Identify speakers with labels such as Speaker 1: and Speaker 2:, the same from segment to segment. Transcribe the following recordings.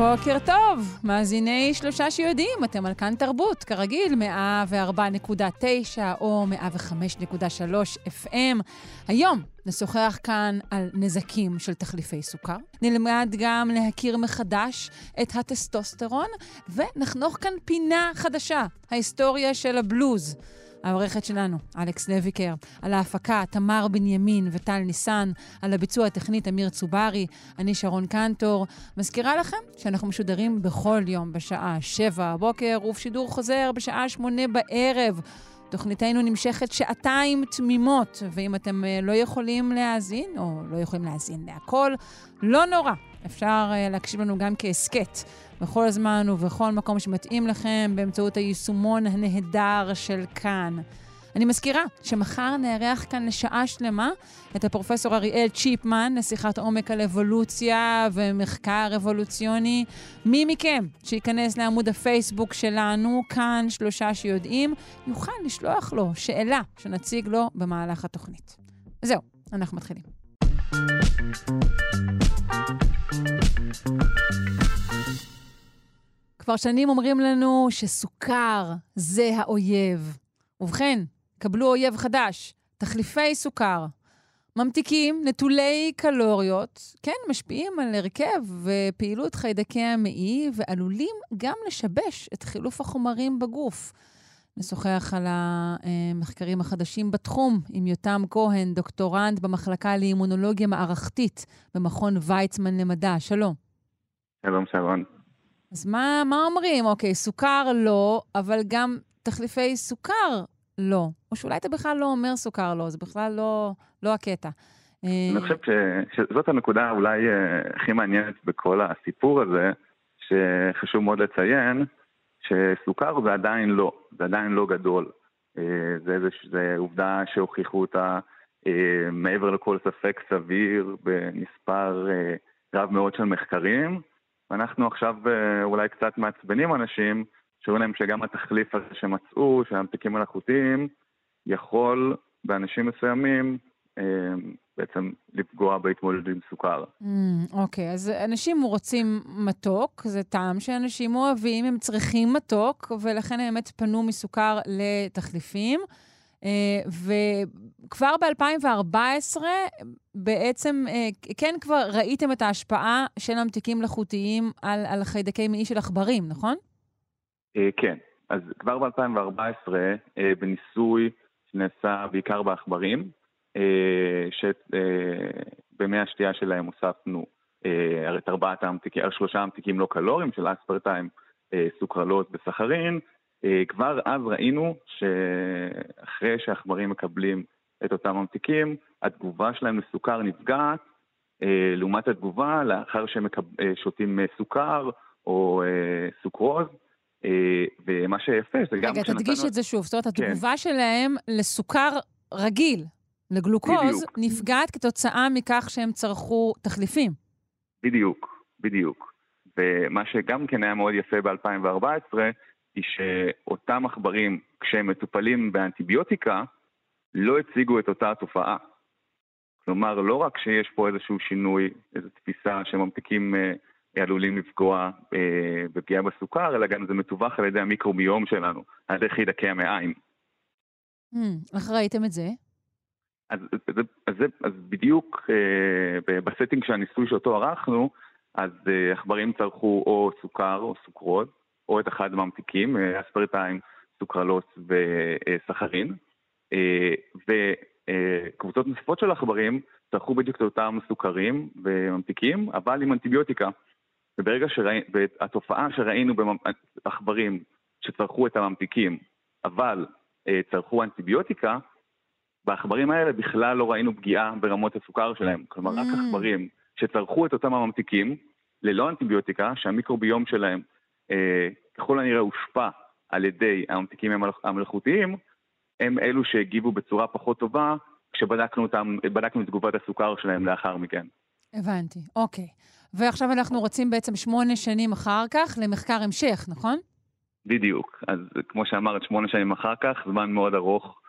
Speaker 1: בוקר טוב, מאזיני שלושה שיודעים, אתם על כאן תרבות, כרגיל, 104.9 או 105.3 FM. היום נשוחח כאן על נזקים של תחליפי סוכר. נלמד גם להכיר מחדש את הטסטוסטרון, ונחנוך כאן פינה חדשה, ההיסטוריה של הבלוז. העורכת שלנו, אלכס לויקר, על ההפקה, תמר בנימין וטל ניסן, על הביצוע הטכנית, אמיר צוברי, אני שרון קנטור. מזכירה לכם שאנחנו משודרים בכל יום בשעה 7 הבוקר, ובשידור חוזר בשעה 8 בערב. תוכניתנו נמשכת שעתיים תמימות, ואם אתם לא יכולים להאזין, או לא יכולים להאזין להכל, לא נורא. אפשר להקשיב לנו גם כהסכת. בכל הזמן ובכל מקום שמתאים לכם באמצעות היישומון הנהדר של כאן. אני מזכירה שמחר נארח כאן לשעה שלמה את הפרופסור אריאל צ'יפמן לשיחת עומק על אבולוציה ומחקר אבולוציוני. מי מכם שייכנס לעמוד הפייסבוק שלנו, כאן שלושה שיודעים, יוכל לשלוח לו שאלה שנציג לו במהלך התוכנית. זהו, אנחנו מתחילים. כבר שנים אומרים לנו שסוכר זה האויב. ובכן, קבלו אויב חדש, תחליפי סוכר. ממתיקים נטולי קלוריות, כן, משפיעים על הרכב ופעילות חיידקי המעי ועלולים גם לשבש את חילוף החומרים בגוף. נשוחח על המחקרים החדשים בתחום עם יותם כהן, דוקטורנט במחלקה לאימונולוגיה מערכתית במכון ויצמן למדע. שלום.
Speaker 2: שלום, שרון.
Speaker 1: אז מה, מה אומרים? אוקיי, סוכר לא, אבל גם תחליפי סוכר לא. או שאולי אתה בכלל לא אומר סוכר לא, זה בכלל לא, לא הקטע.
Speaker 2: אני חושב ש, שזאת הנקודה אולי הכי מעניינת בכל הסיפור הזה, שחשוב מאוד לציין, שסוכר זה עדיין לא, זה עדיין לא גדול. זה, זה, זה עובדה שהוכיחו אותה מעבר לכל ספק סביר במספר רב מאוד של מחקרים. ואנחנו עכשיו אולי קצת מעצבנים אנשים, שאומרים להם שגם התחליף הזה שמצאו, של המתיקים מלאכותיים, יכול באנשים מסוימים בעצם לפגוע בהתמודדות עם סוכר.
Speaker 1: אוקיי, mm, okay. אז אנשים רוצים מתוק, זה טעם שאנשים אוהבים, הם צריכים מתוק, ולכן הם באמת פנו מסוכר לתחליפים. וכבר ב-2014 בעצם, כן כבר ראיתם את ההשפעה של ממתיקים מלאכותיים על, על חיידקי מעי של עכברים, נכון?
Speaker 2: כן. אז כבר ב-2014, בניסוי שנעשה בעיקר בעכברים, שבמי השתייה שלהם הוספנו את ארבעת המתיקים, שלושה המתיקים לא קלוריים של אספרטיים, סוכרלות וסחרין, כבר אז ראינו שאחרי שעכברים מקבלים את אותם ממתיקים, התגובה שלהם לסוכר נפגעת, לעומת התגובה לאחר שהם שותים סוכר או סוכרוז. ומה שיפה זה גם...
Speaker 1: רגע, תדגיש את זה שוב. זאת אומרת, התגובה כן. שלהם לסוכר רגיל, לגלוקוז, בדיוק. נפגעת כתוצאה מכך שהם צרכו תחליפים.
Speaker 2: בדיוק, בדיוק. ומה שגם כן היה מאוד יפה ב-2014, היא שאותם עכברים, כשהם מטופלים באנטיביוטיקה, לא הציגו את אותה תופעה. כלומר, לא רק שיש פה איזשהו שינוי, איזו תפיסה שממתיקים אה, עלולים לפגוע אה, בפגיעה בסוכר, אלא גם זה מתווך על ידי המיקרוביום שלנו, על ידי חידקי המעיים.
Speaker 1: Mm, איך ראיתם את זה?
Speaker 2: אז, אז, אז, אז בדיוק אה, ב setting של הניסוי שאותו ערכנו, אז אה, עכברים צרכו או סוכר או סוכרות, או את אחד הממתיקים, אספרטיים, סוכרלוס וסחרין. וקבוצות נוספות של עכברים צרכו בדיוק את אותם סוכרים וממתיקים, אבל עם אנטיביוטיקה. וברגע שראינו, התופעה שראינו בעכברים שצרכו את הממתיקים, אבל צרכו אנטיביוטיקה, בעכברים האלה בכלל לא ראינו פגיעה ברמות הסוכר שלהם. כלומר, רק עכברים שצרכו את אותם הממתיקים, ללא אנטיביוטיקה, שהמיקרוביום שלהם ככל הנראה הושפע על ידי הממתיקים המלאכותיים, הם אלו שהגיבו בצורה פחות טובה כשבדקנו אותם, בדקנו את תגובת הסוכר שלהם לאחר מכן.
Speaker 1: הבנתי, אוקיי. ועכשיו אנחנו רוצים בעצם שמונה שנים אחר כך למחקר המשך, נכון?
Speaker 2: בדיוק. אז כמו שאמרת, שמונה שנים אחר כך, זמן מאוד ארוך אה,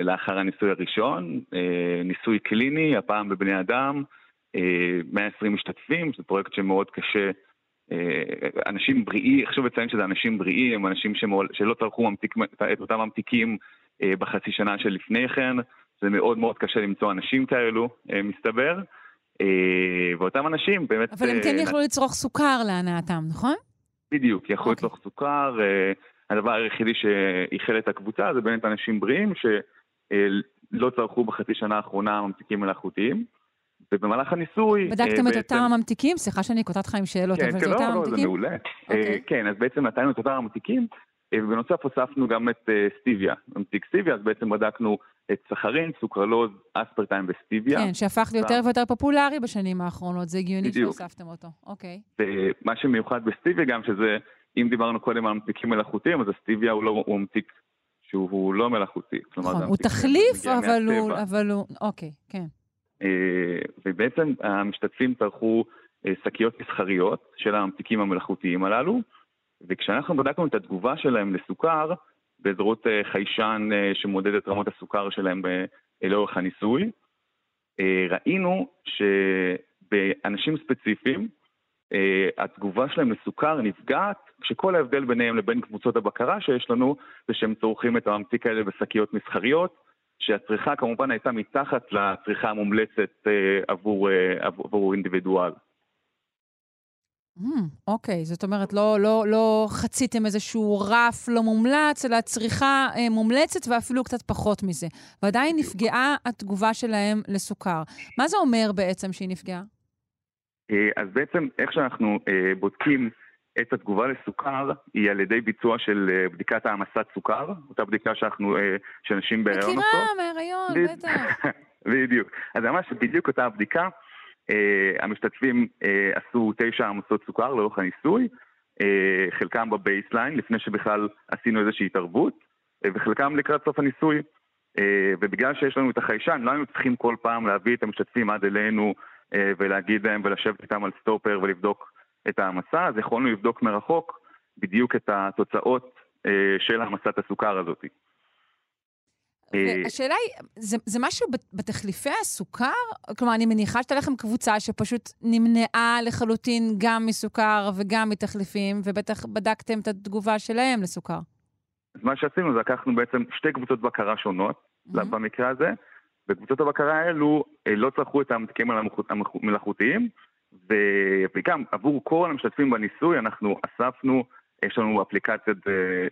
Speaker 2: לאחר הניסוי הראשון, אה, ניסוי קליני, הפעם בבני אדם, אה, 120 משתתפים, זה פרויקט שמאוד קשה. אה, אנשים בריאים, חשוב לציין שזה אנשים בריאים, אנשים שמול, שלא צרכו ממתיק, את אותם ממתיקים אה, בחצי שנה שלפני כן, זה מאוד מאוד קשה למצוא אנשים כאלו, אה, מסתבר. אה, ואותם אנשים באמת...
Speaker 1: אבל הם כן יכלו לצרוך סוכר להנאתם, נכון?
Speaker 2: בדיוק, יכלו אוקיי. לצרוך סוכר. הדבר היחידי שאיחל את הקבוצה זה באמת אנשים בריאים שלא צרכו בחצי שנה האחרונה ממתיקים מלאכותיים. ובמהלך הניסוי...
Speaker 1: בדקתם את אותם הממתיקים? סליחה שאני קוטעת לך עם שאלות,
Speaker 2: כן,
Speaker 1: אבל
Speaker 2: זה
Speaker 1: כן, אותם
Speaker 2: הממתיקים? כן, לא, לא, זה מעולה. אוקיי. כן, אז בעצם נתנו את אותם הממתיקים, ובנוסף הוספנו גם את סטיביה, ממתיק סטיביה, אז בעצם בדקנו את סחרין, סוכרלוז, אספרטיים וסטיביה.
Speaker 1: כן, שהפך ליותר ויותר פופולרי בשנים האחרונות, זה הגיוני שהוספתם אותו, אוקיי.
Speaker 2: ומה שמיוחד בסטיביה גם, שזה, אם דיברנו קודם על ממתיקים מלאכותיים, אז הסטיביה הוא, לא, הוא ממתיק שהוא לא מלאכותי.
Speaker 1: נכון, הוא תחליף, אבל הוא, אבל הוא, אוקיי, כן.
Speaker 2: אה, ובעצם המשתתפים צרכו אה, שקיות מסחריות של הממתיקים המלאכותיים הללו, וכשאנחנו בדקנו את התגובה שלהם לסוכר, בעזרות אה, חיישן שמודד את רמות הסוכר שלהם לאורך הניסוי. ראינו שבאנשים ספציפיים, התגובה שלהם לסוכר נפגעת, כשכל ההבדל ביניהם לבין קבוצות הבקרה שיש לנו, זה שהם צורכים את הממתיק האלה בשקיות מסחריות, שהצריכה כמובן הייתה מתחת לצריכה המומלצת עבור, עבור אינדיבידואל.
Speaker 1: Mm, אוקיי, זאת אומרת, לא, לא, לא חציתם איזשהו רף לא מומלץ, אלא צריכה אה, מומלצת ואפילו קצת פחות מזה. ועדיין נפגעה התגובה שלהם לסוכר. מה זה אומר בעצם שהיא נפגעה?
Speaker 2: אה, אז בעצם איך שאנחנו אה, בודקים את התגובה לסוכר היא על ידי ביצוע של אה, בדיקת העמסת סוכר, אותה בדיקה שאנחנו, אה, שאנשים בהיריון
Speaker 1: עושות. מכירה, מהיריון, בטח.
Speaker 2: בדיוק. אז ממש בדיוק אותה הבדיקה. Uh, המשתתפים uh, עשו תשע העמסות סוכר לאורך הניסוי, uh, חלקם ב baseline, לפני שבכלל עשינו איזושהי התערבות, uh, וחלקם לקראת סוף הניסוי. Uh, ובגלל שיש לנו את החיישן, לא היינו צריכים כל פעם להביא את המשתתפים עד אלינו uh, ולהגיד להם ולשבת איתם על סטופר ולבדוק את העמסה, אז יכולנו לבדוק מרחוק בדיוק את התוצאות uh, של העמסת הסוכר הזאת.
Speaker 1: אה, השאלה היא, זה, זה משהו בתחליפי הסוכר? כלומר, אני מניחה שהייתה לכם קבוצה שפשוט נמנעה לחלוטין גם מסוכר וגם מתחליפים, ובטח בדקתם את התגובה שלהם לסוכר.
Speaker 2: אז מה שעשינו זה לקחנו בעצם שתי קבוצות בקרה שונות, mm-hmm. במקרה הזה, וקבוצות הבקרה האלו אה, לא צרכו את המתקים המלאכותיים, וגם עבור כל המשתתפים בניסוי אנחנו אספנו יש לנו אפליקציה,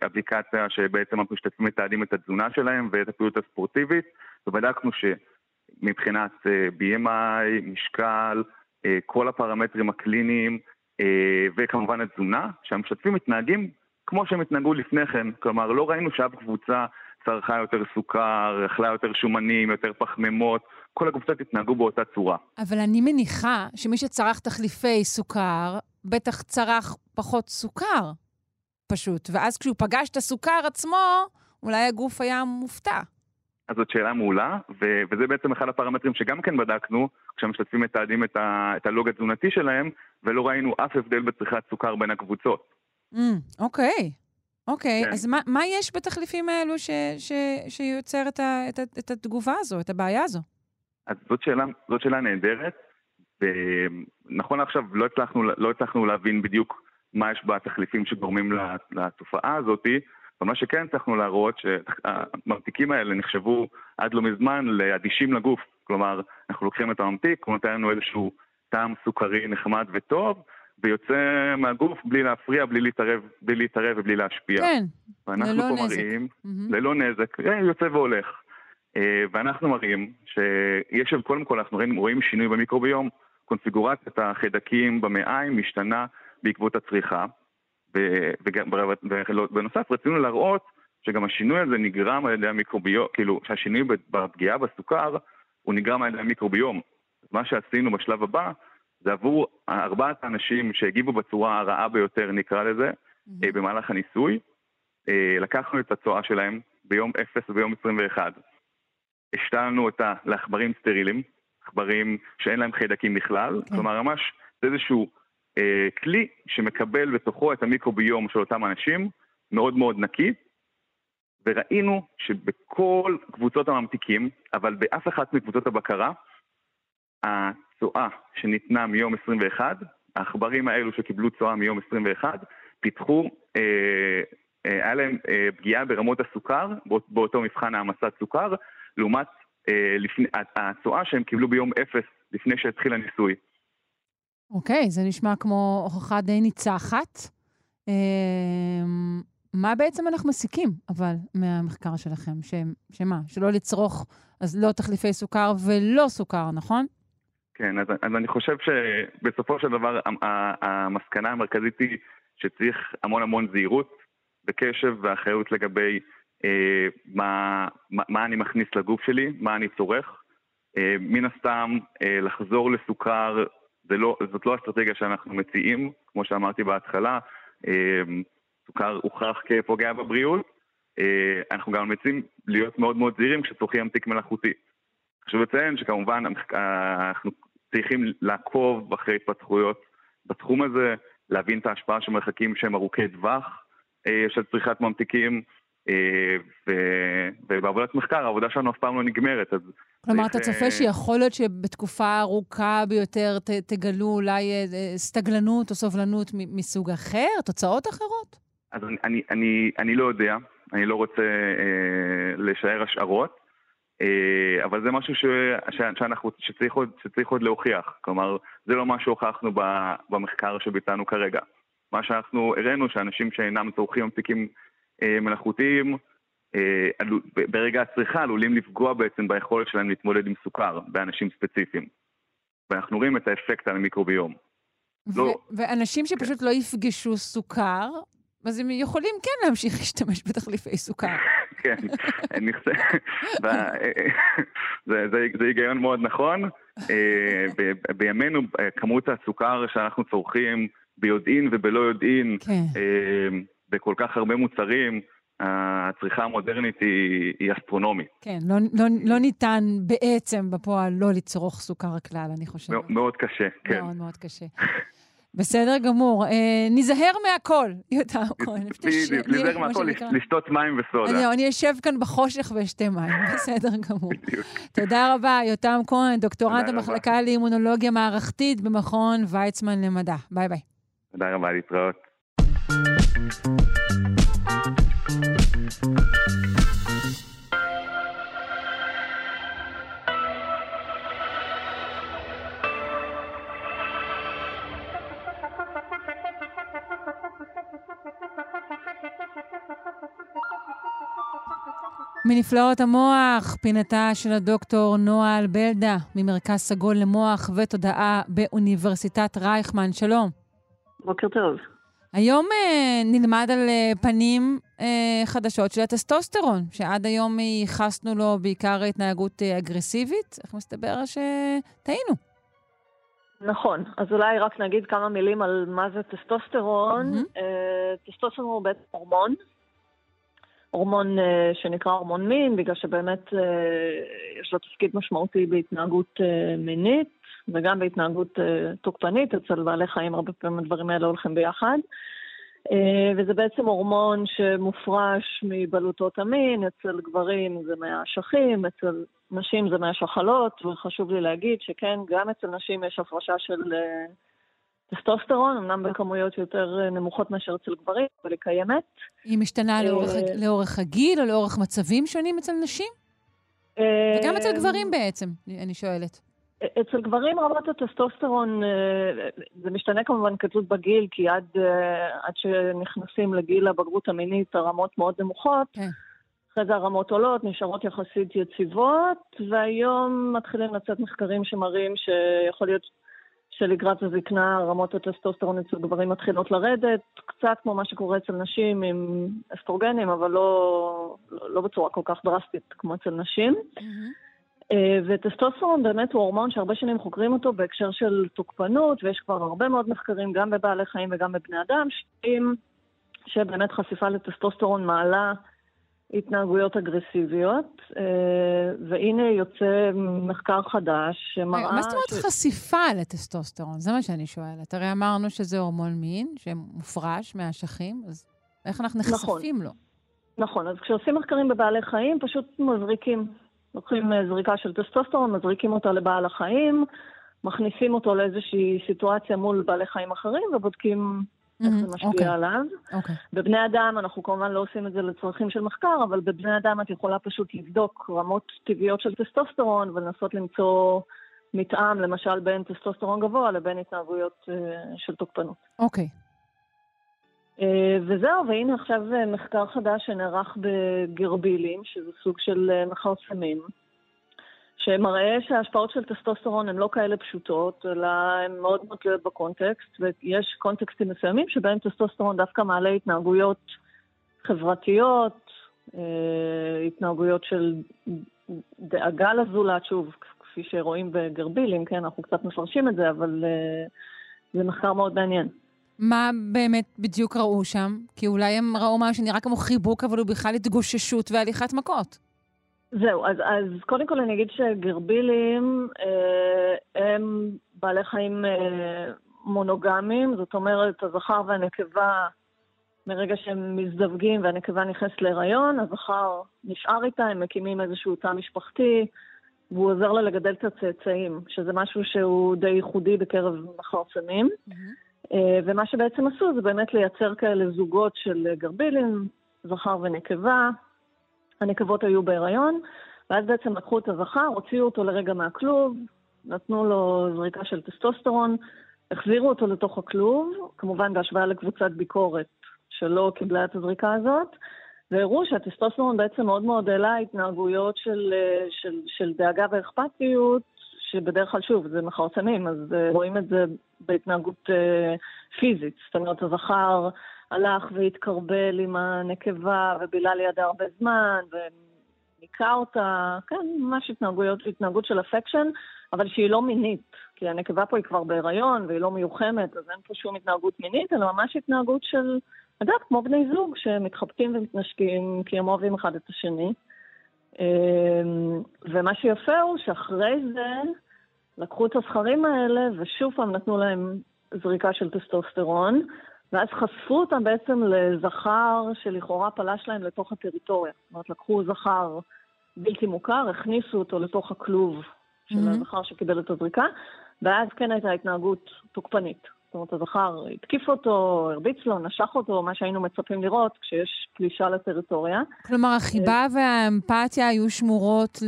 Speaker 2: אפליקציה שבעצם אנחנו משתתפים מתעדים את התזונה שלהם ואת הפעילות הספורטיבית, ובדקנו שמבחינת אה, BMI, משקל, אה, כל הפרמטרים הקליניים אה, וכמובן התזונה, שהמשתתפים מתנהגים כמו שהם התנהגו לפני כן, כלומר לא ראינו שאף קבוצה צרכה יותר סוכר, אכלה יותר שומנים, יותר פחמימות, כל הקבוצות התנהגו באותה צורה.
Speaker 1: אבל אני מניחה שמי שצרך תחליפי סוכר, בטח צרך פחות סוכר. פשוט. ואז כשהוא פגש את הסוכר עצמו, אולי הגוף היה מופתע.
Speaker 2: אז זאת שאלה מעולה, ו- וזה בעצם אחד הפרמטרים שגם כן בדקנו, כשהמשתתפים מתעדים את, ה- את הלוג התזונתי שלהם, ולא ראינו אף הבדל בצריכת סוכר בין הקבוצות.
Speaker 1: Mm, אוקיי, אוקיי. כן. אז מה, מה יש בתחליפים האלו ש- ש- שיוצר את, ה- את, את התגובה הזו, את הבעיה הזו?
Speaker 2: אז זאת שאלה, זאת שאלה נהדרת, ונכון עכשיו לא הצלחנו, לא הצלחנו להבין בדיוק מה יש בתחליפים שגורמים לתופעה הזאת, אבל מה שכן הצלחנו להראות שהממתיקים האלה נחשבו עד לא מזמן לאדישים לגוף. כלומר, אנחנו לוקחים את הממתיק, הוא נותן לנו איזשהו טעם סוכרי נחמד וטוב, ויוצא מהגוף בלי להפריע, בלי להתערב, בלי להתערב ובלי להשפיע.
Speaker 1: כן,
Speaker 2: ללא נזק. מראים, mm-hmm. ללא נזק, אה, יוצא והולך. אה, ואנחנו מראים שיש, קודם כל אנחנו רואים, רואים שינוי במיקרוביום, קונפיגורציית החיידקים במעיים משתנה בעקבות הצריכה, ובנוסף רצינו להראות שגם השינוי הזה נגרם על ידי המיקרוביום, כאילו שהשינוי בפגיעה בסוכר הוא נגרם על ידי המיקרוביום. מה שעשינו בשלב הבא זה עבור ארבעת האנשים שהגיבו בצורה הרעה ביותר, נקרא לזה, mm-hmm. במהלך הניסוי, לקחנו את הצואה שלהם ביום 0 וביום 21, השתלנו אותה לעכברים סטרילים, עכברים שאין להם חיידקים בכלל, כן. כלומר ממש זה איזשהו אה, כלי שמקבל בתוכו את המיקרוביום של אותם אנשים, מאוד מאוד נקי, וראינו שבכל קבוצות הממתיקים, אבל באף אחת מקבוצות הבקרה, הצואה שניתנה מיום 21, העכברים האלו שקיבלו צואה מיום 21, פיתחו, אה, אה, היה להם אה, פגיעה ברמות הסוכר, באותו מבחן העמסת סוכר, לעומת אה, הצואה שהם קיבלו ביום אפס לפני שהתחיל הניסוי.
Speaker 1: אוקיי, זה נשמע כמו הוכחה די ניצחת. אה, מה בעצם אנחנו מסיקים, אבל, מהמחקר שלכם? שמה? שלא לצרוך אז לא תחליפי סוכר ולא סוכר, נכון?
Speaker 2: כן, אז, אז אני חושב שבסופו של דבר המסקנה המרכזית היא שצריך המון המון זהירות וקשב ואחריות לגבי אה, מה, מה, מה אני מכניס לגוף שלי, מה אני צורך. אה, מן הסתם, אה, לחזור לסוכר, לא, זאת לא אסטרטגיה שאנחנו מציעים, כמו שאמרתי בהתחלה. אה, סוכר הוכח כפוגע בבריאות. אה, אנחנו גם מציעים להיות מאוד מאוד זהירים כשצורכים ממתיק מלאכותי. חשוב לציין שכמובן אנחנו צריכים לעקוב אחרי התפתחויות בתחום הזה, להבין את ההשפעה של מרחקים שהם ארוכי טווח אה, של צריכת ממתיקים, אה, ובעבודת מחקר העבודה שלנו אף פעם לא נגמרת. אז
Speaker 1: כלומר, אתה צופה שיכול להיות שבתקופה ארוכה ביותר ת, תגלו אולי סטגלנות או סובלנות מסוג אחר, תוצאות אחרות?
Speaker 2: אז אני, אני, אני, אני לא יודע, אני לא רוצה אה, לשער השערות, אה, אבל זה משהו ש, ש, שאנחנו, שצריך, עוד, שצריך עוד להוכיח. כלומר, זה לא מה שהוכחנו במחקר שביצענו כרגע. מה שאנחנו הראינו, שאנשים שאינם צורכים ממתיקים אה, מלאכותיים, אה, ברגע הצריכה עלולים לפגוע בעצם ביכולת שלהם להתמודד עם סוכר באנשים ספציפיים. ואנחנו רואים את האפקט על המיקרוביום.
Speaker 1: ו- לא... ואנשים שפשוט כן. לא יפגשו סוכר, אז הם יכולים כן להמשיך להשתמש בתחליפי סוכר.
Speaker 2: כן, זה היגיון מאוד נכון. אה, בימינו, אה, כמות הסוכר שאנחנו צורכים ביודעין ובלא יודעין, כן. אה, בכל כך הרבה מוצרים, הצריכה המודרנית היא, היא אסטרונומית.
Speaker 1: כן, לא, לא, לא ניתן בעצם בפועל לא לצרוך סוכר כלל, אני חושבת.
Speaker 2: מאוד, מאוד קשה, כן.
Speaker 1: מאוד מאוד קשה. בסדר גמור. אה, ניזהר מהכל, יהודה כהן.
Speaker 2: בדיוק, ניזהר מהכל, לשתות מים וסודה.
Speaker 1: אני אשב כאן בחושך ואשתה מים, בסדר גמור. תודה רבה, יותם כהן, דוקטורנט המחלקה לאימונולוגיה מערכתית במכון ויצמן למדע. ביי ביי.
Speaker 2: תודה רבה, להתראות.
Speaker 1: מנפלאות המוח, פינתה של הדוקטור נועה אלבלדה, ממרכז סגול למוח ותודעה באוניברסיטת רייכמן. שלום.
Speaker 3: בוקר טוב.
Speaker 1: היום אה, נלמד על אה, פנים אה, חדשות של הטסטוסטרון, שעד היום ייחסנו לו בעיקר התנהגות אה, אגרסיבית. איך מסתבר שטעינו?
Speaker 3: נכון, אז אולי רק נגיד כמה מילים על מה זה טסטוסטרון. Mm-hmm. טסטוסטרון הוא בעצם הורמון הורמון אה, שנקרא הורמון מין, בגלל שבאמת אה, יש לו תפקיד משמעותי בהתנהגות מינית וגם בהתנהגות תוקפנית. אצל בעלי חיים הרבה פעמים הדברים האלה הולכים ביחד. וזה בעצם הורמון שמופרש מבלוטות המין, אצל גברים זה מהאשכים, אצל נשים זה מהשחלות, וחשוב לי להגיד שכן, גם אצל נשים יש הפרשה של טסטוסטרון, אמנם בכמויות יותר אה, נמוכות מאשר אצל גברים, אבל היא קיימת.
Speaker 1: היא משתנה לאורך, אה, לאורך הגיל או לאורך מצבים שונים אצל נשים? אה, וגם אצל גברים בעצם, אני שואלת.
Speaker 3: אצל גברים רמת הטסטוסטרון, זה משתנה כמובן כתלות בגיל, כי עד, עד שנכנסים לגיל הבגרות המינית הרמות מאוד נמוכות. כן. אחרי זה הרמות עולות, נשארות יחסית יציבות, והיום מתחילים לצאת מחקרים שמראים שיכול להיות שלקראת הזקנה רמות הטסטוסטרון אצל גברים מתחילות לרדת, קצת כמו מה שקורה אצל נשים עם אסטרוגנים, אבל לא, לא, לא בצורה כל כך דרסטית כמו אצל נשים. Mm-hmm. וטסטוסטרון באמת הוא הורמון שהרבה שנים חוקרים אותו בהקשר של תוקפנות, ויש כבר הרבה מאוד מחקרים גם בבעלי חיים וגם בבני אדם, שבאמת חשיפה לטסטוסטרון מעלה התנהגויות אגרסיביות, אה, והנה יוצא מחקר חדש שמראה...
Speaker 1: מה זאת אומרת ש... חשיפה לטסטוסטרון? זה מה שאני שואלת. הרי אמרנו שזה הורמון מין שמופרש מהאשכים, אז איך אנחנו נכון. נחשפים נכון. לו?
Speaker 3: נכון, אז כשעושים מחקרים בבעלי חיים, פשוט מזריקים. לוקחים אה, זריקה של טסטוסטרון, מזריקים אותה לבעל החיים, מכניסים אותו לאיזושהי סיטואציה מול בעלי חיים אחרים ובודקים איך זה משפיע okay. עליו. Okay. בבני אדם, אנחנו כמובן לא עושים את זה לצרכים של מחקר, אבל בבני אדם את יכולה פשוט לבדוק רמות טבעיות של טסטוסטרון ולנסות למצוא מתאם, למשל, בין טסטוסטרון גבוה לבין התנהגויות uh, של תוקפנות.
Speaker 1: אוקיי. Okay.
Speaker 3: Uh, וזהו, והנה עכשיו מחקר חדש שנערך בגרבילים, שזה סוג של מכרסמים. שמראה שההשפעות של טסטוסטרון הן לא כאלה פשוטות, אלא הן מאוד מאוד תלויות בקונטקסט, ויש קונטקסטים מסוימים שבהם טסטוסטרון דווקא מעלה התנהגויות חברתיות, אה, התנהגויות של דאגה לזולת, שוב, כפי שרואים בגרבילים, כן, אנחנו קצת מפרשים את זה, אבל אה, זה מחקר מאוד מעניין.
Speaker 1: מה באמת בדיוק ראו שם? כי אולי הם ראו משהו שנראה כמו חיבוק, אבל הוא בכלל התגוששות והליכת מכות.
Speaker 3: זהו, אז, אז קודם כל אני אגיד שגרבילים אה, הם בעלי חיים אה, מונוגמיים, זאת אומרת, הזכר והנקבה, מרגע שהם מזדווגים והנקבה נכנסת להיריון, הזכר נשאר איתה, הם מקימים איזשהו תא משפחתי, והוא עוזר לה לגדל את הצאצאים, שזה משהו שהוא די ייחודי בקרב מכרסמים. Mm-hmm. אה, ומה שבעצם עשו זה באמת לייצר כאלה זוגות של גרבילים, זכר ונקבה, הנקבות היו בהיריון, ואז בעצם לקחו את הזכר, הוציאו אותו לרגע מהכלוב, נתנו לו זריקה של טסטוסטרון, החזירו אותו לתוך הכלוב, כמובן בהשוואה לקבוצת ביקורת שלא קיבלה את הזריקה הזאת, והראו שהטסטוסטרון בעצם מאוד מאוד העלה התנהגויות של, של, של דאגה ואכפתיות, שבדרך כלל, שוב, זה מכרסמים, אז אה, רואים את זה בהתנהגות אה, פיזית. זאת אומרת, הזכר הלך והתקרבל עם הנקבה ובילה לידה הרבה זמן, וניקה אותה, כן, ממש התנהגויות, התנהגות של אפקשן, אבל שהיא לא מינית, כי הנקבה פה היא כבר בהיריון והיא לא מיוחמת, אז אין פה שום התנהגות מינית, אלא ממש התנהגות של, אגב, כמו בני זוג שמתחבקים ומתנשקים כי הם אוהבים אחד את השני. אמ, ומה שיפה הוא שאחרי זה לקחו את הזכרים האלה ושוב פעם נתנו להם זריקה של טסטוסטרון, ואז חשפו אותם בעצם לזכר שלכאורה פלש להם לתוך הטריטוריה. זאת אומרת, לקחו זכר בלתי מוכר, הכניסו אותו לתוך הכלוב של mm-hmm. הזכר שקיבל את הזריקה, ואז כן הייתה התנהגות תוקפנית. זאת אומרת, הזכר התקיף אותו, הרביץ לו, נשך אותו, מה שהיינו מצפים לראות כשיש פלישה לטריטוריה.
Speaker 1: כלומר, החיבה אה, והאמפתיה היו שמורות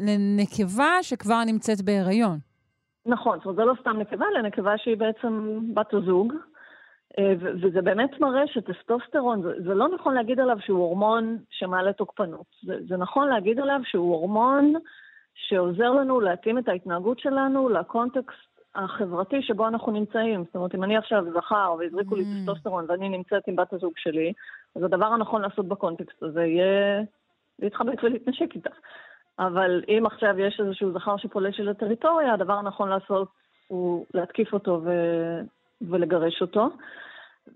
Speaker 1: לנקבה שכבר נמצאת בהיריון.
Speaker 3: נכון, זאת אומרת, זה לא סתם נקבה, אלא נקבה שהיא בעצם בת הזוג. אה, וזה באמת מראה שטסטוסטרון, זה, זה לא נכון להגיד עליו שהוא הורמון שמעלה תוקפנות. זה, זה נכון להגיד עליו שהוא הורמון שעוזר לנו להתאים את ההתנהגות שלנו לקונטקסט החברתי שבו אנחנו נמצאים. זאת אומרת, אם אני עכשיו זכר והזריקו mm. לי טסטוסטרון ואני נמצאת עם בת הזוג שלי, אז הדבר הנכון לעשות בקונטקסט הזה יהיה להתחבק ולהתנשק איתה. אבל אם עכשיו יש איזשהו זכר שפולש אל הטריטוריה, הדבר הנכון לעשות הוא להתקיף אותו ו... ולגרש אותו.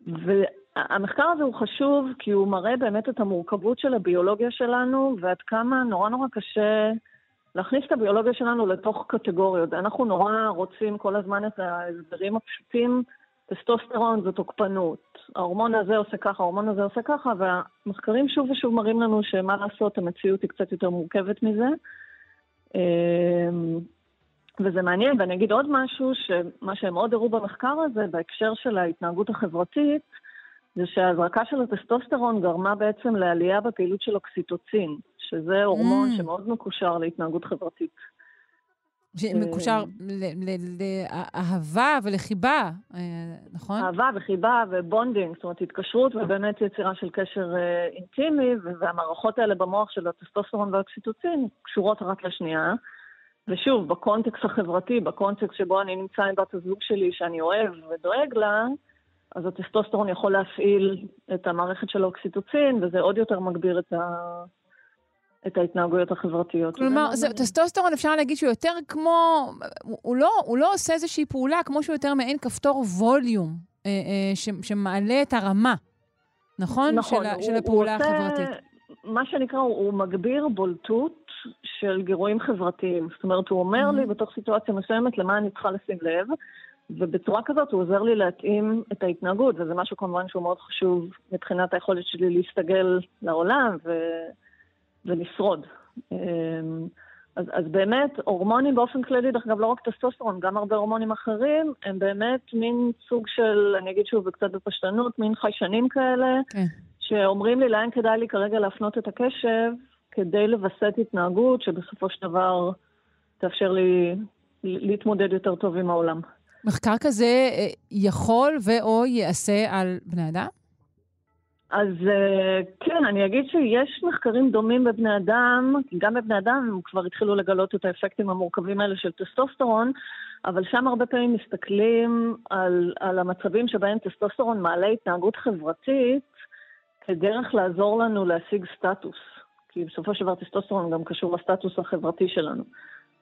Speaker 3: והמחקר הזה הוא חשוב כי הוא מראה באמת את המורכבות של הביולוגיה שלנו ועד כמה נורא נורא קשה להכניס את הביולוגיה שלנו לתוך קטגוריות. אנחנו נורא רוצים כל הזמן את ההסברים הפשוטים, טסטוסטרון זה תוקפנות, ההורמון הזה עושה ככה, ההורמון הזה עושה ככה, והמחקרים שוב ושוב מראים לנו שמה לעשות, המציאות היא קצת יותר מורכבת מזה. אמ, וזה מעניין, ואני אגיד עוד משהו, שמה שהם עוד הראו במחקר הזה, בהקשר של ההתנהגות החברתית, זה שההזרקה של הטסטוסטרון גרמה בעצם לעלייה בפעילות של אוקסיטוצין, שזה הורמון mm. שמאוד מקושר להתנהגות חברתית.
Speaker 1: מקושר לאהבה ולחיבה, אה, נכון?
Speaker 3: אהבה וחיבה ו bonding, זאת אומרת התקשרות ובאמת יצירה של קשר אה, אינטימי, והמערכות האלה במוח של הטסטוסטרון והאוקסיטוצין קשורות אחת לשנייה. ושוב, בקונטקסט החברתי, בקונטקסט שבו אני נמצא עם בת הזוג שלי, שאני אוהב ודואג לה, אז הטסטוסטרון יכול להפעיל את המערכת של האוקסיטוצין, וזה עוד יותר מגביר את, ה... את ההתנהגויות החברתיות.
Speaker 1: כלומר, זה, טסטוסטרון אפשר להגיד שהוא יותר כמו, הוא לא, הוא לא עושה איזושהי פעולה כמו שהוא יותר מעין כפתור ווליום, אה, אה, ש, שמעלה את הרמה, נכון?
Speaker 3: נכון,
Speaker 1: של,
Speaker 3: הוא,
Speaker 1: של הפעולה
Speaker 3: הוא עושה,
Speaker 1: החברתית.
Speaker 3: מה שנקרא, הוא, הוא מגביר בולטות של גירויים חברתיים. זאת אומרת, הוא אומר
Speaker 1: Mhm.
Speaker 3: לי בתוך סיטואציה מסוימת למה אני צריכה לשים לב, ובצורה כזאת הוא עוזר לי להתאים את ההתנהגות, וזה משהו כמובן שהוא מאוד חשוב מבחינת היכולת שלי להסתגל לעולם ו... ולשרוד. אמ, אז, אז באמת, הורמונים באופן כללי, דרך אגב, לא רק טסטוסטרון, גם הרבה הורמונים אחרים, הם באמת מין סוג של, אני אגיד שוב קצת בפשטנות, מין חיישנים כאלה,
Speaker 1: כן.
Speaker 3: שאומרים לי לאן כדאי לי כרגע להפנות את הקשב, כדי לווסת התנהגות שבסופו של דבר תאפשר לי להתמודד יותר טוב עם העולם.
Speaker 1: מחקר כזה אה, יכול ו/או ייעשה על בני אדם?
Speaker 3: אז אה, כן, אני אגיד שיש מחקרים דומים בבני אדם, גם בבני אדם הם כבר התחילו לגלות את האפקטים המורכבים האלה של טסטוסטרון, אבל שם הרבה פעמים מסתכלים על, על המצבים שבהם טסטוסטרון מעלה התנהגות חברתית כדרך לעזור לנו להשיג סטטוס. כי בסופו של דבר טסטוסטרון גם קשור לסטטוס החברתי שלנו.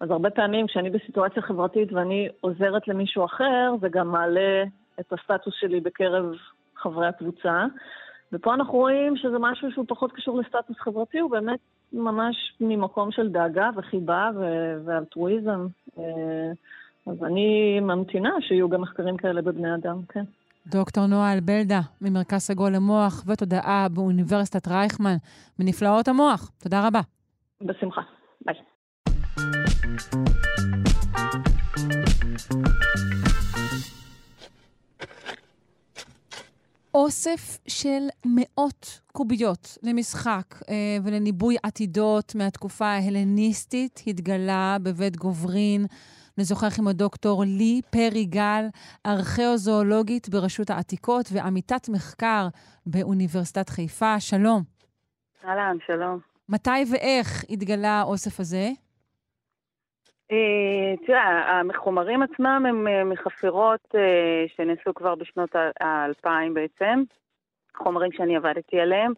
Speaker 3: אז הרבה פעמים כשאני בסיטואציה חברתית ואני עוזרת למישהו אחר, זה גם מעלה את הסטטוס שלי בקרב חברי הקבוצה. ופה אנחנו רואים שזה משהו שהוא פחות קשור לסטטוס חברתי, הוא באמת ממש ממקום של דאגה וחיבה ו- ואלטרואיזם. אה, אז אני ממתינה שיהיו גם מחקרים כאלה בבני אדם, כן.
Speaker 1: דוקטור נועה אלבלדה, ממרכז סגול למוח ותודעה באוניברסיטת רייכמן, מנפלאות המוח. תודה רבה.
Speaker 3: בשמחה. ביי.
Speaker 1: אוסף של מאות קוביות למשחק אה, ולניבוי עתידות מהתקופה ההלניסטית התגלה בבית גוברין. נשוחח עם הדוקטור לי פרי גל, ארכיאוזואולוגית ברשות העתיקות ועמיתת מחקר באוניברסיטת חיפה. שלום.
Speaker 4: אהלן, שלום.
Speaker 1: מתי ואיך התגלה האוסף הזה?
Speaker 4: אה, תראה, החומרים עצמם הם אה, מחפירות אה, שנעשו כבר בשנות האלפיים בעצם, חומרים שאני עבדתי עליהם.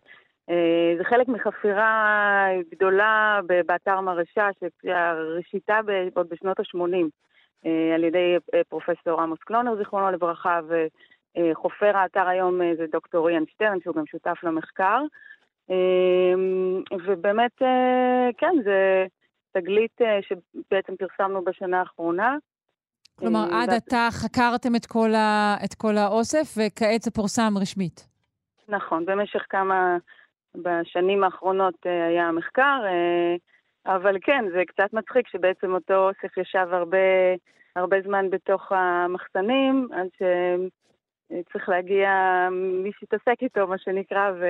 Speaker 4: זה חלק מחפירה גדולה באתר מרשה, שראשיתה עוד בשנות ה-80 על ידי פרופסור עמוס קלונר, זיכרונו לברכה, וחופר האתר היום זה דוקטור איאן שטרן, שהוא גם שותף למחקר. ובאמת, כן, זה... תגלית שבעצם פרסמנו בשנה האחרונה.
Speaker 1: כלומר, עד עתה חקרתם את כל, ה... את כל האוסף, וכעת זה פורסם רשמית.
Speaker 4: נכון, במשך כמה, בשנים האחרונות היה המחקר, אבל כן, זה קצת מצחיק שבעצם אותו אוסף ישב הרבה, הרבה זמן בתוך המחסנים, עד שצריך להגיע מי שיתעסק איתו, מה שנקרא, ו...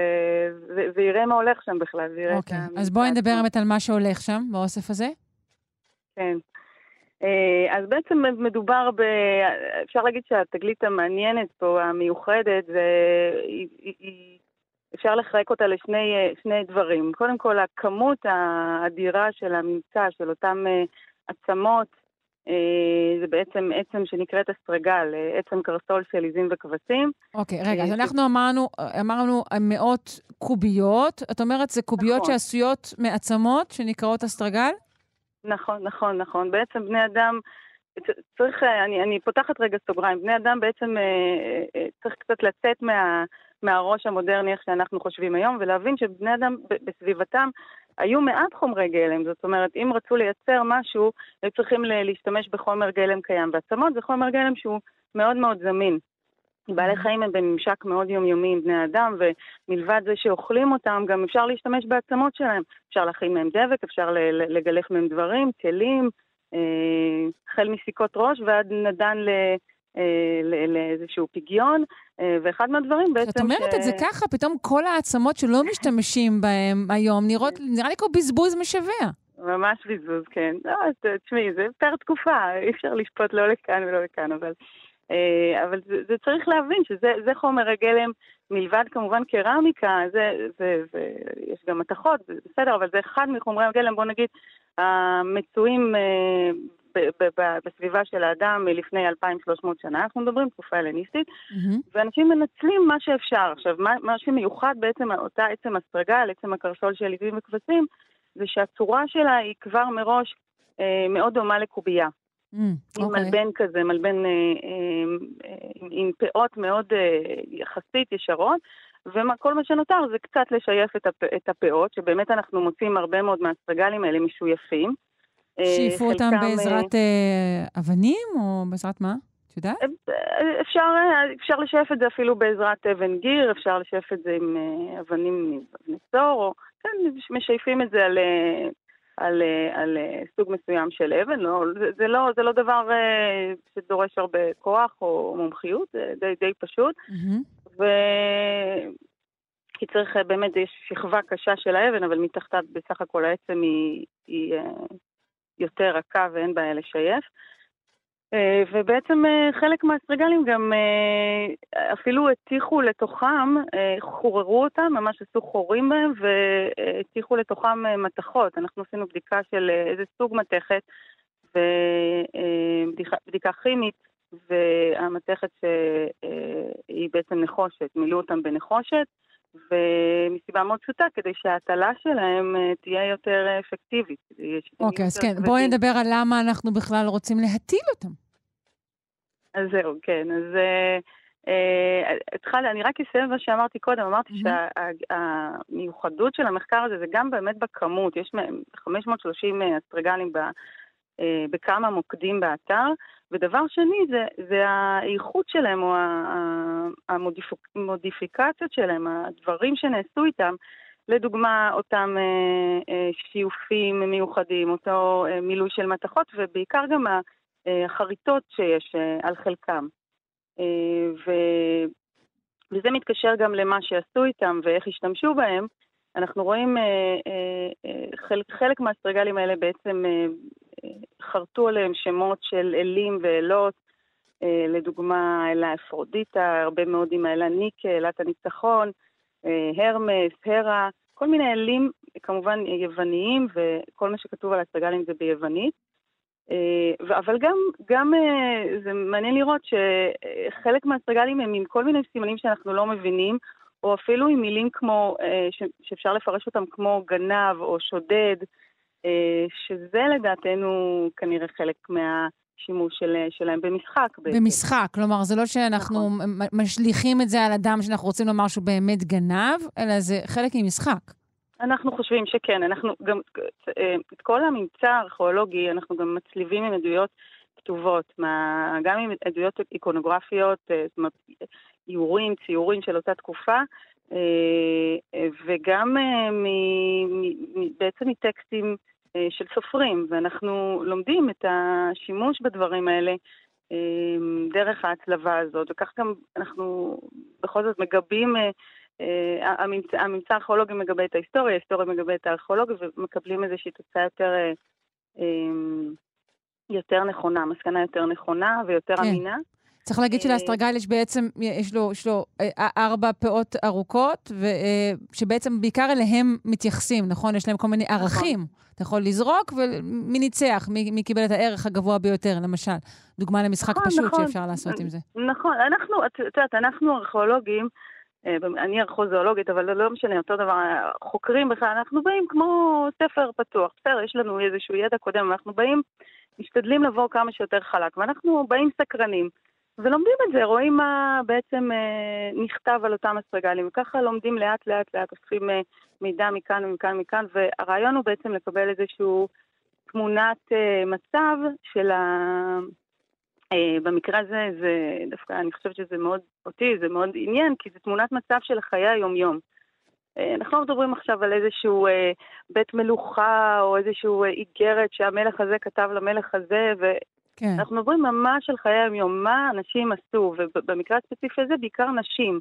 Speaker 4: ו... ויראה מה הולך שם בכלל.
Speaker 1: אוקיי, okay. אז בואי נדבר באמת על מה שהולך שם, באוסף הזה.
Speaker 4: כן. אז בעצם מדובר ב... אפשר להגיד שהתגלית המעניינת פה, המיוחדת, זה... היא, היא... אפשר לחלק אותה לשני דברים. קודם כל, הכמות האדירה של הממצא, של אותן עצמות, זה בעצם עצם שנקראת אסטרגל, עצם קרסול של עיזים וכבשים.
Speaker 1: אוקיי, okay, רגע, אז אנחנו אמרנו, אמרנו מאות קוביות. את אומרת, זה קוביות נכון. שעשויות מעצמות שנקראות אסטרגל?
Speaker 4: נכון, נכון, נכון. בעצם בני אדם, צריך, אני, אני פותחת רגע סוגריים, בני אדם בעצם צריך קצת לצאת מה, מהראש המודרני איך שאנחנו חושבים היום, ולהבין שבני אדם בסביבתם היו מעט חומרי גלם, זאת אומרת, אם רצו לייצר משהו, היו צריכים להשתמש בחומר גלם קיים. ועצמות זה חומר גלם שהוא מאוד מאוד זמין. בעלי חיים הם בממשק מאוד יומיומי עם בני אדם, ומלבד זה שאוכלים אותם, גם אפשר להשתמש בעצמות שלהם. אפשר להכין מהם דבק, אפשר לגלף מהם דברים, כלים, החל מסיכות ראש ועד נדן ל... לאיזשהו פגיון, ואחד מהדברים בעצם...
Speaker 1: את אומרת ש... את זה ככה, פתאום כל העצמות שלא משתמשים בהן היום נראות, נראה לי כמו בזבוז משווע.
Speaker 4: ממש בזבוז, כן. לא, תשמעי, זה פר תקופה, אי אפשר לשפוט לא לכאן ולא לכאן, אבל... אבל זה, זה צריך להבין שזה חומר הגלם, מלבד כמובן קרמיקה, זה, זה, זה, יש גם מתכות, בסדר, אבל זה אחד מחומרי הגלם, בוא נגיד, המצויים בסביבה של האדם מלפני 2,300 שנה, אנחנו מדברים תקופה הלניסטית, mm-hmm. ואנשים מנצלים מה שאפשר. עכשיו, מה, מה שמיוחד בעצם, אותה עצם הסטרגל, עצם הקרסול של עיזים וכבשים, זה שהצורה שלה היא כבר מראש אה, מאוד דומה לקובייה. Mm, עם okay. מלבן כזה, מלבן אה, אה, עם, עם פאות מאוד אה, יחסית ישרות, וכל מה שנותר זה קצת לשייף את, הפ, את הפאות, שבאמת אנחנו מוצאים הרבה מאוד מהסטרגלים האלה משויפים.
Speaker 1: שאיפו אותם בעזרת אה, אבנים או בעזרת מה? את יודעת?
Speaker 4: אפשר, אפשר לשייף את זה אפילו בעזרת אבן גיר, אפשר לשייף את זה עם אבנים מאבני צור, או כן, משייפים את זה על, על, על סוג מסוים של אבן. לא, זה, זה, לא, זה לא דבר שדורש הרבה כוח או מומחיות, זה די, די פשוט. Mm-hmm. ו... כי צריך באמת, יש שכבה קשה של האבן, אבל מתחתיו בסך הכל העצם היא, היא יותר רכה ואין בעיה לשייף. אה, ובעצם אה, חלק מהסטרגלים גם אה, אפילו הטיחו לתוכם, חוררו אותם, ממש עשו חורים בהם והטיחו לתוכם מתכות. אנחנו עשינו בדיקה של איזה סוג מתכת ובדיקה כימית, והמתכת שהיא בעצם נחושת, מילאו אותם בנחושת. ומסיבה מאוד פשוטה, כדי שההטלה שלהם תהיה יותר אפקטיבית.
Speaker 1: אוקיי, okay, אז כן, בואי נדבר על למה אנחנו בכלל רוצים להטיל אותם.
Speaker 4: אז זהו, כן. אז אה, התחלתי, אני רק אסיים מה שאמרתי קודם, אמרתי. שהמיוחדות של המחקר הזה זה גם באמת בכמות, יש 530 אסטרגלים אה, בכמה מוקדים באתר, ודבר שני זה, זה האיכות שלהם או המודיפיקציות שלהם, הדברים שנעשו איתם. לדוגמה, אותם אה, אה, שיופים מיוחדים, אותו אה, מילוי של מתכות, ובעיקר גם החריטות שיש אה, על חלקם. אה, ו... וזה מתקשר גם למה שעשו איתם ואיך השתמשו בהם. אנחנו רואים אה, חלק, חלק מהאסטרגלים האלה בעצם חרטו עליהם שמות של אלים ואלות, לדוגמה אלה אפרודיטה, הרבה מאוד עם האלה ניקה, אלת הניצחון, הרמס, הרה, כל מיני אלים כמובן יווניים, וכל מה שכתוב על האסטרגלים זה ביוונית. אה, אבל גם, גם אה, זה מעניין לראות שחלק מהסטרגלים הם עם כל מיני סימנים שאנחנו לא מבינים, או אפילו עם מילים כמו, אה, שאפשר לפרש אותם כמו גנב או שודד, שזה לדעתנו כנראה חלק מה... שימוש של, שלהם במשחק.
Speaker 1: בעצם. במשחק, כלומר, זה לא שאנחנו נכון. משליכים את זה על אדם שאנחנו רוצים לומר שהוא באמת גנב, אלא זה חלק ממשחק.
Speaker 4: אנחנו חושבים שכן, אנחנו גם, את כל הממצא הארכיאולוגי אנחנו גם מצליבים עם עדויות כתובות, מה, גם עם עדויות איקונוגרפיות, אה, זאת אומרת, איורים, ציורים של אותה תקופה, אה, וגם אה, בעצם מטקסטים של סופרים, ואנחנו לומדים את השימוש בדברים האלה דרך ההצלבה הזאת, וכך גם אנחנו בכל זאת מגבים אה, הממצא, הממצא הארכיאולוגי מגבה את ההיסטוריה, ההיסטוריה מגבה את הארכיאולוגיה, ומקבלים איזושהי תוצאה יותר, אה, אה, יותר נכונה, מסקנה יותר נכונה ויותר כן. אמינה.
Speaker 1: צריך להגיד שלאסטרגל יש בעצם, יש לו, יש לו ארבע פאות ארוכות, שבעצם בעיקר אליהם מתייחסים, נכון? יש להם כל מיני נכון. ערכים. נכון. אתה יכול לזרוק, ומי ניצח, מי, מי קיבל את הערך הגבוה ביותר, למשל. דוגמה למשחק נכון, פשוט נכון, שאפשר לעשות עם זה.
Speaker 4: נכון, אנחנו, את יודעת, אנחנו ארכיאולוגים, אה, אני ארכוזואולוגית, אבל לא משנה, אותו דבר, חוקרים בכלל, אנחנו באים כמו ספר פתוח, בסדר, יש לנו איזשהו ידע קודם, אנחנו באים, משתדלים לבוא כמה שיותר חלק, ואנחנו באים סקרנים, ולומדים את זה, רואים מה בעצם אה, נכתב על אותם אסטרגלים, וככה לומדים לאט לאט לאט, אוספים אה, מידע מכאן ומכאן ומכאן, והרעיון הוא בעצם לקבל איזשהו תמונת אה, מצב של ה... אה, במקרה הזה, זה דווקא, אני חושבת שזה מאוד, אותי זה מאוד עניין, כי זה תמונת מצב של חיי היום-יום. אה, אנחנו לא מדברים עכשיו על איזשהו אה, בית מלוכה או איזשהו איגרת שהמלך הזה כתב למלך הזה, כן. מדברים ממש על חיי היום-יום, מה אנשים עשו, ובמקרה הספציפי הזה בעיקר נשים.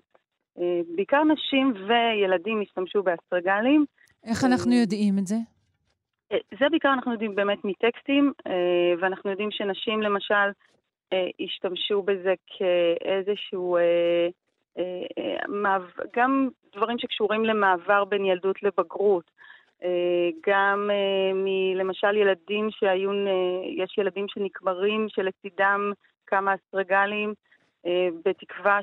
Speaker 4: בעיקר נשים וילדים השתמשו באסטרגלים.
Speaker 1: איך אנחנו יודעים את זה?
Speaker 4: זה בעיקר אנחנו יודעים באמת מטקסטים, ואנחנו יודעים שנשים למשל אה, השתמשו בזה כאיזשהו, אה, אה, גם דברים שקשורים למעבר בין ילדות לבגרות. גם מלמשל ילדים שהיו, יש ילדים שנקברים שלצידם כמה אסטרגלים, בתקווה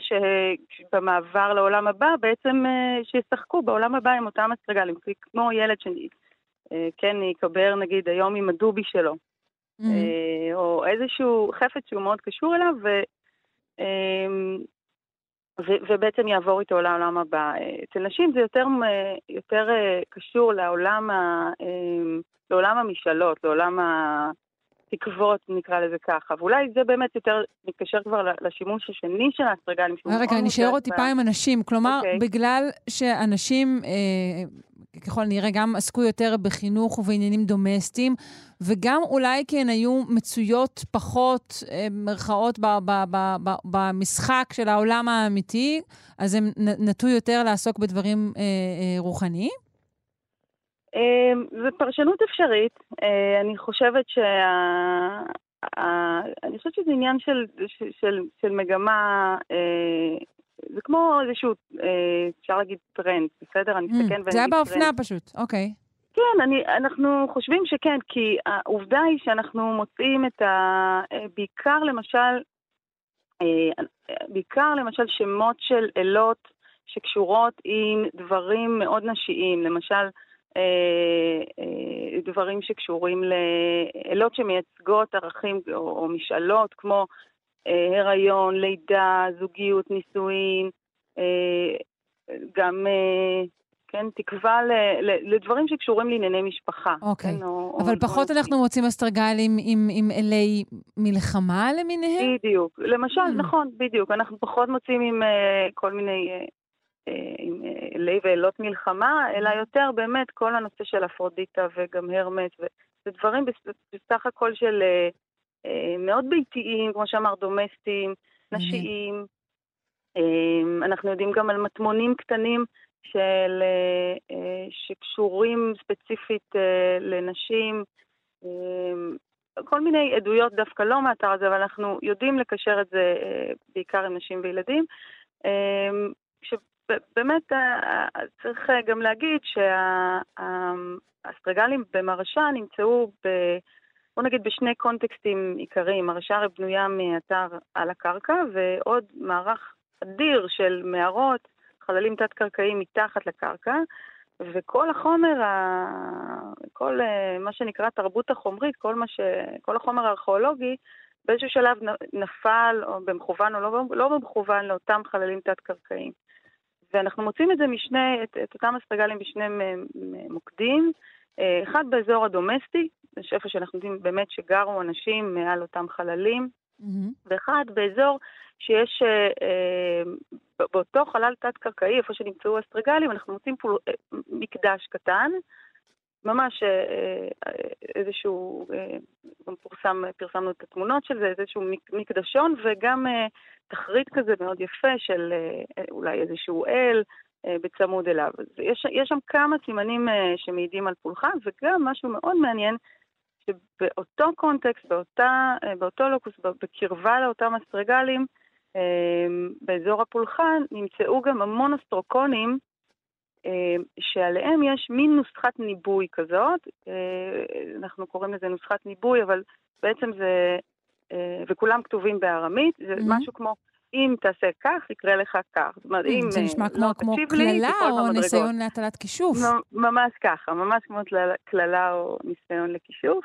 Speaker 4: שבמעבר לעולם הבא בעצם שישחקו בעולם הבא עם אותם אסטרגלים, כמו ילד שכן יקבר נגיד היום עם הדובי שלו. mm-hmm. או איזשהו חפץ שהוא מאוד קשור אליו, ו... ו- ובעצם יעבור איתו לעולם הבא. אצל נשים זה יותר, יותר קשור לעולם, ה- לעולם המשאלות, לעולם התקוות, נקרא לזה ככה. ואולי זה באמת יותר מתקשר כבר לשימוש השני של האסטרגלים.
Speaker 1: רגע, אני אשאר עוד טיפה עם אנשים. כלומר, okay. אוקיי. בגלל שאנשים... אה, ככל הנראה גם עסקו יותר בחינוך ובעניינים דומסטיים, וגם אולי כי הן היו מצויות פחות, אה, מרכאות, ב, ב, ב, ב, במשחק של העולם האמיתי, אז הם נטו יותר לעסוק בדברים אה, אה, רוחניים?
Speaker 4: זו פרשנות אפשרית. אני חושבת שה... אני חושבת שזה עניין של, של, של מגמה זה כמו איזשהו, אה, אפשר להגיד טרנד, בסדר? אני
Speaker 1: mm, ואני זה היה באופנה פשוט, אוקיי.
Speaker 4: כן, אני, אנחנו חושבים שכן, כי העובדה היא שאנחנו מוצאים את ה... אה, בעיקר למשל, אה, בעיקר למשל שמות של אלות שקשורות עם דברים מאוד נשיים, למשל דברים שקשורים לאלות שמייצגות ערכים או, או משאלות כמו אה, הריון, לידה, זוגיות, נישואין, אה, גם, אה, כן, תקווה ל, ל, לדברים שקשורים לענייני משפחה.
Speaker 1: אוקיי. כן, או, אבל או פחות אנחנו או... מוצאים אסטרגלים עם, עם אלי מלחמה למיניהם?
Speaker 4: בדיוק. למשל, mm. נכון, בדיוק. אנחנו פחות מוצאים עם uh, כל מיני... Uh, עם אלי ואלות מלחמה, אלא יותר באמת כל הנושא של אפרודיטה וגם הרמס, וזה דברים בסך הכל של אה, מאוד ביתיים, כמו שאמר, דומסטיים, נשיים. אה, אנחנו יודעים גם על מטמונים קטנים של, אה, שקשורים ספציפית לנשים. כל מיני עדויות דווקא לא מהאתר הזה, אבל אנחנו יודעים לקשר את זה בעיקר עם נשים וילדים. שבאמת צריך גם להגיד שהאסטרגלים במרשה נמצאו ב... בוא נגיד בשני קונטקסטים עיקריים. הרש"ר בנויה מאתר על הקרקע ועוד מערך אדיר של מערות, חללים תת-קרקעיים מתחת לקרקע, וכל החומר, כל אה, מה שנקרא תרבות החומרית, כל, ש... כל החומר הארכיאולוגי, באיזשהו שלב נפל, או במכוון או לא, לא במכוון, לאותם חללים תת-קרקעיים. ואנחנו מוצאים את זה משני, את, את אותם אסטרגלים בשני מוקדים, אה, אחד באזור הדומסטי, יש איפה שאנחנו יודעים באמת שגרו אנשים מעל אותם חללים, mm-hmm. ואחד באזור שיש, אה, אה, באותו חלל תת-קרקעי, איפה שנמצאו אסטרגלים, אנחנו מוצאים פול, אה, מקדש קטן, ממש אה, אה, איזשהו, אה, גם פורסם, פרסמנו את התמונות של זה, איזשהו מקדשון וגם תחריט כזה מאוד יפה של אולי איזשהו אל, בצמוד אליו. אז יש, יש שם כמה סימנים שמעידים על פולחן, וגם משהו מאוד מעניין, שבאותו קונטקסט, באותה, באותו לוקוס, בקרבה לאותם אסטרגלים, באזור הפולחן, נמצאו גם המון אסטרוקונים, שעליהם יש מין נוסחת ניבוי כזאת, אנחנו קוראים לזה נוסחת ניבוי, אבל בעצם זה, וכולם כתובים בארמית, זה mm-hmm. משהו כמו אם תעשה כך, יקרה לך כך. זאת אומרת, אם
Speaker 1: זה נשמע לא כמו קללה או ניסיון להטלת כישוף.
Speaker 4: ממש ככה, ממש כמו קללה או ניסיון לכישוף.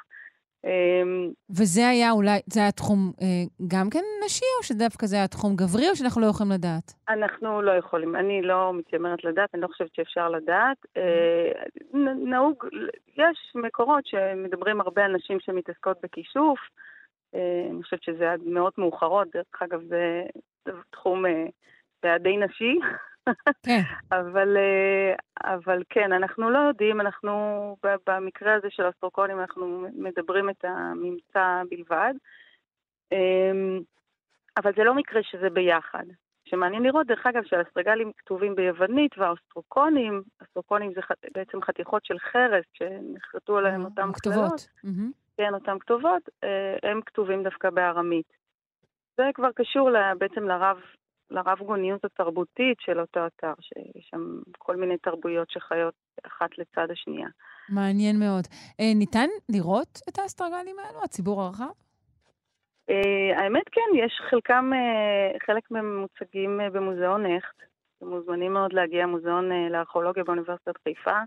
Speaker 1: אמ, וזה היה אולי, זה היה תחום אה, גם כן נשי, או שדווקא זה היה תחום גברי, או שאנחנו לא יכולים לדעת?
Speaker 4: אנחנו לא יכולים. אני לא מתיימרת לדעת, אני לא חושבת שאפשר לדעת. אה, נהוג, יש מקורות שמדברים הרבה על נשים שמתעסקות בכישוף. אה, אני חושבת שזה עד מאוד מאוחרות, דרך אגב, זה תחום אה, די נשי. כן. אבל, אה, אבל כן, אנחנו לא יודעים, אנחנו במקרה הזה של הסטרוקונים אנחנו מדברים את הממצא בלבד. אמ, אבל זה לא מקרה שזה ביחד. שמעניין לראות, דרך אגב, שהאסטרגלים כתובים ביוונית והאוסטרוקונים, אסטרוקונים זה בעצם חתיכות של חרס שנחרטו עליהם אותם
Speaker 1: כתובות.
Speaker 4: כן, אותם כתובות, הם כתובים דווקא בארמית. זה כבר קשור בעצם לרב, לרב גוניות התרבותית של אותו אתר, שיש שם כל מיני תרבויות שחיות אחת לצד השנייה.
Speaker 1: מעניין מאוד. אה, ניתן לראות את האסטרגלים האלו, הציבור הרחב?
Speaker 4: אה, האמת כן, יש חלקם, אה, חלק מהם מוצגים אה, במוזיאון נכט. אתם מוזמנים מאוד להגיע למוזיאון אה, לארכיאולוגיה באוניברסיטת חיפה,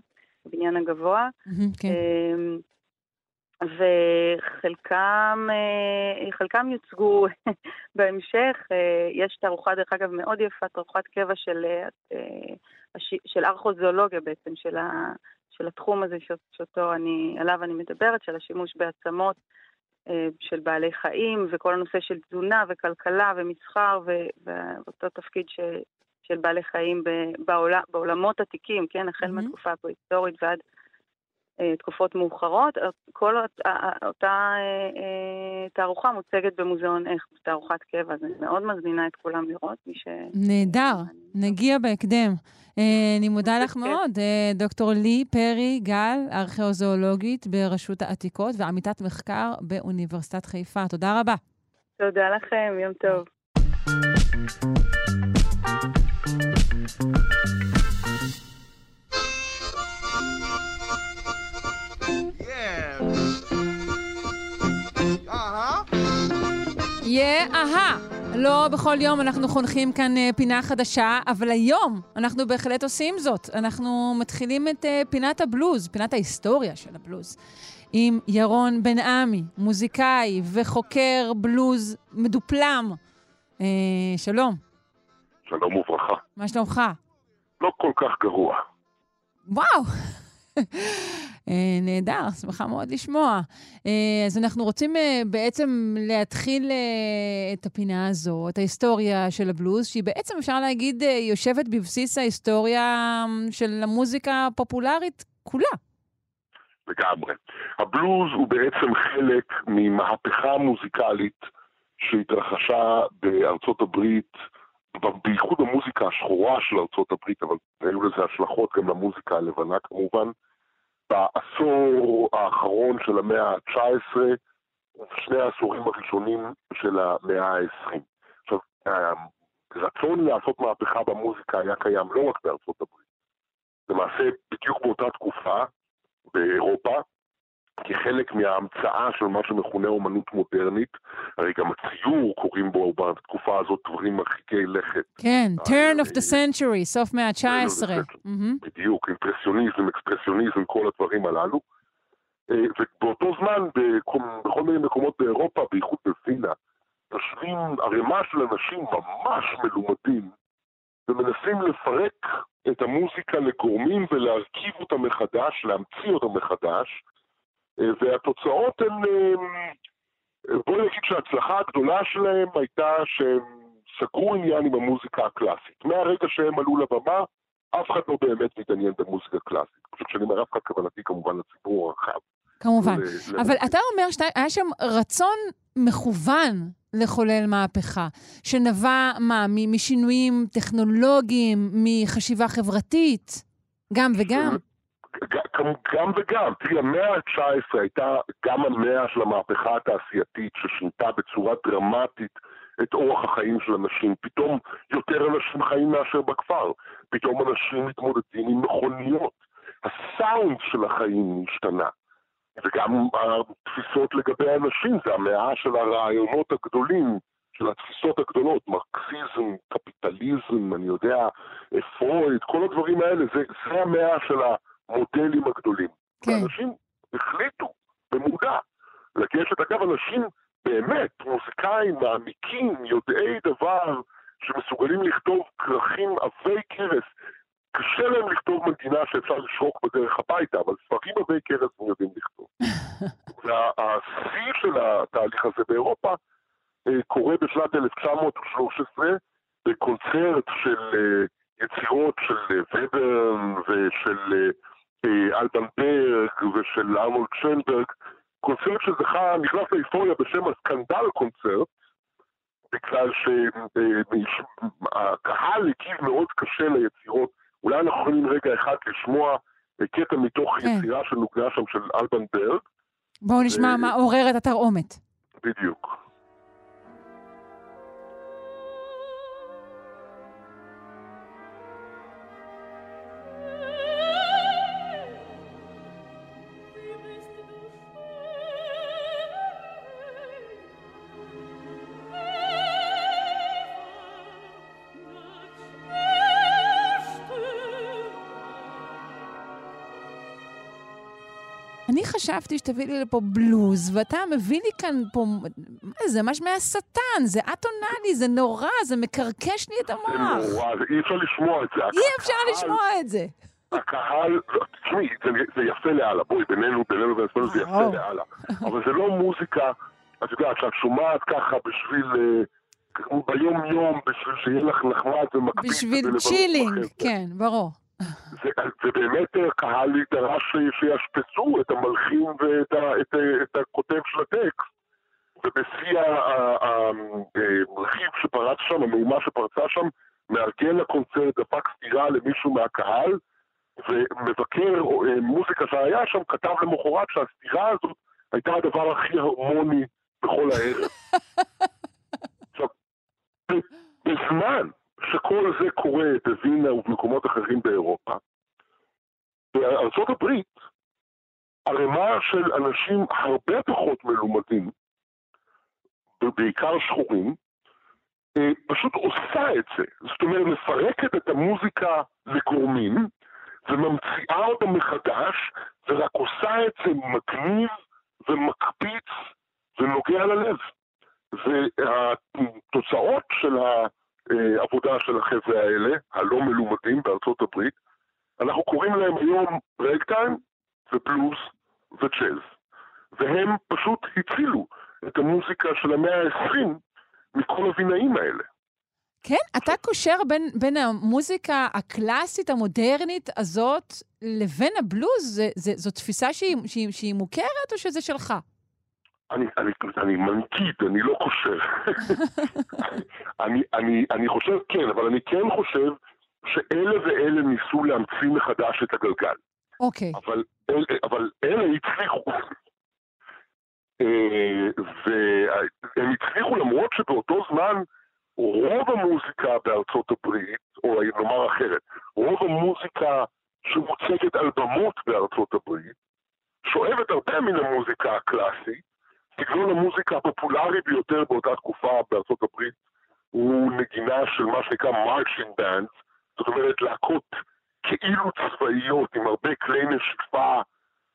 Speaker 4: בבניין הגבוה.
Speaker 1: Mm-hmm, כן. אה,
Speaker 4: וחלקם חלקם יוצגו בהמשך. יש תערוכה, דרך אגב, מאוד יפה, תערוכת קבע של, של ארכוזואולוגיה בעצם, של, ה, של התחום הזה שאותו אני, עליו אני מדברת, של השימוש בעצמות של בעלי חיים, וכל הנושא של תזונה וכלכלה ומסחר, ואותו תפקיד ש, של בעלי חיים בעול, בעולמות עתיקים, כן, החל mm-hmm. מהתקופה הפרה-היסטורית ועד אה, תקופות מאוחרות. כל אותה אה, אה, תערוכה מוצגת במוזיאון איך, תערוכת קבע, אז אני מאוד מזמינה את כולם לראות, מי ש...
Speaker 1: נהדר, נגיע בהקדם. אני מודה לך מאוד, דוקטור לי פרי גל, ארכיאוזואולוגית ברשות העתיקות ועמיתת מחקר באוניברסיטת חיפה. תודה רבה.
Speaker 4: תודה לכם, יום טוב.
Speaker 1: יהיה אהה. לא בכל יום אנחנו חונכים כאן uh, פינה חדשה, אבל היום אנחנו בהחלט עושים זאת. אנחנו מתחילים את uh, פינת הבלוז, פינת ההיסטוריה של הבלוז, עם ירון בן עמי, מוזיקאי וחוקר בלוז מדופלם. Uh, שלום.
Speaker 5: שלום וברכה.
Speaker 1: מה שלומך?
Speaker 5: לא כל כך גרוע.
Speaker 1: וואו. אה, נהדר, שמחה מאוד לשמוע. אה, אז אנחנו רוצים אה, בעצם להתחיל את הפינה הזו, את ההיסטוריה של הבלוז, שהיא בעצם, אפשר להגיד, יושבת בבסיס ההיסטוריה של המוזיקה הפופולרית כולה.
Speaker 5: לגמרי. הבלוז הוא בעצם חלק ממהפכה מוזיקלית שהתרחשה בארצות הברית, בייחוד המוזיקה השחורה של ארצות הברית, אבל היו לזה השלכות גם למוזיקה הלבנה כמובן, בעשור האחרון של המאה ה-19 ושני העשורים הראשונים של המאה ה-20. עכשיו, הרצון לעשות מהפכה במוזיקה היה קיים לא רק בארצות הברית. למעשה, בדיוק באותה תקופה, באירופה, כחלק מההמצאה של מה שמכונה אומנות מודרנית, הרי גם הציור קוראים בו בתקופה הזאת דברים מרחיקי לכת.
Speaker 1: כן, turn of the century, סוף מאה ה-19.
Speaker 5: בדיוק, אימפרסיוניזם, אקספרסיוניזם, כל הדברים הללו. אה, ובאותו זמן, בכל מיני מקומות באירופה, בייחוד בווינה, יושבים ערימה של אנשים ממש מלומדים, ומנסים לפרק את המוזיקה לגורמים ולהרכיב אותה מחדש, להמציא אותה מחדש, אה, והתוצאות הן, אה, בואי נגיד שההצלחה הגדולה שלהם הייתה שהם סגרו עניין עם המוזיקה הקלאסית. מהרגע שהם עלו לבמה, אף אחד לא באמת מתעניין במוזיקה קלאסית. כשאני אומר אף אחד, כוונתי כמובן לציבור הרחב.
Speaker 1: כמובן. אבל אתה אומר שהיה שם רצון מכוון לחולל מהפכה, שנבע מה, משינויים טכנולוגיים, מחשיבה חברתית, גם וגם?
Speaker 5: גם וגם, תראי, המאה ה-19 הייתה גם המאה של המהפכה התעשייתית ששינתה בצורה דרמטית את אורח החיים של אנשים. פתאום יותר אנשים חיים מאשר בכפר, פתאום אנשים מתמודדים עם מכוניות. הסאונד של החיים השתנה. וגם התפיסות לגבי האנשים, זה המאה של הרעיונות הגדולים, של התפיסות הגדולות, מרקסיזם, קפיטליזם, אני יודע, פרויד, כל הדברים האלה, זה, זה המאה של ה... המודלים הגדולים. כן. ואנשים החליטו, במודע, לגשת, אגב, אנשים באמת, מוזיקאים מעמיקים, יודעי דבר, שמסוגלים לכתוב כרכים עבי כרס. קשה להם לכתוב מנגינה שאפשר לשרוק בדרך הביתה, אבל ספרים עבי כרס הם יודעים לכתוב. והשיא של התהליך הזה באירופה אה, קורה בשנת 1913 בקונצרט של אה, יצירות של וברן אה, ושל אלבן ברג ושל ארנולד שיינברג, קונצרט שזכה, נכנס לאיפוריה בשם הסקנדל קונצרט, בגלל שהקהל הגיב מאוד קשה ליצירות. אולי אנחנו יכולים רגע אחד לשמוע קטע מתוך כן. יצירה שנוגנה שם של אלבן ברג.
Speaker 1: בואו נשמע ו... מה עורר את התרעומת.
Speaker 5: בדיוק.
Speaker 1: חשבתי שתביא לי לפה בלוז, ואתה מביא לי כאן פה, מה זה, ממש מהשטן, זה אטונלי, זה נורא, זה מקרקש לי את המוח.
Speaker 5: זה נורא, אי אפשר לשמוע את זה.
Speaker 1: אי אפשר לשמוע את זה.
Speaker 5: הקהל, לא, תשמעי, זה, זה יפה לאללה, בואי, בינינו, בינינו ובינינו זה יפה לאללה. אבל זה לא מוזיקה, את יודעת, שאת שומעת ככה בשביל, אה, ביום-יום, בשביל שיהיה לך נחמד ומקפיץ.
Speaker 1: בשביל chilling, כן, ברור.
Speaker 5: זה, זה באמת אה, קהל דרש שישפצו את המלחין ואת ה, את, את הכותב של הטקסט. ובשיא הרכיב שפרץ שם, המהומה שפרצה שם, מארגן לקונצרט דפק סטירה למישהו מהקהל, ומבקר אה, מוזיקה שהיה שם כתב למחרת שהסתירה הזאת הייתה הדבר הכי הרמוני בכל הערב. עכשיו, בזמן שכל זה קורה בווינה ובמקומות אחרים באירופה, בארצות הברית, ערימה של אנשים הרבה פחות מלומדים, ובעיקר שחורים, אה, פשוט עושה את זה. זאת אומרת, מפרקת את המוזיקה לגורמים, וממציאה אותה מחדש, ורק עושה את זה מגניב ומקפיץ ונוגע ללב. והתוצאות של העבודה של החבר'ה האלה, הלא מלומדים בארצות הברית, אנחנו קוראים להם היום רגטיים ובלוז וג'אז. והם פשוט הצילו את המוזיקה של המאה ה-20 מכל הבינאים האלה.
Speaker 1: כן? אתה קושר בין, בין המוזיקה הקלאסית, המודרנית הזאת, לבין הבלוז? זה, זה, זו תפיסה שהיא, שהיא, שהיא מוכרת או שזה שלך?
Speaker 5: אני, אני, אני מנקיד, אני לא קושר. אני, אני, אני חושב כן, אבל אני כן חושב שאלה ואלה ניסו להמציא מחדש את הגלגל.
Speaker 1: אוקיי.
Speaker 5: Okay. אבל, אל, אבל אלה הצליחו. אה, והם הצליחו למרות שבאותו זמן רוב המוזיקה בארצות הברית, או נאמר אחרת, רוב המוזיקה שמוצגת על במות בארצות הברית, שואבת הרבה מן המוזיקה הקלאסית. סגנון המוזיקה הפופולרי ביותר באותה תקופה בארצות הברית הוא נגינה של מה שנקרא מרשינג בנדס, זאת אומרת להקות כאילו צבאיות עם הרבה כלי נשיפה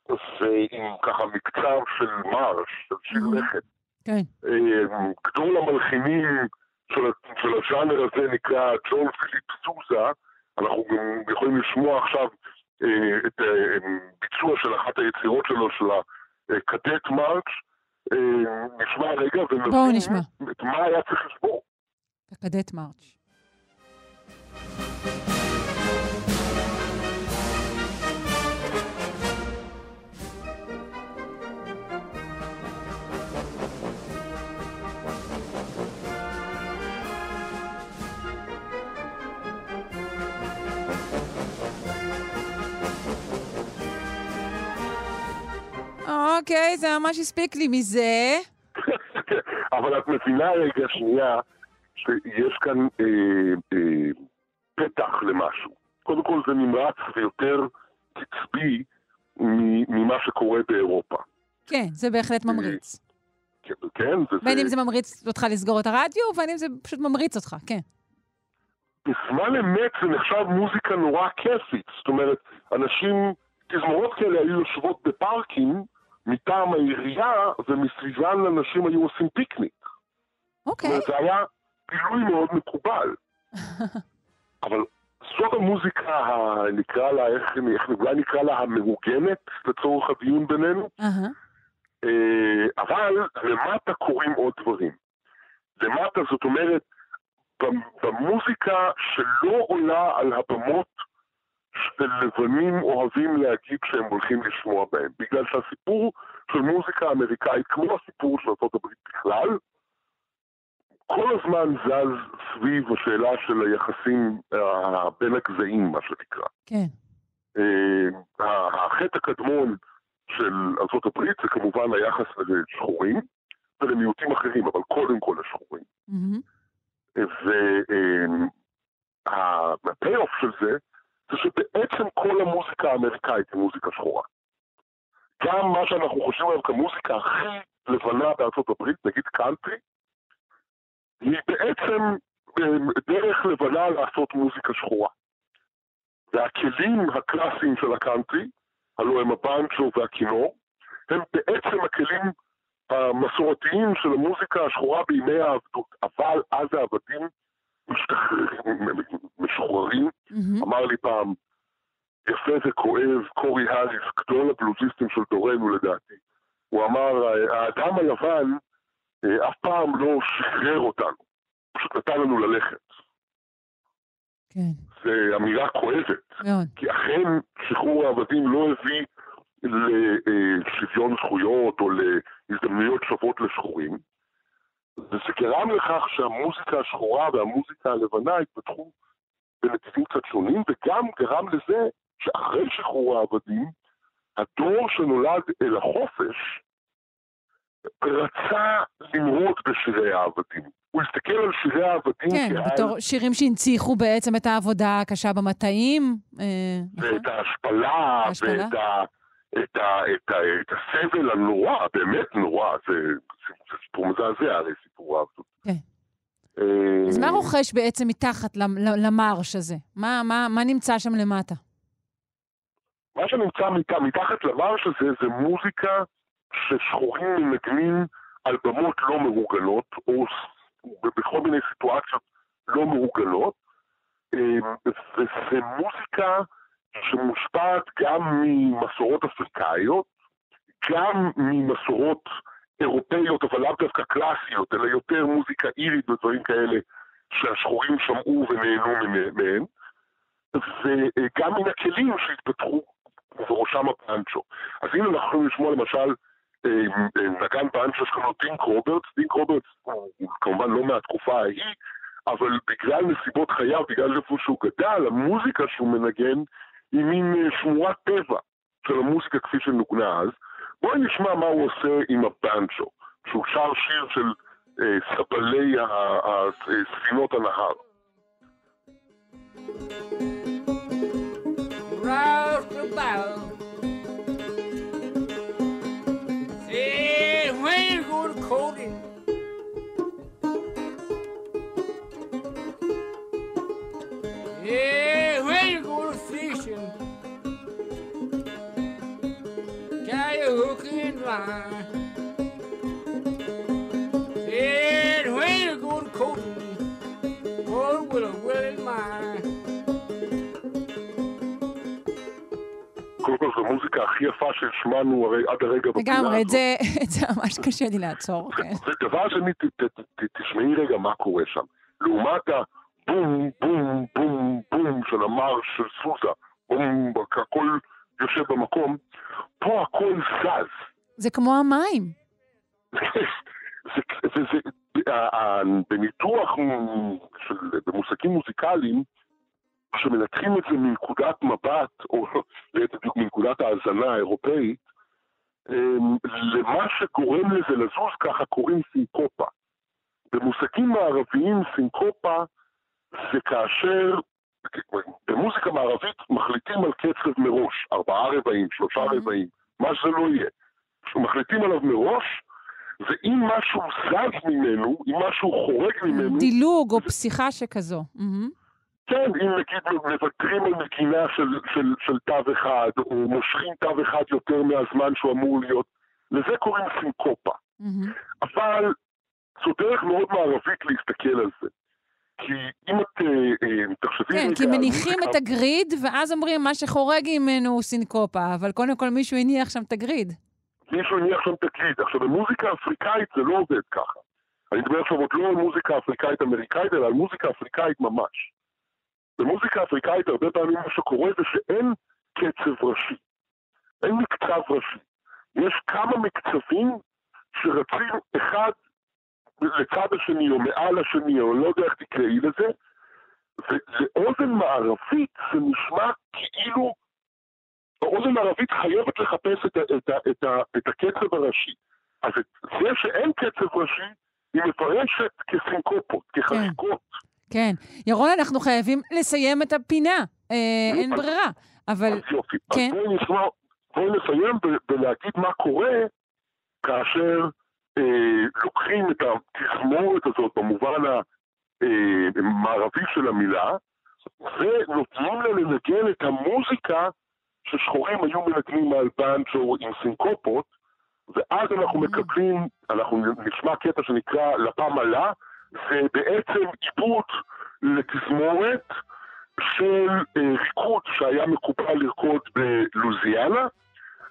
Speaker 5: ועם ככה מקצב של מרש, של שיר לכת.
Speaker 1: כן.
Speaker 5: אה, גדול המלחינים של, של הז'אנר הזה נקרא ג'ון פיליפ סוזה, אנחנו גם יכולים לשמוע עכשיו אה, את אה, ביצוע של אחת היצירות שלו, של הקדט מרץ', אה, נשמע רגע ונבין את מה היה צריך לשבור.
Speaker 1: הקדט מרץ'. אוקיי, זה ממש הספיק לי מזה.
Speaker 5: אבל את מבינה רגע שנייה שיש כאן אה, אה, פתח למשהו. קודם כל זה נמרץ ויותר קצבי ממה שקורה באירופה.
Speaker 1: כן, זה בהחלט ממריץ.
Speaker 5: כן, כן. זה...
Speaker 1: בין אם זה ממריץ אותך לסגור את הרדיו, ובין אם זה פשוט ממריץ אותך, כן.
Speaker 5: בזמן אמת זה נחשב מוזיקה נורא כיפית. זאת אומרת, אנשים, תזמורות כאלה היו יושבות בפארקים, מטעם העירייה, ומסביבן אנשים היו עושים פיקניק.
Speaker 1: אוקיי.
Speaker 5: אומרת, זה היה פילוי מאוד מקובל. אבל זאת המוזיקה, ה... נקרא לה, איך, איך אולי נקרא לה המהוגנת לצורך הדיון בינינו. Uh-huh. אבל למטה קורים עוד דברים. למטה, זאת אומרת, במוזיקה שלא עולה על הבמות שלבנים אוהבים להגיד שהם הולכים לשמוע בהם. בגלל שהסיפור של מוזיקה אמריקאית, כמו הסיפור של ארה"ב בכלל, כל הזמן זז סביב השאלה של היחסים uh, בין הגזעים, מה שנקרא.
Speaker 1: כן.
Speaker 5: Uh, החטא הקדמון של ארה"ב זה כמובן היחס לשחורים ולמיעוטים אחרים, אבל קודם כל לשחורים. Mm-hmm. וה payoff uh, של זה זה שבעצם כל המוזיקה האמריקאית היא מוזיקה שחורה. גם מה שאנחנו חושבים עליו כמוזיקה הכי לבנה בארצות הברית, נגיד קאנטרי, היא בעצם דרך לבנה לעשות מוזיקה שחורה. והכלים הקלאסיים של הקאנטרי, הלוא הם הבנצ'ו והכינור, הם בעצם הכלים המסורתיים של המוזיקה השחורה בימי העבדות, אבל אז העבדים משוחררים. Mm-hmm. אמר לי פעם, יפה וכואב, קורי האריס, גדול הבלוזיסטים של דורנו לדעתי. הוא אמר, האדם הלבן אה, אף פעם לא שחרר אותנו, פשוט נתן לנו ללכת.
Speaker 1: כן.
Speaker 5: זו אמירה כואבת. מאוד. כי אכן שחרור העבדים לא הביא לשוויון זכויות או להזדמנויות שוות לשחורים. וזה גרם לכך שהמוזיקה השחורה והמוזיקה הלבנה התפתחו בנתיבים קצת שונים, וגם גרם לזה שאחרי שחרור העבדים, הדור שנולד אל החופש רצה למרוד בשירי העבדים. הוא הסתכל על שירי העבדים
Speaker 1: כן, כעל... בתור שירים שהנציחו בעצם את העבודה הקשה במטעים.
Speaker 5: אה, ואת נכון? ההשפלה, ההשפלה, ואת ה... את, ה, את, ה, את הסבל הנורא, באמת נורא, זה, זה, סיפור מזעזע הרי סיפור העבדות.
Speaker 1: כן. אה, אז מה רוכש בעצם מתחת למרש הזה? מה, מה, מה נמצא שם למטה?
Speaker 5: מה שנמצא מת, מתחת למרש הזה זה מוזיקה ששחורים מנגנים על במות לא מאורגנות, או בכל מיני סיטואציות לא מאורגנות, אה, וזה מוזיקה שמושפעת גם ממסורות אפריקאיות, גם ממסורות אירופאיות, אבל לאו דווקא קלאסיות, אלא יותר מוזיקה אירית ודברים כאלה שהשחורים שמעו ונהנו מהם, וגם מן הכלים שהתפתחו, ובראשם הפאנצ'ו. אז אם אנחנו יכולים לשמוע למשל אה, אה, נגן בנג'ו שקוראים דינק רוברטס, דינק רוברטס הוא כמובן לא מהתקופה ההיא, אבל בגלל נסיבות חייו, בגלל איפה שהוא גדל, המוזיקה שהוא מנגן היא מין אה, שמורת טבע של המוזיקה כפי שנוגנה אז. בואי נשמע מה הוא עושה עם הבנג'ו, שהוא שר שיר של אה, סבלי ספינות הנהר. Rouse go line. Said when you go to courting, oh, with a willing mind. קודם כל זו המוזיקה הכי יפה שהשמענו הרי עד הרגע
Speaker 1: בפינה הזאת. לגמרי, את זה ממש קשה לי לעצור, כן.
Speaker 5: ודבר שני, תשמעי רגע מה קורה שם. לעומת הבום, בום, בום, בום של המרש של סוזה, בום, הכל יושב במקום, פה הכל זז.
Speaker 1: זה כמו המים.
Speaker 5: בניתוח של, במושגים מוזיקליים, כשמנתחים את זה מנקודת מבט, או ליתר דיוק מנקודת ההאזנה האירופאית, אמ, למה שגורם לזה לזוז ככה קוראים סינקופה. במושגים מערביים סינקופה זה כאשר במוזיקה מערבית מחליטים על קצב מראש, ארבעה רבעים, שלושה רבעים, מה שזה לא יהיה. שמחליטים עליו מראש, ואם משהו זז ממנו, אם משהו חורג ממנו...
Speaker 1: דילוג או פסיכה שכזו.
Speaker 5: כן, אם נגיד מוותרים על נגינה של, של, של תו אחד, או מושכים תו אחד יותר מהזמן שהוא אמור להיות, לזה קוראים סינקופה. אבל זו דרך מאוד מערבית להסתכל על זה. כי אם את אה, אה, תחשבי...
Speaker 1: כן, כי מניחים את הגריד, ואז אומרים, מה שחורג ממנו הוא סינקופה, אבל קודם כל מישהו הניח שם את הגריד.
Speaker 5: מישהו הניח שם תקליט. עכשיו, במוזיקה אפריקאית זה לא עובד ככה. אני מדבר עכשיו עוד לא על מוזיקה אפריקאית אמריקאית, אלא על מוזיקה אפריקאית ממש. במוזיקה אפריקאית הרבה פעמים מה שקורה זה שאין קצב ראשי. אין מקצב ראשי. יש כמה מקצבים שרצים אחד לצד השני או מעל השני, או לא יודע איך תקראי לזה, ולאוזן מערבית זה נשמע כאילו האוזן הערבית חייבת לחפש את, את, את, את, את הקצב הראשי. אז זה שאין קצב ראשי, היא מפרשת כסינקופות, כחריקות.
Speaker 1: כן. כן. ירון, אנחנו חייבים לסיים את הפינה. אה, אין ברירה. אבל...
Speaker 5: אז יופי. כן. אז בואי נשמע, בואי נסיים ולהגיד מה קורה כאשר אה, לוקחים את התזמורת הזאת במובן המערבי אה, של המילה, ונותנים לה לנגן את המוזיקה ששחורים היו מנגנים על בנצ'ו עם סינקופות, ואז אנחנו מקבלים, אנחנו נשמע קטע שנקרא לפה מלה, זה בעצם עיבוד לתזמורת של אה, ריקוד שהיה מקובל לרקוד בלוזיאנה,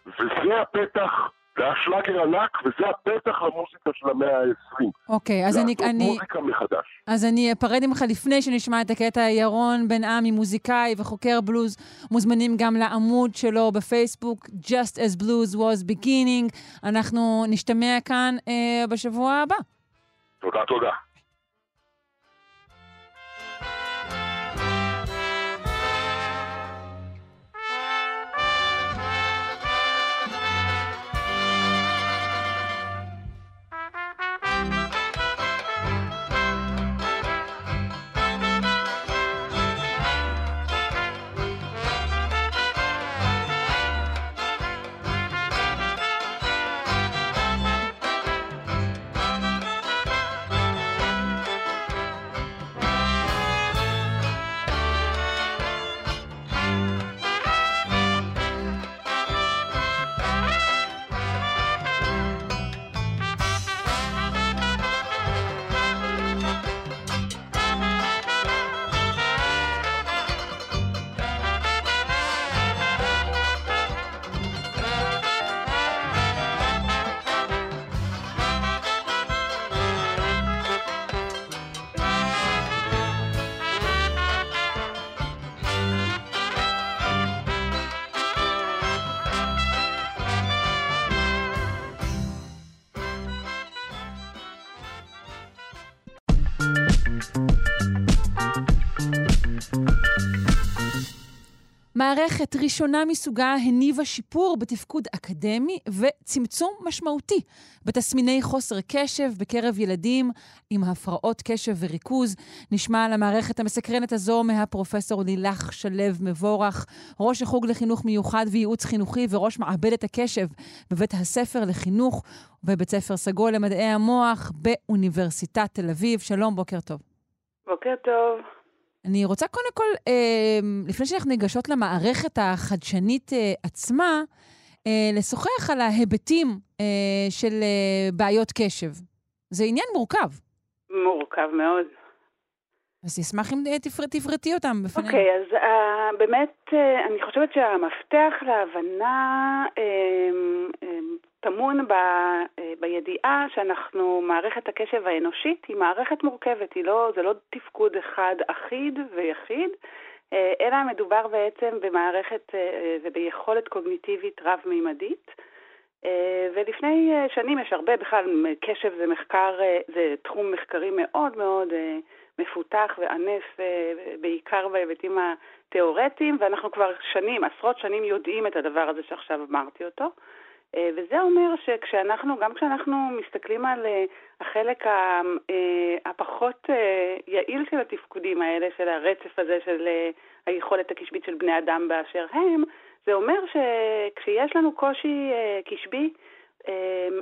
Speaker 5: וזה הפתח זה היה שלאגר ענק, וזה הפתח למוזיקה של המאה ה-20.
Speaker 1: אוקיי, אז אני...
Speaker 5: לעשות מוזיקה מחדש.
Speaker 1: אז אני אפרד ממך לפני שנשמע את הקטע. ירון בן עמי, מוזיקאי וחוקר בלוז, מוזמנים גם לעמוד שלו בפייסבוק, Just as Blues was beginning. אנחנו נשתמע כאן אה, בשבוע הבא.
Speaker 5: תודה, תודה.
Speaker 1: מערכת ראשונה מסוגה הניבה שיפור בתפקוד אקדמי וצמצום משמעותי בתסמיני חוסר קשב בקרב ילדים עם הפרעות קשב וריכוז. נשמע על המערכת המסקרנת הזו מהפרופסור לילך שלו מבורך, ראש החוג לחינוך מיוחד וייעוץ חינוכי וראש מעבדת הקשב בבית הספר לחינוך ובבית ספר סגול למדעי המוח באוניברסיטת תל אביב. שלום, בוקר טוב.
Speaker 4: בוקר טוב.
Speaker 1: אני רוצה קודם כל, אה, לפני שאנחנו ניגשות למערכת החדשנית אה, עצמה, אה, לשוחח על ההיבטים אה, של אה, בעיות קשב. זה עניין מורכב.
Speaker 4: מורכב מאוד.
Speaker 1: אז אשמח אם תפר, תפרטי אותם בפנינו.
Speaker 4: אוקיי, okay, אז uh, באמת, uh, אני חושבת שהמפתח להבנה uh, uh, טמון ב, uh, בידיעה שאנחנו, מערכת הקשב האנושית היא מערכת מורכבת, היא לא, זה לא תפקוד אחד אחיד ויחיד, uh, אלא מדובר בעצם במערכת uh, וביכולת קוגניטיבית רב-מימדית. ולפני שנים יש הרבה, בכלל קשב זה מחקר, זה תחום מחקרי מאוד מאוד מפותח וענף אה, בעיקר בהיבטים התיאורטיים, ואנחנו כבר שנים, עשרות שנים יודעים את הדבר הזה שעכשיו אמרתי אותו. אה, וזה אומר שכשאנחנו, גם כשאנחנו מסתכלים על אה, החלק הפחות יעיל של התפקודים האלה, של הרצף הזה של היכולת הקשבית של בני אדם באשר הם, זה אומר שכשיש לנו קושי קשבי,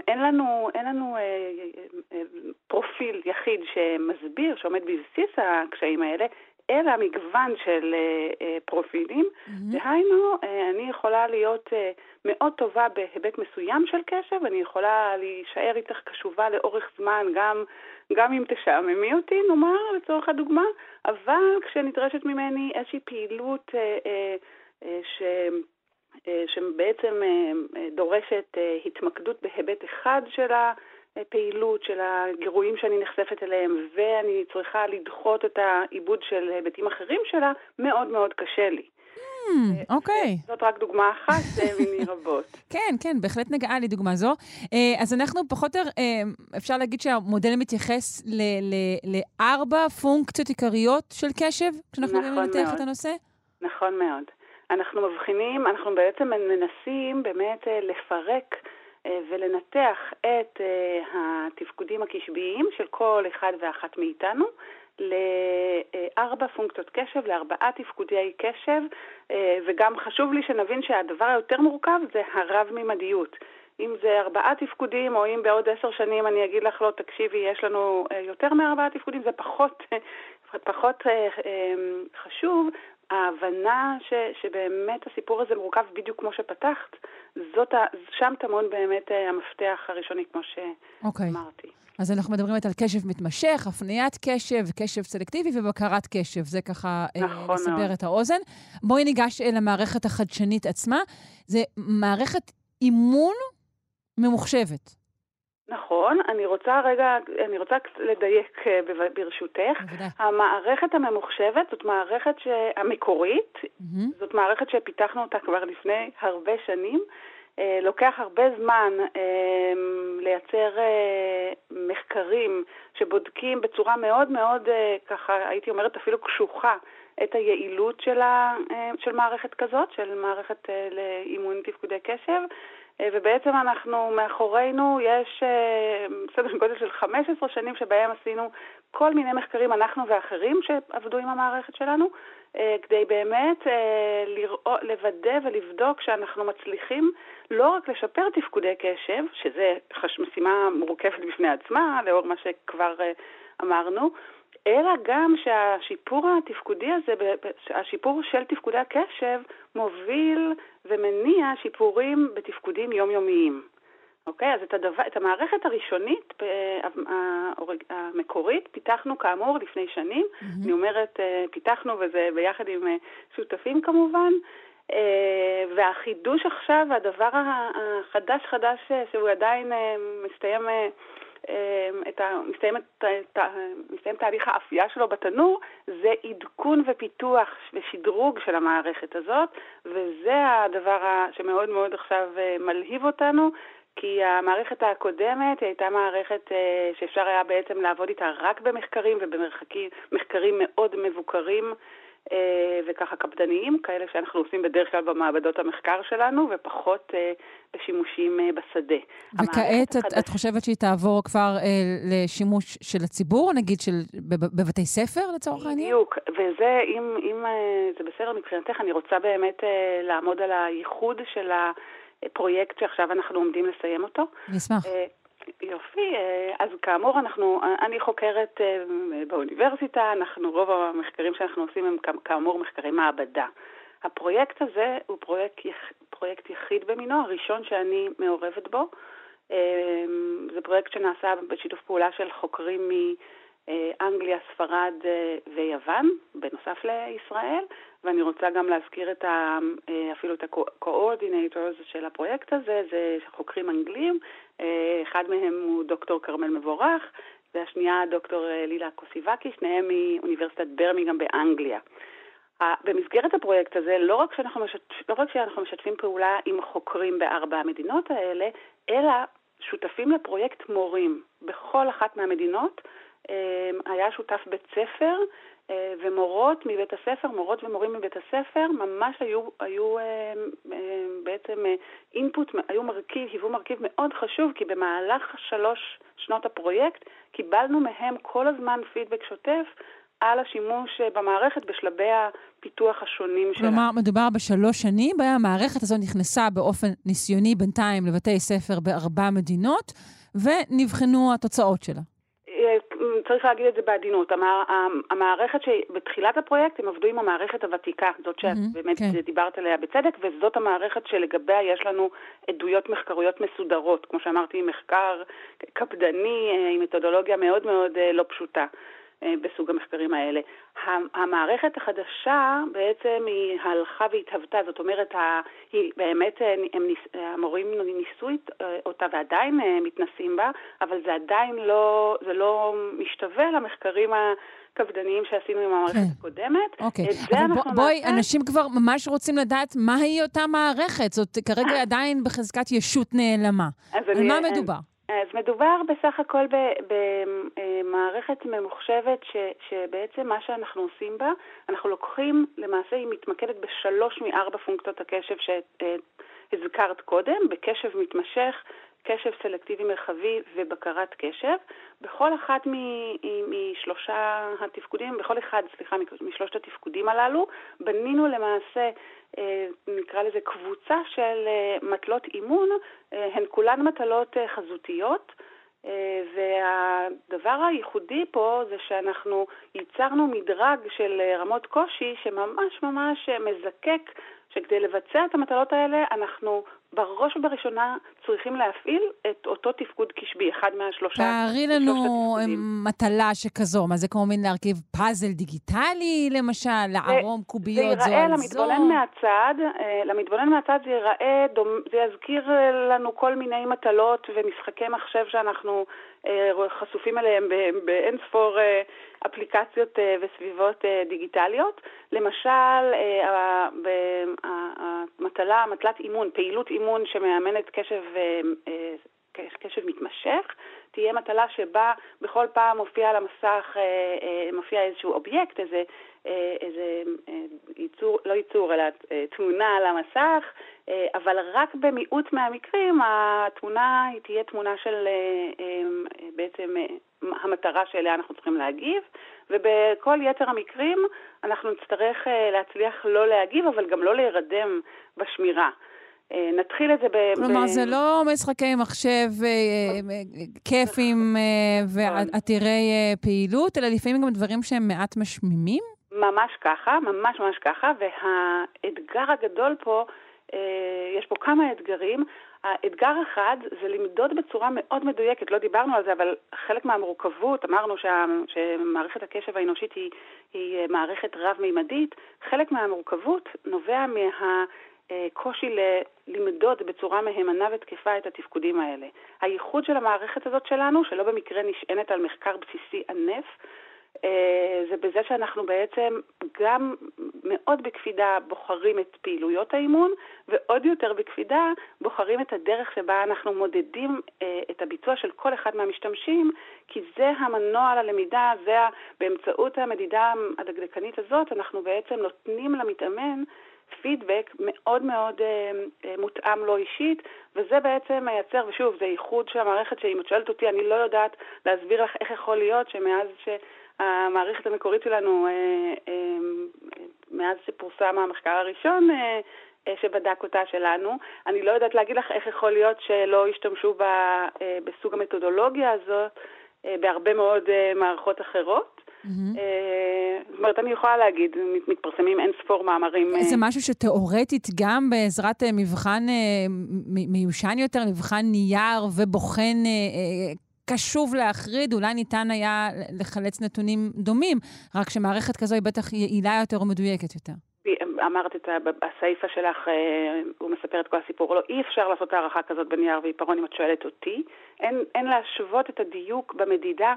Speaker 4: אין לנו, אין לנו אה, אה, פרופיל יחיד שמסביר, שעומד בבסיס הקשיים האלה, אלא מגוון של אה, פרופילים. Mm-hmm. דהיינו, אני יכולה להיות מאוד טובה בהיבט מסוים של קשב, אני יכולה להישאר איתך קשובה לאורך זמן, גם, גם אם תשעממי אותי, נאמר, לצורך הדוגמה, אבל כשנדרשת ממני איזושהי פעילות אה, אה, אה, ש... אה, שבעצם אה, אה, דורשת התמקדות בהיבט אחד של הפעילות, של הגירויים שאני נחשפת אליהם, ואני צריכה לדחות את העיבוד של היבטים אחרים שלה, מאוד מאוד קשה לי.
Speaker 1: Hmm, אוקיי.
Speaker 4: זאת רק דוגמה אחת מיני רבות.
Speaker 1: כן, כן, בהחלט נגעה לי דוגמה זו. אז אנחנו פחות או יותר, אפשר להגיד שהמודל מתייחס לארבע פונקציות עיקריות של קשב, כשאנחנו
Speaker 4: נכון
Speaker 1: ננתח את הנושא?
Speaker 4: נכון מאוד. אנחנו מבחינים, אנחנו בעצם מנסים באמת אה, לפרק אה, ולנתח את אה, התפקודים הקשביים של כל אחד ואחת מאיתנו לארבע פונקציות קשב, לארבעה תפקודי קשב, וגם חשוב לי שנבין שהדבר היותר מורכב זה הרב-מימדיות. אם זה ארבעה תפקודים, או אם בעוד עשר שנים אני אגיד לך, לא, תקשיבי, יש לנו יותר מארבעה תפקודים, זה פחות, פחות חשוב, ההבנה ש, שבאמת הסיפור הזה מורכב בדיוק כמו שפתחת, זאת ה, שם טמון באמת אה, המפתח הראשוני, כמו
Speaker 1: אוקיי.
Speaker 4: שאמרתי. Okay.
Speaker 1: אז אנחנו מדברים על קשב מתמשך, הפניית קשב, קשב סלקטיבי ובקרת קשב. זה ככה
Speaker 4: נכון
Speaker 1: אה, לסבר
Speaker 4: מאוד.
Speaker 1: את האוזן. בואי ניגש אל המערכת החדשנית עצמה. זה מערכת אימון ממוחשבת.
Speaker 4: נכון, אני רוצה רגע, אני רוצה לדייק אה, ברשותך.
Speaker 1: בוודאי.
Speaker 4: המערכת הממוחשבת זאת מערכת ש... המקורית,
Speaker 1: מהמם.
Speaker 4: זאת מערכת שפיתחנו אותה כבר לפני הרבה שנים. אה, לוקח הרבה זמן אה, לייצר אה, מחקרים שבודקים בצורה מאוד מאוד, אה, ככה הייתי אומרת אפילו קשוחה, את היעילות של, ה, אה, של מערכת כזאת, של מערכת אה, לאימון תפקודי קשב. אה, ובעצם אנחנו, מאחורינו יש אה, סדר גודל של 15 שנים שבהם עשינו כל מיני מחקרים, אנחנו ואחרים שעבדו עם המערכת שלנו, אה, כדי באמת לראות, לוודא ולבדוק שאנחנו מצליחים לא רק לשפר תפקודי קשב, שזה משימה מורכבת בפני עצמה, לאור מה שכבר אמרנו, אלא גם שהשיפור התפקודי הזה, השיפור של תפקודי הקשב, מוביל ומניע שיפורים בתפקודים יומיומיים. אוקיי? אז את, הדבר, את המערכת הראשונית, אה, המקורית, פיתחנו כאמור לפני שנים.
Speaker 1: מהמם.
Speaker 4: אני אומרת, אה, פיתחנו וזה ביחד עם אה, שותפים כמובן. והחידוש עכשיו, הדבר ה- החדש חדש אה, שהוא עדיין מסתיים, את ה, מסתיים, את, את, מסתיים תהליך האפייה שלו בתנור, זה עדכון ופיתוח ושדרוג של המערכת הזאת, וזה הדבר שמאוד מאוד עכשיו אה, מלהיב אותנו. כי המערכת הקודמת הייתה מערכת אה, שאפשר היה בעצם לעבוד איתה רק במחקרים ובמרחקים, מחקרים מאוד מבוקרים וככה קפדניים, כאלה שאנחנו עושים בדרך כלל במעבדות המחקר שלנו, ופחות אה, בשימושים אה, בשדה.
Speaker 1: וכעת את, את חושבת שהיא תעבור כבר אה, לשימוש של הציבור, נגיד של, בב- בבתי ספר לצורך העניין?
Speaker 4: בדיוק, וזה, אם, אם אה, זה בסדר מבחינתך, אני רוצה באמת אה, לעמוד על הייחוד של הפרויקט שעכשיו אנחנו עומדים לסיים אותו. אה, יופי, אה, אז כאמור, אנחנו, אני חוקרת אה, באוניברסיטה, אנחנו, רוב המחקרים שאנחנו עושים הם כאמור מחקרי מעבדה. הפרויקט הזה הוא פרויקט, פרויקט יחיד במינו, הראשון שאני מעורבת בו. אה, זה פרויקט שנעשה בשיתוף פעולה של חוקרים מאנגליה, ספרד אה, ויוון, בנוסף לישראל, ואני רוצה גם להזכיר את ה, אה, אפילו את ה-coordinators של הפרויקט הזה, זה חוקרים אנגלים, אה, אחד מהם הוא דוקטור כרמל מבורך, והשנייה דוקטור אה, לילה קוסיבקי, שניהם מאוניברסיטת ברמיגם באנגליה. במסגרת הפרויקט הזה, לא רק, שאנחנו משתפ... לא רק שאנחנו משתפים פעולה עם חוקרים בארבע המדינות האלה, אלא שותפים לפרויקט מורים. בכל אחת מהמדינות אה, היה שותף בית ספר, אה, ומורות מבית הספר, מורות ומורים מבית הספר, ממש היו, היו אה, אה, בעצם אינפוט, היו מרכיב, היוו מרכיב מאוד חשוב, כי במהלך שלוש שנות הפרויקט קיבלנו מהם כל הזמן פידבק שוטף על השימוש במערכת בשלבי הפיתוח השונים שלה.
Speaker 1: כלומר, מדובר בשלוש שנים בהם המערכת הזו נכנסה באופן ניסיוני בינתיים לבתי ספר בארבע מדינות, ונבחנו התוצאות שלה.
Speaker 4: צריך להגיד את זה בעדינות. המע... המערכת שבתחילת הפרויקט הם עבדו עם המערכת הוותיקה, זאת שאת
Speaker 1: מהמם,
Speaker 4: באמת
Speaker 1: כן.
Speaker 4: דיברת עליה בצדק, וזאת המערכת שלגביה יש לנו עדויות מחקריות מסודרות. כמו שאמרתי, מחקר קפדני אה, עם מתודולוגיה מאוד מאוד אה, לא פשוטה. אה, בסוג המחקרים האלה. ה- המערכת החדשה בעצם היא הלכה והתהוותה, זאת אומרת, ה- היא באמת, אה, הם, ניס- המורים ניסו אה, אותה ועדיין מתנסים בה, אבל זה עדיין לא, זה לא משתווה למחקרים הקפדניים שעשינו עם המערכת
Speaker 1: כן.
Speaker 4: הקודמת.
Speaker 1: אוקיי,
Speaker 4: את זה
Speaker 1: אבל
Speaker 4: אנחנו
Speaker 1: בוא, בואי,
Speaker 4: נעשה.
Speaker 1: אנשים כבר ממש רוצים לדעת מהי אותה מערכת. זאת כרגע עדיין בחזקת ישות נעלמה. על
Speaker 4: אני-
Speaker 1: מה מדובר?
Speaker 4: אז מדובר בסך הכל במערכת ממוחשבת ש, שבעצם מה שאנחנו עושים בה, אנחנו לוקחים, למעשה היא מתמקדת בשלוש מארבע פונקציות הקשב שהזכרת קודם, בקשב מתמשך, קשב סלקטיבי מרחבי ובקרת קשב. בכל אחת משלושה התפקודים, בכל אחד, סליחה, משלושת התפקודים הללו, בנינו למעשה, אה, נקרא לזה קבוצה של אה, מטלות אימון, אה, הן כולן מטלות חזותיות. והדבר הייחודי פה זה שאנחנו ייצרנו מדרג של רמות קושי שממש ממש מזקק שכדי לבצע את המטלות האלה אנחנו בראש ובראשונה צריכים להפעיל את אותו תפקוד קשבי, אחד מהשלושה.
Speaker 1: תארי לנו מטלה שכזו, מה זה כמו מין להרכיב פאזל דיגיטלי למשל, לערום קוביות זו על זו?
Speaker 4: זה ייראה למתבונן מהצד, אה, למתבונן מהצד זה ייראה, זה יזכיר לנו כל מיני מטלות ומשחקי מחשב שאנחנו אה, חשופים אליהם באין ספור אה, אפליקציות וסביבות דיגיטליות. למשל, המטלה, מטלת אימון, פעילות אימון שמאמנת קשב, קשב מתמשך, תהיה מטלה שבה בכל פעם מופיע על המסך, מופיע איזשהו אובייקט, איזה, איזה ייצור, לא ייצור, אלא תמונה על המסך, אה, אבל רק במיעוט מהמקרים התמונה היא תהיה תמונה של אה, אה, בעצם המטרה שאליה אנחנו צריכים להגיב, ובכל יתר המקרים אנחנו נצטרך להצליח לא להגיב, אבל גם לא להירדם בשמירה. נתחיל את זה ב...
Speaker 1: כלומר, ב... זה לא משחקי מחשב כיפים ועתירי פעילות, אלא לפעמים גם דברים שהם מעט משמימים?
Speaker 4: ממש ככה, ממש ממש ככה, והאתגר הגדול פה אה, יש פה כמה אתגרים. האתגר אחד זה למדוד בצורה מאוד מדויקת, לא דיברנו על זה, אבל חלק מהמורכבות, אמרנו שה, שמערכת הקשב האנושית היא, היא מערכת רב-מימדית, חלק מהמורכבות נובע מהקושי למדוד בצורה מהימנה ותקפה את התפקודים האלה. הייחוד של המערכת הזאת שלנו, שלא במקרה נשענת על מחקר בסיסי ענף, זה בזה שאנחנו בעצם גם מאוד בקפידה בוחרים את פעילויות האימון, ועוד יותר בקפידה בוחרים את הדרך שבה אנחנו מודדים אה, את הביצוע של כל אחד מהמשתמשים, כי זה המנוע ללמידה, זה באמצעות המדידה הדקדקנית הזאת, אנחנו בעצם נותנים למתאמן פידבק מאוד מאוד אה, אה, מותאם לו אישית, וזה בעצם מייצר, ושוב, זה ייחוד של המערכת שאם את שואלת אותי, אני לא יודעת להסביר לך איך יכול להיות שמאז ש... המערכת המקורית שלנו, אה, אה, מאז שפורסם המחקר הראשון אה, שבדק אותה שלנו, אני לא יודעת להגיד לך איך יכול להיות שלא השתמשו בסוג המתודולוגיה הזאת בהרבה מאוד מערכות אחרות. Mm-hmm. זאת אומרת, אני יכולה להגיד, מתפרסמים אין ספור מאמרים.
Speaker 1: זה משהו שתאורטית גם בעזרת מבחן מיושן יותר, מבחן נייר ובוחן קשוב להחריד, אולי ניתן היה לחלץ נתונים דומים, רק שמערכת כזו היא בטח יעילה יותר ומדויקת יותר.
Speaker 4: אמרת את הסיפה שלך, אה, הוא מספר את כל הסיפור, לא, אי אפשר לעשות הערכה כזאת בנייר ועיפרון אם את שואלת אותי. אין, אין להשוות את הדיוק במדידה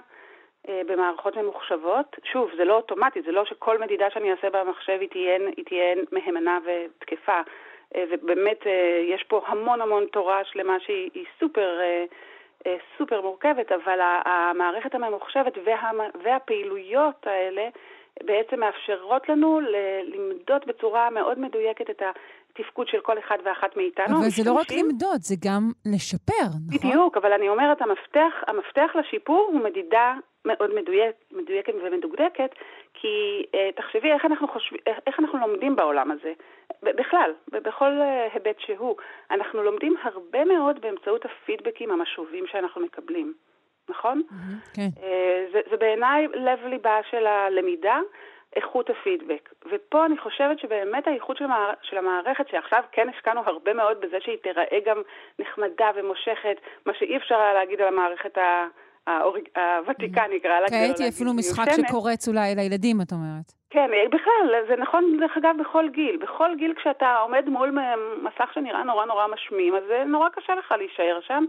Speaker 4: אה, במערכות ממוחשבות. שוב, זה לא אוטומטי, זה לא שכל מדידה שאני אעשה במחשב היא תהיה, היא תהיה מהימנה ותקפה. אה, ובאמת יש פה המון המון תורה שלמה שהיא סופר סופר מורכבת, אבל המערכת הממוחשבת וה, והפעילויות האלה בעצם מאפשרות לנו למדוד בצורה מאוד מדויקת את התפקוד של כל אחד ואחת מאיתנו.
Speaker 1: אבל זה לא רק למדוד, זה גם לשפר, נכון?
Speaker 4: בדיוק, אבל אני אומרת, המפתח, המפתח לשיפור הוא מדידה מאוד מדויק, מדויקת ומדוקדקת, כי uh, תחשבי איך אנחנו, חושב, איך אנחנו לומדים בעולם הזה. בכלל, בכל אה, היבט שהוא. אנחנו לומדים הרבה מאוד באמצעות הפידבקים המשובים שאנחנו מקבלים, נכון?
Speaker 1: כן. Uh,
Speaker 4: זה, זה בעיניי לב ליבה של הלמידה. איכות הפידבק. ופה אני חושבת שבאמת האיכות של, המער... של המערכת, שעכשיו כן השקענו הרבה מאוד בזה שהיא תיראה גם נחמדה ומושכת, מה שאי אפשר היה להגיד על המערכת ה... הוותיקה נקרא לה.
Speaker 1: כעת היא אפילו משחק שקורץ אולי לילדים, את אומרת.
Speaker 4: כן, בכלל, זה נכון, דרך אגב, בכל גיל. בכל גיל כשאתה עומד מול מסך שנראה נורא נורא משמים, אז זה נורא קשה לך להישאר שם.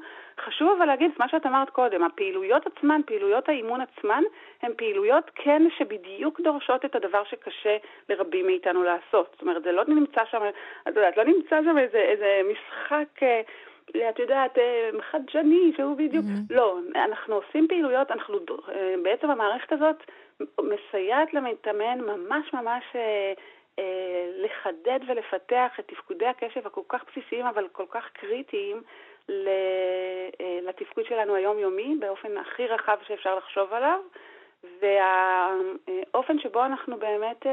Speaker 4: חשוב אבל להגיד את מה שאת אמרת קודם, הפעילויות עצמן, פעילויות האימון עצמן, הן פעילויות כן שבדיוק דורשות את הדבר שקשה לרבים מאיתנו לעשות. זאת אומרת, זה לא נמצא שם, את יודעת, לא נמצא שם איזה, איזה משחק... את יודעת, אה, חדשני, שהוא בדיוק... Mm-hmm. לא, אנחנו עושים פעילויות, אנחנו, אה, בעצם המערכת הזאת מסייעת למתאמן ממש ממש אה, אה, לחדד ולפתח את תפקודי הקשב הכל כך בסיסיים, אבל כל כך קריטיים לתפקוד שלנו היומיומי, באופן הכי רחב שאפשר לחשוב עליו. והאופן שבו אנחנו באמת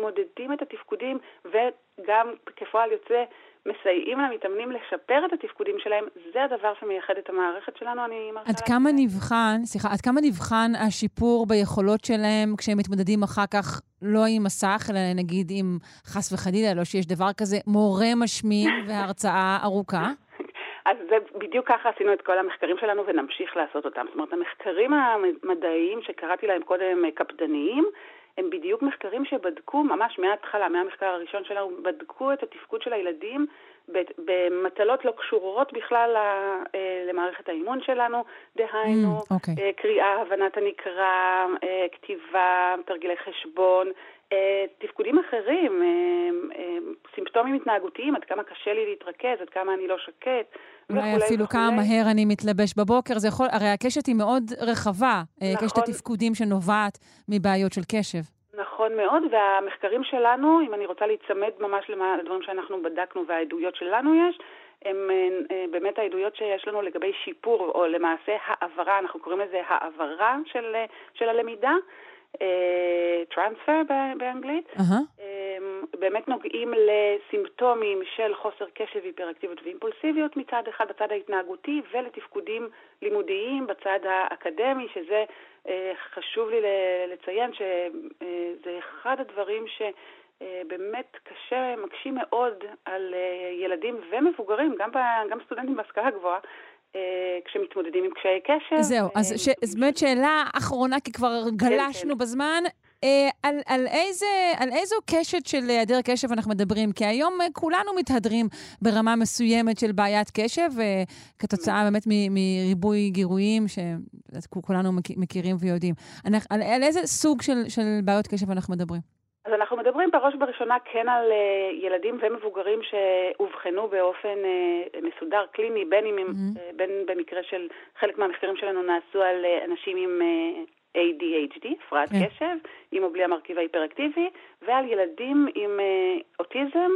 Speaker 4: מודדים את התפקודים וגם כפועל יוצא מסייעים למתאמנים לשפר את התפקודים שלהם, זה הדבר שמייחד את המערכת שלנו, אני מרשה
Speaker 1: עד כמה נבחן, סליחה, עד כמה נבחן השיפור ביכולות שלהם כשהם מתמודדים אחר כך לא עם מסך, אלא נגיד עם חס וחלילה, לא שיש דבר כזה, מורה משמיע והרצאה ארוכה?
Speaker 4: אז זה בדיוק ככה עשינו את כל המחקרים שלנו ונמשיך לעשות אותם. זאת אומרת, המחקרים המדעיים שקראתי להם קודם קפדניים, הם בדיוק מחקרים שבדקו ממש מההתחלה, מהמחקר הראשון שלנו, בדקו את התפקוד של הילדים במטלות לא קשורות בכלל אה, למערכת האימון שלנו, דהיינו mm, okay. אוקיי. אה, קריאה, הבנת הנקרא, אה, כתיבה, תרגילי חשבון, תפקודים אחרים, סימפטומים התנהגותיים, עד כמה קשה לי להתרכז, עד כמה אני לא שקט.
Speaker 1: אולי אפילו וכולי. כמה מהר אני מתלבש בבוקר, זה יכול, הרי הקשת היא מאוד רחבה, נכון. קשת התפקודים שנובעת מבעיות של קשב.
Speaker 4: נכון מאוד, והמחקרים שלנו, אם אני רוצה להיצמד ממש לדברים שאנחנו בדקנו והעדויות שלנו יש, הם אה, באמת העדויות שיש לנו לגבי שיפור, או למעשה העברה, אנחנו קוראים לזה העברה של, של הלמידה, טרנספר uh, באנגלית, uh-huh. באמת נוגעים לסימפטומים של חוסר קשב, היפראקטיביות ואימפולסיביות מצד אחד בצד ההתנהגותי ולתפקודים לימודיים בצד האקדמי, שזה uh, חשוב לי לציין שזה uh, אחד הדברים ש... באמת קשה, מקשים מאוד על ילדים ומבוגרים, גם, גם סטודנטים בהשכלה גבוהה, אה, כשמתמודדים עם קשיי קשר.
Speaker 1: זהו, אז אה, ש... באמת שאלה אחרונה, כי כבר גלשנו כן, כן. בזמן. אה, על, על, איזה, על איזו קשת של היעדר קשב אנחנו מדברים? כי היום כולנו מתהדרים ברמה מסוימת של בעיית קשב, כתוצאה באמת מריבוי גירויים שכולנו מכירים ויודעים. על, על איזה סוג של, של בעיות קשב אנחנו מדברים?
Speaker 4: אז אנחנו מדברים בראש ובראשונה כן על uh, ילדים ומבוגרים שאובחנו באופן uh, מסודר קליני, בין אם mm-hmm. uh, בין במקרה של חלק מהמחקרים שלנו נעשו על אנשים עם ADHD, הפרעת yeah. קשב, עם או בלי המרכיב ההיפראקטיבי, ועל ילדים עם אוטיזם.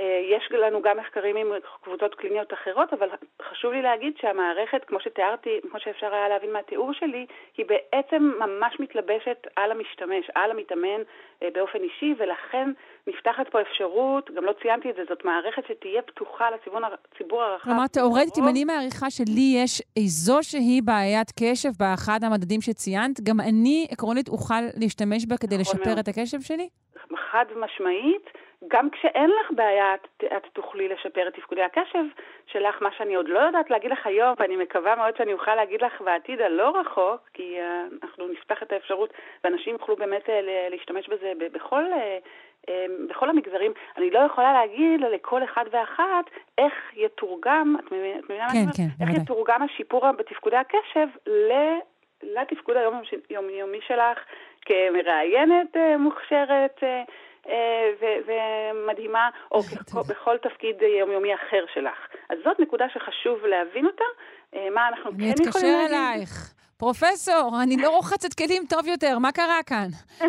Speaker 4: אה, יש לנו גם מחקרים עם קבוצות קליניות אחרות, אבל חשוב לי להגיד שהמערכת, כמו שתיארתי, כמו שאפשר היה להבין מהתיאור שלי, היא בעצם ממש מתלבשת על המשתמש, על המתאמן אה, באופן אישי, ולכן נפתחת פה אפשרות, גם לא ציינתי את זה, זאת מערכת שתהיה פתוחה לציבור הרחב.
Speaker 1: כלומר, תאורטית, אם אני מעריכה שלי יש איזושהי בעיית קשב באחד המדדים שציינת, גם אני עקרונית אוכל להשתמש בה כדי נכון לשפר. את הקשב שלי?
Speaker 4: חד משמעית. גם כשאין לך בעיה, את, את תוכלי לשפר את תפקודי הקשב שלך, מה שאני עוד לא יודעת להגיד לך היום, ואני מקווה מאוד שאני אוכל להגיד לך בעתיד הלא רחוק, כי uh, אנחנו נפתח את האפשרות, ואנשים יוכלו באמת uh, להשתמש בזה בכל, uh, um, בכל המגזרים. אני לא יכולה להגיד לכל אחד ואחת איך יתורגם, את מבינה
Speaker 1: כן, מה אני כן,
Speaker 4: איך בוודאי. יתורגם השיפור בתפקודי הקשב לתפקוד היומיומי שלך כמראיינת מוכשרת. אה, ומדהימה, או בכל תפקיד יומיומי אחר שלך. אז זאת נקודה שחשוב להבין אותה, אה, מה אנחנו כן יכולים.
Speaker 1: אני אתקשר אלייך. פרופסור, אני לא רוחצת כלים טוב יותר, מה קרה כאן?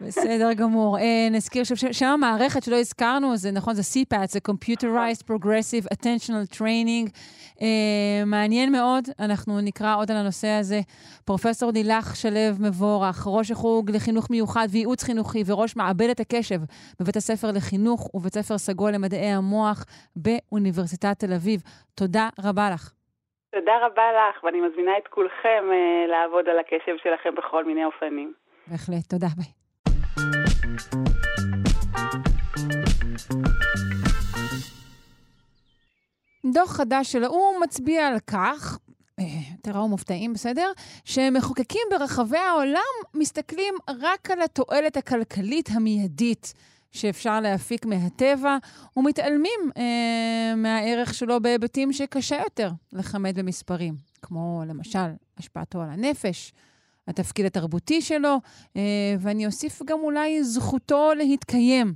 Speaker 1: בסדר גמור. אה, נזכיר שם המערכת שלא הזכרנו, זה נכון, זה CPAT, זה Computerized Progressive Attentional Training. אה, מעניין מאוד, אנחנו נקרא עוד על הנושא הזה. פרופסור לילך שלו מבורך, ראש החוג לחינוך מיוחד וייעוץ חינוכי וראש מעבדת הקשב בבית הספר לחינוך ובית ספר סגול למדעי המוח באוניברסיטת תל אביב. תודה רבה לך.
Speaker 4: תודה רבה לך, ואני מזמינה את כולכם uh, לעבוד על הקשב שלכם בכל מיני אופנים.
Speaker 1: בהחלט, תודה, ביי. דוח חדש של האו"ם מצביע על כך, אה, תראו מופתעים, בסדר? שמחוקקים ברחבי העולם מסתכלים רק על התועלת הכלכלית המיידית שאפשר להפיק מהטבע, ומתעלמים אה, מהערך שלו בהיבטים שקשה יותר לכמת במספרים, כמו למשל השפעתו על הנפש, התפקיד התרבותי שלו, אה, ואני אוסיף גם אולי זכותו להתקיים,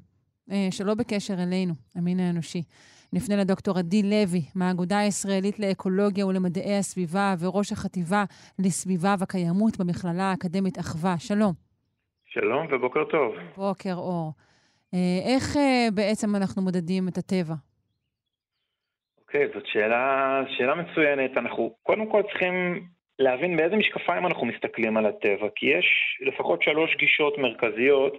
Speaker 1: שלא בקשר אלינו, המין האנושי. נפנה לדוקטור עדי לוי, מהאגודה הישראלית לאקולוגיה ולמדעי הסביבה וראש החטיבה לסביבה וקיימות במכללה האקדמית אחווה. שלום.
Speaker 6: שלום ובוקר טוב.
Speaker 1: בוקר אור. אה, איך בעצם אנחנו מודדים את הטבע?
Speaker 6: אוקיי, זאת שאלה, שאלה מצוינת. אנחנו קודם כל צריכים להבין באיזה משקפיים אנחנו מסתכלים על הטבע, כי יש לפחות שלוש גישות מרכזיות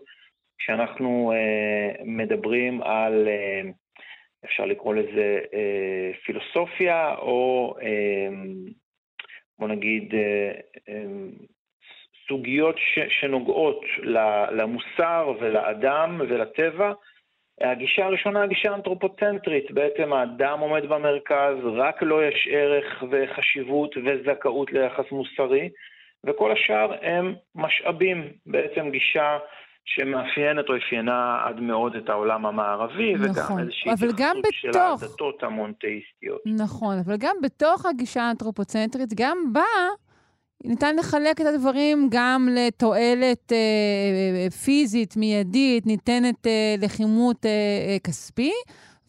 Speaker 6: כשאנחנו אה, מדברים על, אה, אפשר לקרוא לזה אה, פילוסופיה, או בוא נגיד סוגיות ש, שנוגעות למוסר ולאדם ולטבע. הגישה הראשונה, הגישה האנתרופוצנטרית, בעצם האדם עומד במרכז, רק לו לא יש ערך וחשיבות וזכאות ליחס מוסרי, וכל השאר הם משאבים, בעצם גישה שמאפיינת או אפיינה עד מאוד את העולם המערבי, נכון, וגם איזושהי התייחסות של הדתות המונתאיסטיות.
Speaker 1: נכון, אבל גם בתוך הגישה האנתרופוצנטרית, גם בה ניתן לחלק את הדברים גם לתועלת אה, אה, פיזית, מיידית, ניתנת אה, לחימות אה, אה, כספי,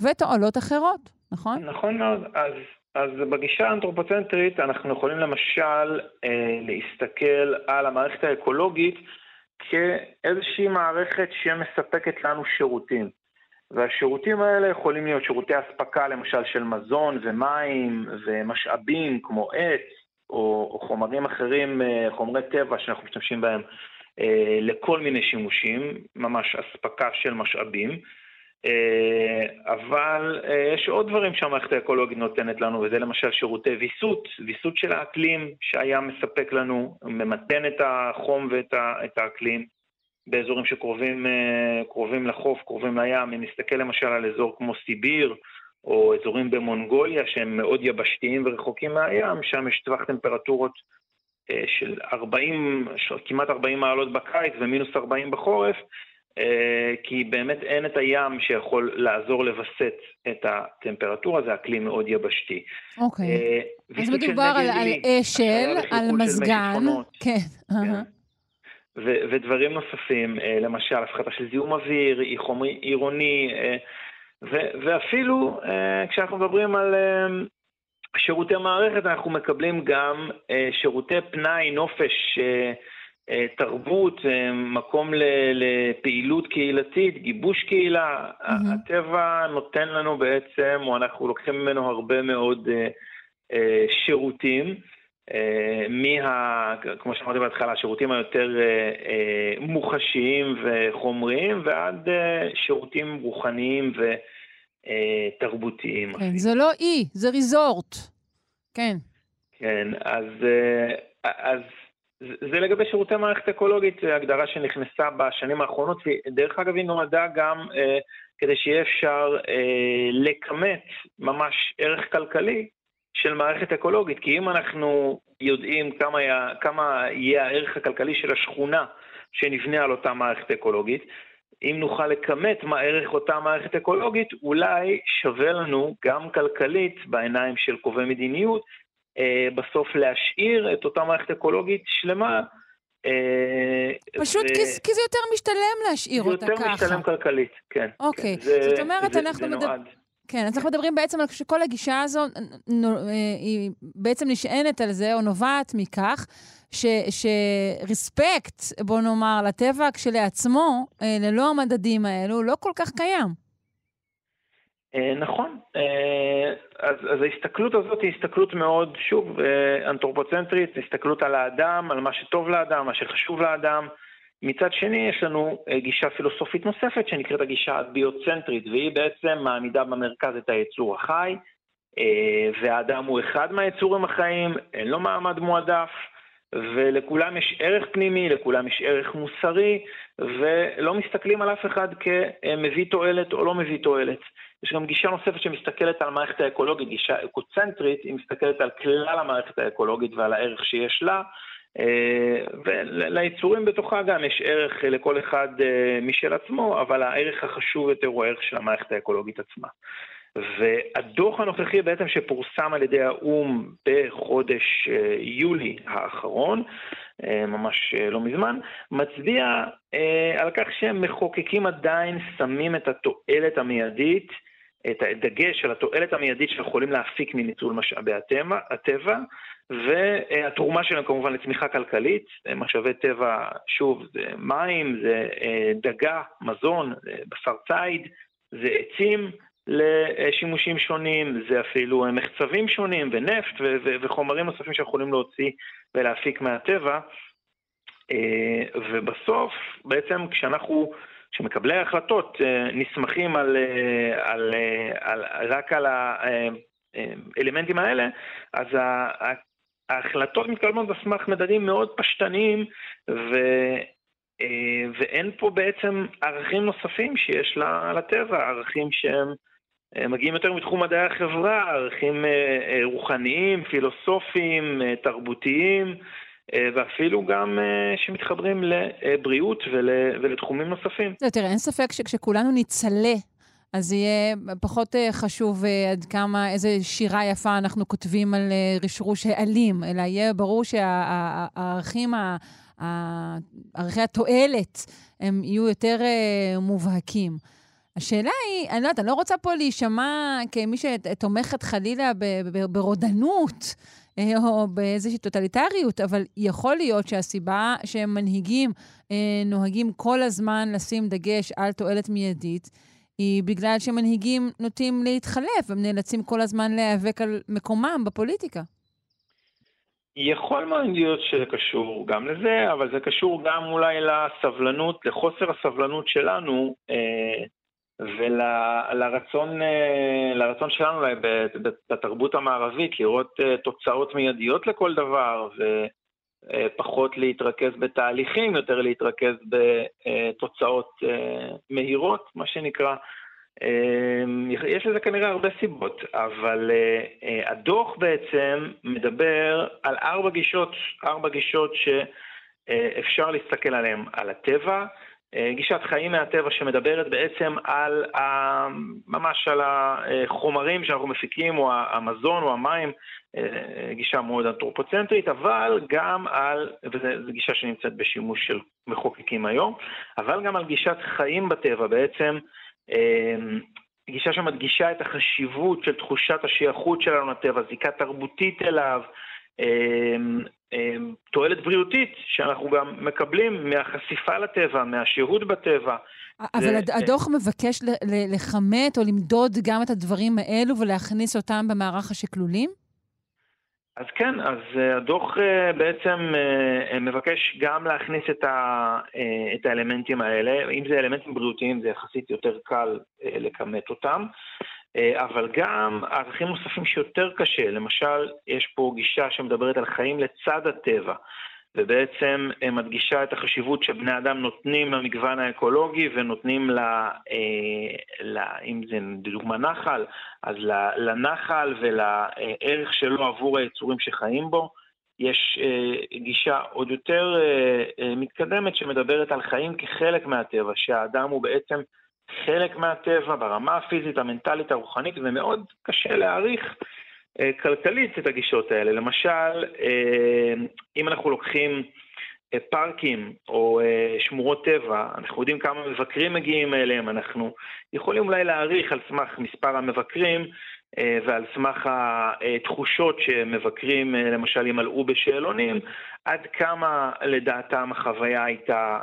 Speaker 1: ותועלות אחרות, נכון?
Speaker 6: נכון מאוד. אז, אז בגישה האנתרופוצנטרית אנחנו יכולים למשל אה, להסתכל על המערכת האקולוגית כאיזושהי מערכת שמספקת לנו שירותים. והשירותים האלה יכולים להיות שירותי אספקה למשל של מזון ומים ומשאבים כמו עץ, או, או חומרים אחרים, אה, חומרי טבע שאנחנו משתמשים בהם אה, לכל מיני שימושים, ממש אספקה של משאבים. אה, אבל יש עוד דברים שהמערכת האקולוגית נותנת לנו, וזה למשל שירותי ויסות, ויסות של האקלים שהים מספק לנו, ממתן את החום ואת האקלים באזורים שקרובים לחוף, קרובים לים. אם נסתכל למשל על אזור כמו סיביר, או אזורים במונגוליה שהם מאוד יבשתיים ורחוקים מהים, שם יש טווח טמפרטורות אה, של 40, כמעט 40 מעלות בקיץ ומינוס 40 בחורף, אה, כי באמת אין את הים שיכול לעזור לווסת את הטמפרטורה, זה אקלים מאוד יבשתי.
Speaker 1: אוקיי. אה, אז מדובר על, על אשל, על מזגן. כן. כן.
Speaker 6: ודברים נוספים, למשל הפחתה של זיהום אוויר, חומרי עירוני, ו- ואפילו כשאנחנו מדברים על שירותי מערכת, אנחנו מקבלים גם שירותי פנאי, נופש, תרבות, uh, מקום לפעילות קהילתית, גיבוש קהילה. Mm-hmm. הטבע נותן לנו בעצם, או אנחנו לוקחים ממנו הרבה מאוד uh, שירותים. מה, כמו שאמרתי בהתחלה, השירותים היותר מוחשיים וחומריים, ועד שירותים רוחניים ו... אה, תרבותיים.
Speaker 1: כן, אפילו. זה לא אי, זה ריזורט. כן.
Speaker 6: כן, אז, אה, אז זה לגבי שירותי מערכת אקולוגית, הגדרה שנכנסה בשנים האחרונות, ודרך אגב היא נועדה גם אה, כדי שיהיה אפשר אה, לכמת ממש ערך כלכלי של מערכת אקולוגית, כי אם אנחנו יודעים כמה, היה, כמה יהיה הערך הכלכלי של השכונה שנבנה על אותה מערכת אקולוגית, אם נוכל לכמת מה ערך אותה מערכת אקולוגית, אולי שווה לנו גם כלכלית בעיניים של קובעי מדיניות, בסוף להשאיר את אותה מערכת אקולוגית שלמה.
Speaker 1: אה, פשוט ו... כי, כי זה יותר משתלם להשאיר אותה ככה.
Speaker 6: זה יותר משתלם כלכלית, כן.
Speaker 1: אוקיי, כן. זאת אומרת, זה, אנחנו מדברים... כן, אז אנחנו מדברים בעצם על שכל הגישה הזו אה, היא בעצם נשענת על זה, או נובעת מכך שריספקט, בוא נאמר, לטבע כשלעצמו, אה, ללא המדדים האלו, לא כל כך קיים.
Speaker 6: אה, נכון. אז, אז ההסתכלות הזאת היא הסתכלות מאוד, שוב, אנתרופוצנטרית, הסתכלות על האדם, על מה שטוב לאדם, מה שחשוב לאדם. מצד שני, יש לנו אה, גישה פילוסופית נוספת שנקראת הגישה הביוצנטרית, והיא בעצם מעמידה במרכז את היצור החי, אה, והאדם הוא אחד מהיצורים החיים, אין לו מעמד מועדף, ולכולם יש ערך פנימי, לכולם יש ערך מוסרי, ולא מסתכלים על אף אחד כמביא תועלת או לא מביא תועלת. יש גם גישה נוספת שמסתכלת על המערכת האקולוגית, גישה אקוצנטרית, היא מסתכלת על כלל המערכת האקולוגית ועל הערך שיש לה. אה, וליצורים בתוכה גם יש ערך לכל אחד אה, משל עצמו, אבל הערך החשוב יותר הוא הערך של המערכת האקולוגית עצמה. והדוח הנוכחי בעצם שפורסם על ידי האו"ם בחודש אה, יולי האחרון, ממש לא מזמן, מצביע על כך שהם מחוקקים עדיין שמים את התועלת המיידית את הדגש על התועלת המיידית שיכולים להפיק מניצול משאבי הטבע, הטבע והתרומה שלהם כמובן לצמיחה כלכלית, משאבי טבע, שוב, זה מים, זה אה, דגה, מזון, בשר ציד, זה עצים לשימושים שונים, זה אפילו מחצבים שונים ונפט וחומרים נוספים שיכולים להוציא ולהפיק מהטבע. אה, ובסוף, בעצם כשאנחנו כשמקבלי ההחלטות נסמכים על, על, על, רק על האלמנטים האלה, אז ההחלטות מתקיימות על סמך מדדים מאוד פשטניים, ו, ואין פה בעצם ערכים נוספים שיש לטבע, ערכים שהם מגיעים יותר מתחום מדעי החברה, ערכים רוחניים, פילוסופיים, תרבותיים. אה, ואפילו גם אה, שמתחברים לבריאות ול, ולתחומים נוספים.
Speaker 1: לא, תראה, אין ספק שכשכולנו נצלה אז יהיה פחות אה, חשוב עד כמה, איזה שירה יפה אנחנו כותבים על רשרוש העלים, אלא יהיה ברור שהערכים, ערכי התועלת, הם יהיו יותר מובהקים. השאלה היא, אני לא יודעת, אני לא רוצה פה להישמע כמי שתומכת חלילה ברודנות. אה, או באיזושהי טוטליטריות, אבל יכול להיות שהסיבה שהם מנהיגים אה, נוהגים כל הזמן לשים דגש על תועלת מיידית, היא בגלל שמנהיגים נוטים להתחלף, הם נאלצים כל הזמן להיאבק על מקומם בפוליטיקה.
Speaker 6: יכול מאוד להיות שזה קשור גם לזה, אבל זה קשור גם אולי לסבלנות, לחוסר הסבלנות שלנו אה, ולרצון לרצון שלנו בתרבות המערבית לראות אה, תוצאות מיידיות לכל דבר ופחות להתרכז בתהליכים, יותר להתרכז בתוצאות אה, מהירות, מה שנקרא. אה, יש לזה כנראה הרבה סיבות, אבל הדוח בעצם מדבר על ארבע גישות, ארבע גישות שאפשר להסתכל עליהן, על הטבע, אה, גישת חיים מהטבע שמדברת בעצם על, ה, ממש על החומרים שאנחנו מפיקים, או המזון או המים, אה, גישה מאוד אנתרופוצנטרית, אבל גם על, וזו גישה שנמצאת בשימוש של מחוקקים היום, אבל גם על גישת חיים בטבע, בעצם אה, גישה שמדגישה את החשיבות של תחושת השייכות שלנו לטבע, זיקה תרבותית אליו, תועלת בריאותית שאנחנו גם מקבלים מהחשיפה לטבע, מהשהות בטבע.
Speaker 1: אבל זה, הדוח מבקש לכמת או למדוד גם את הדברים האלו ולהכניס אותם במערך השקלולים?
Speaker 6: אז כן, אז אה, הדוח אה, בעצם אה, מבקש גם להכניס את, ה, את האלמנטים האלה, אם זה אלמנטים בריאותיים זה יחסית יותר קל לכמת אותם, אבל גם ערכים נוספים שיותר קשה, למשל, יש פה גישה שמדברת על חיים לצד הטבע, ובעצם אה, מדגישה את החשיבות שבני אדם נותנים למגוון האקולוגי ונותנים, לה, אה, לה, אם זה לדוגמה נחל, אז לנחל ולערך שלו עבור היצורים שחיים בו. יש גישה עוד יותר מתקדמת שמדברת על חיים כחלק מהטבע, שהאדם הוא בעצם חלק מהטבע ברמה הפיזית, המנטלית, הרוחנית, ומאוד קשה להעריך אה, כלכלית את הגישות האלה. למשל, אה, אם אנחנו לוקחים אה, פארקים או שמורות טבע, אנחנו יודעים כמה מבקרים מגיעים אליהם, אנחנו יכולים אולי להעריך על סמך מספר המבקרים ועל סמך התחושות שמבקרים למשל ימלאו בשאלונים, עד כמה לדעתם החוויה הייתה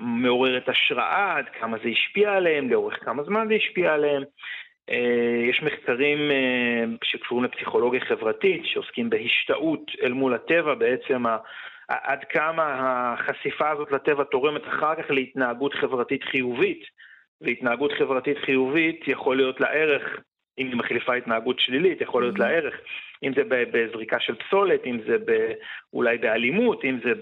Speaker 6: מעוררת השראה, עד כמה זה השפיע עליהם, לאורך כמה זמן זה השפיע עליהם. אה, יש מחקרים אה, שקשורים לפסיכולוגיה חברתית, שעוסקים בהשתאות אל מול הטבע, בעצם עד כמה החשיפה הזאת לטבע תורמת אחר כך להתנהגות חברתית חיובית, והתנהגות חברתית חיובית יכול להיות לה ערך אם היא מחליפה התנהגות שלילית, יכול להיות לה mm-hmm. ערך. אם זה בזריקה של פסולת, אם זה אולי באלימות, אם זה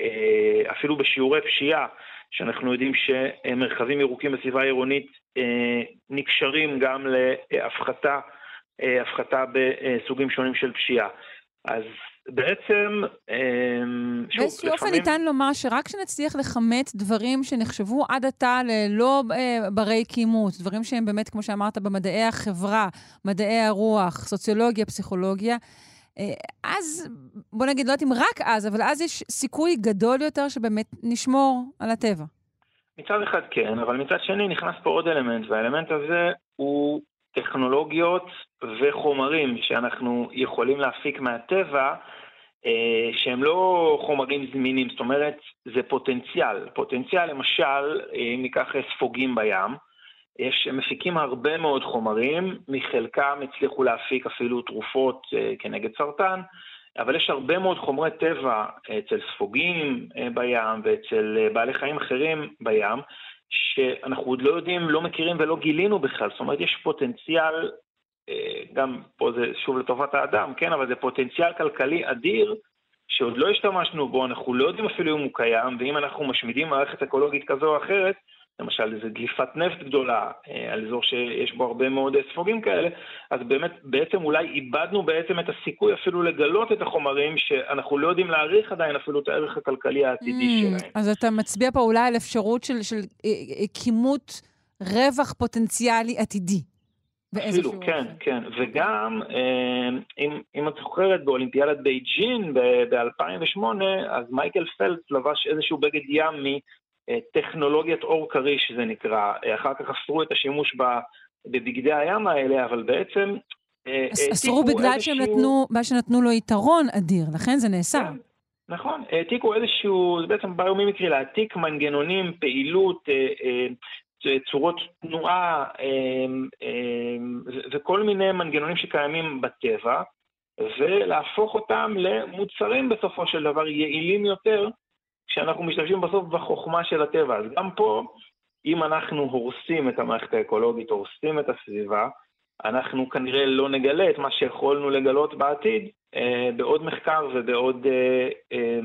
Speaker 6: אה, אפילו בשיעורי פשיעה, שאנחנו יודעים שמרחבים ירוקים בסביבה העירונית אה, נקשרים גם להפחתה אה, הפחתה בסוגים שונים של פשיעה. אז בעצם,
Speaker 1: אמ, שוב, באיזשהו אופן ניתן לומר שרק כשנצליח לכמת דברים שנחשבו עד עתה ללא אה, ברי קימות, דברים שהם באמת, כמו שאמרת, במדעי החברה, מדעי הרוח, סוציולוגיה, פסיכולוגיה, אה, אז, בוא נגיד, לא יודעת אם רק אז, אבל אז יש סיכוי גדול יותר שבאמת נשמור על הטבע.
Speaker 6: מצד אחד כן, אבל מצד שני נכנס פה עוד אלמנט, והאלמנט הזה הוא טכנולוגיות וחומרים שאנחנו יכולים להפיק מהטבע, אה, שהם לא חומרים זמינים, זאת אומרת, זה פוטנציאל. פוטנציאל, למשל, אם ניקח ספוגים בים, יש, מפיקים הרבה מאוד חומרים, מחלקם הצליחו להפיק אפילו תרופות uh, כנגד סרטן, אבל יש הרבה מאוד חומרי טבע אצל ספוגים בים ואצל בעלי חיים אחרים בים, שאנחנו עוד לא יודעים, לא מכירים ולא גילינו בכלל. זאת אומרת, יש פוטנציאל, גם פה זה שוב לטובת האדם, כן, אבל זה פוטנציאל כלכלי אדיר שעוד לא השתמשנו בו, אנחנו לא יודעים אפילו אם הוא קיים, ואם אנחנו משמידים מערכת אקולוגית כזו או אחרת, למשל איזו דליפת נפט גדולה אה, על אזור שיש בו הרבה מאוד ספוגים כאלה, אז באמת, בעצם אולי איבדנו בעצם את הסיכוי אפילו לגלות את החומרים שאנחנו לא יודעים להעריך עדיין אפילו את הערך הכלכלי העתידי mm, שלהם.
Speaker 1: אז אתה מצביע פה אולי על אפשרות של, של אה, אה, כימות רווח פוטנציאלי עתידי.
Speaker 6: אפילו, כן, כן. וגם, אם, אם את זוכרת, באולימפיאדת בייג'ין ב-2008, אז מייקל פלפס לבש איזשהו בגד ים טכנולוגיית עור כריש זה נקרא, אחר כך אסרו את השימוש בבגדי הים האלה, אבל בעצם...
Speaker 1: אה, אסרו בגלל שהם נתנו, מה שנתנו לו יתרון אדיר, לכן זה נאסר. כן,
Speaker 6: נכון, העתיקו איזשהו, זה בעצם ביומי להעתיק מנגנונים, פעילות, אה, אה, צורות תנועה וכל מיני מנגנונים שקיימים בטבע, ולהפוך אותם למוצרים בסופו של דבר יעילים יותר כשאנחנו משתמשים בסוף בחוכמה של הטבע. אז גם פה, אם אנחנו הורסים את המערכת האקולוגית, הורסים את הסביבה, אנחנו כנראה לא נגלה את מה שיכולנו לגלות בעתיד אה, בעוד מחקר ובעוד אה, אה,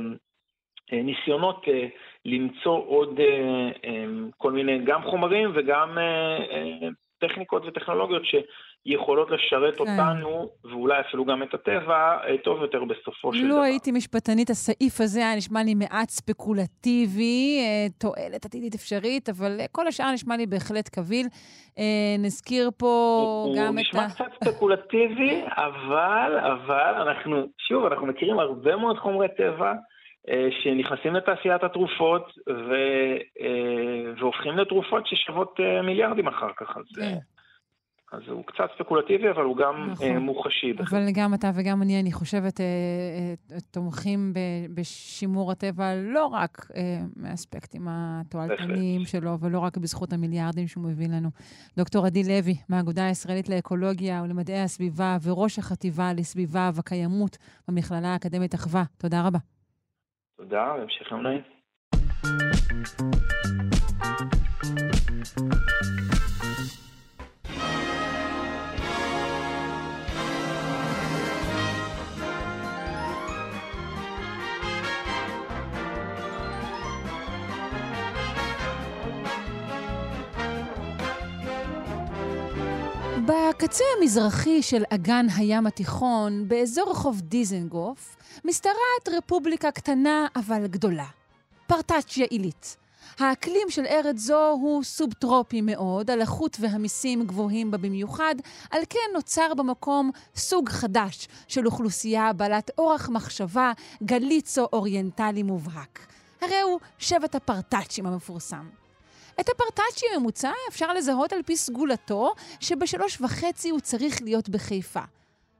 Speaker 6: אה, ניסיונות אה, למצוא עוד אה, אה, כל מיני, גם חומרים וגם אה, אה, טכניקות וטכנולוגיות ש... יכולות לשרת כן. אותנו, ואולי אפילו גם את הטבע, אה, טוב יותר בסופו של
Speaker 1: לא
Speaker 6: דבר.
Speaker 1: לו הייתי משפטנית, הסעיף הזה היה נשמע לי מעט ספקולטיבי, אה, תועלת עתידית אפשרית, אבל אה, כל השאר נשמע לי בהחלט קביל. נזכיר פה
Speaker 6: הוא,
Speaker 1: גם
Speaker 6: הוא
Speaker 1: את
Speaker 6: ה... הוא נשמע קצת ספקולטיבי, אבל, אבל אנחנו, שוב, אנחנו מכירים הרבה מאוד חומרי טבע. שנכנסים לתעשיית התרופות ו, והופכים לתרופות ששוות מיליארדים אחר כך. אז כן. אז הוא קצת ספקולטיבי, אבל הוא גם נכון. אה, מוחשי.
Speaker 1: אבל גם אתה וגם אני, אני חושבת, אה, אה, תומכים ב, בשימור הטבע לא רק אה, מהאספקטים התועלתניים שלו, ולא רק בזכות המיליארדים שהוא מביא לנו. דוקטור עדי לוי, מהאגודה הישראלית לאקולוגיה ולמדעי הסביבה, וראש החטיבה לסביבה וקיימות במכללה האקדמית אחווה, תודה רבה.
Speaker 6: תודה, והמשך יום נעים.
Speaker 1: בקצה המזרחי של אגן הים התיכון, באזור רחוב דיזנגוף, משתרעת רפובליקה קטנה אבל גדולה. פרטאצ'יה עילית. האקלים של ארץ זו הוא סובטרופי מאוד, הלחות והמיסים גבוהים בה במיוחד, על כן נוצר במקום סוג חדש של אוכלוסייה בעלת אורח מחשבה גליצו-אוריינטלי מובהק. הרי הוא שבט הפרטאצ'ים המפורסם. את הפרטאצ'י הממוצע אפשר לזהות על פי סגולתו, שבשלוש וחצי הוא צריך להיות בחיפה.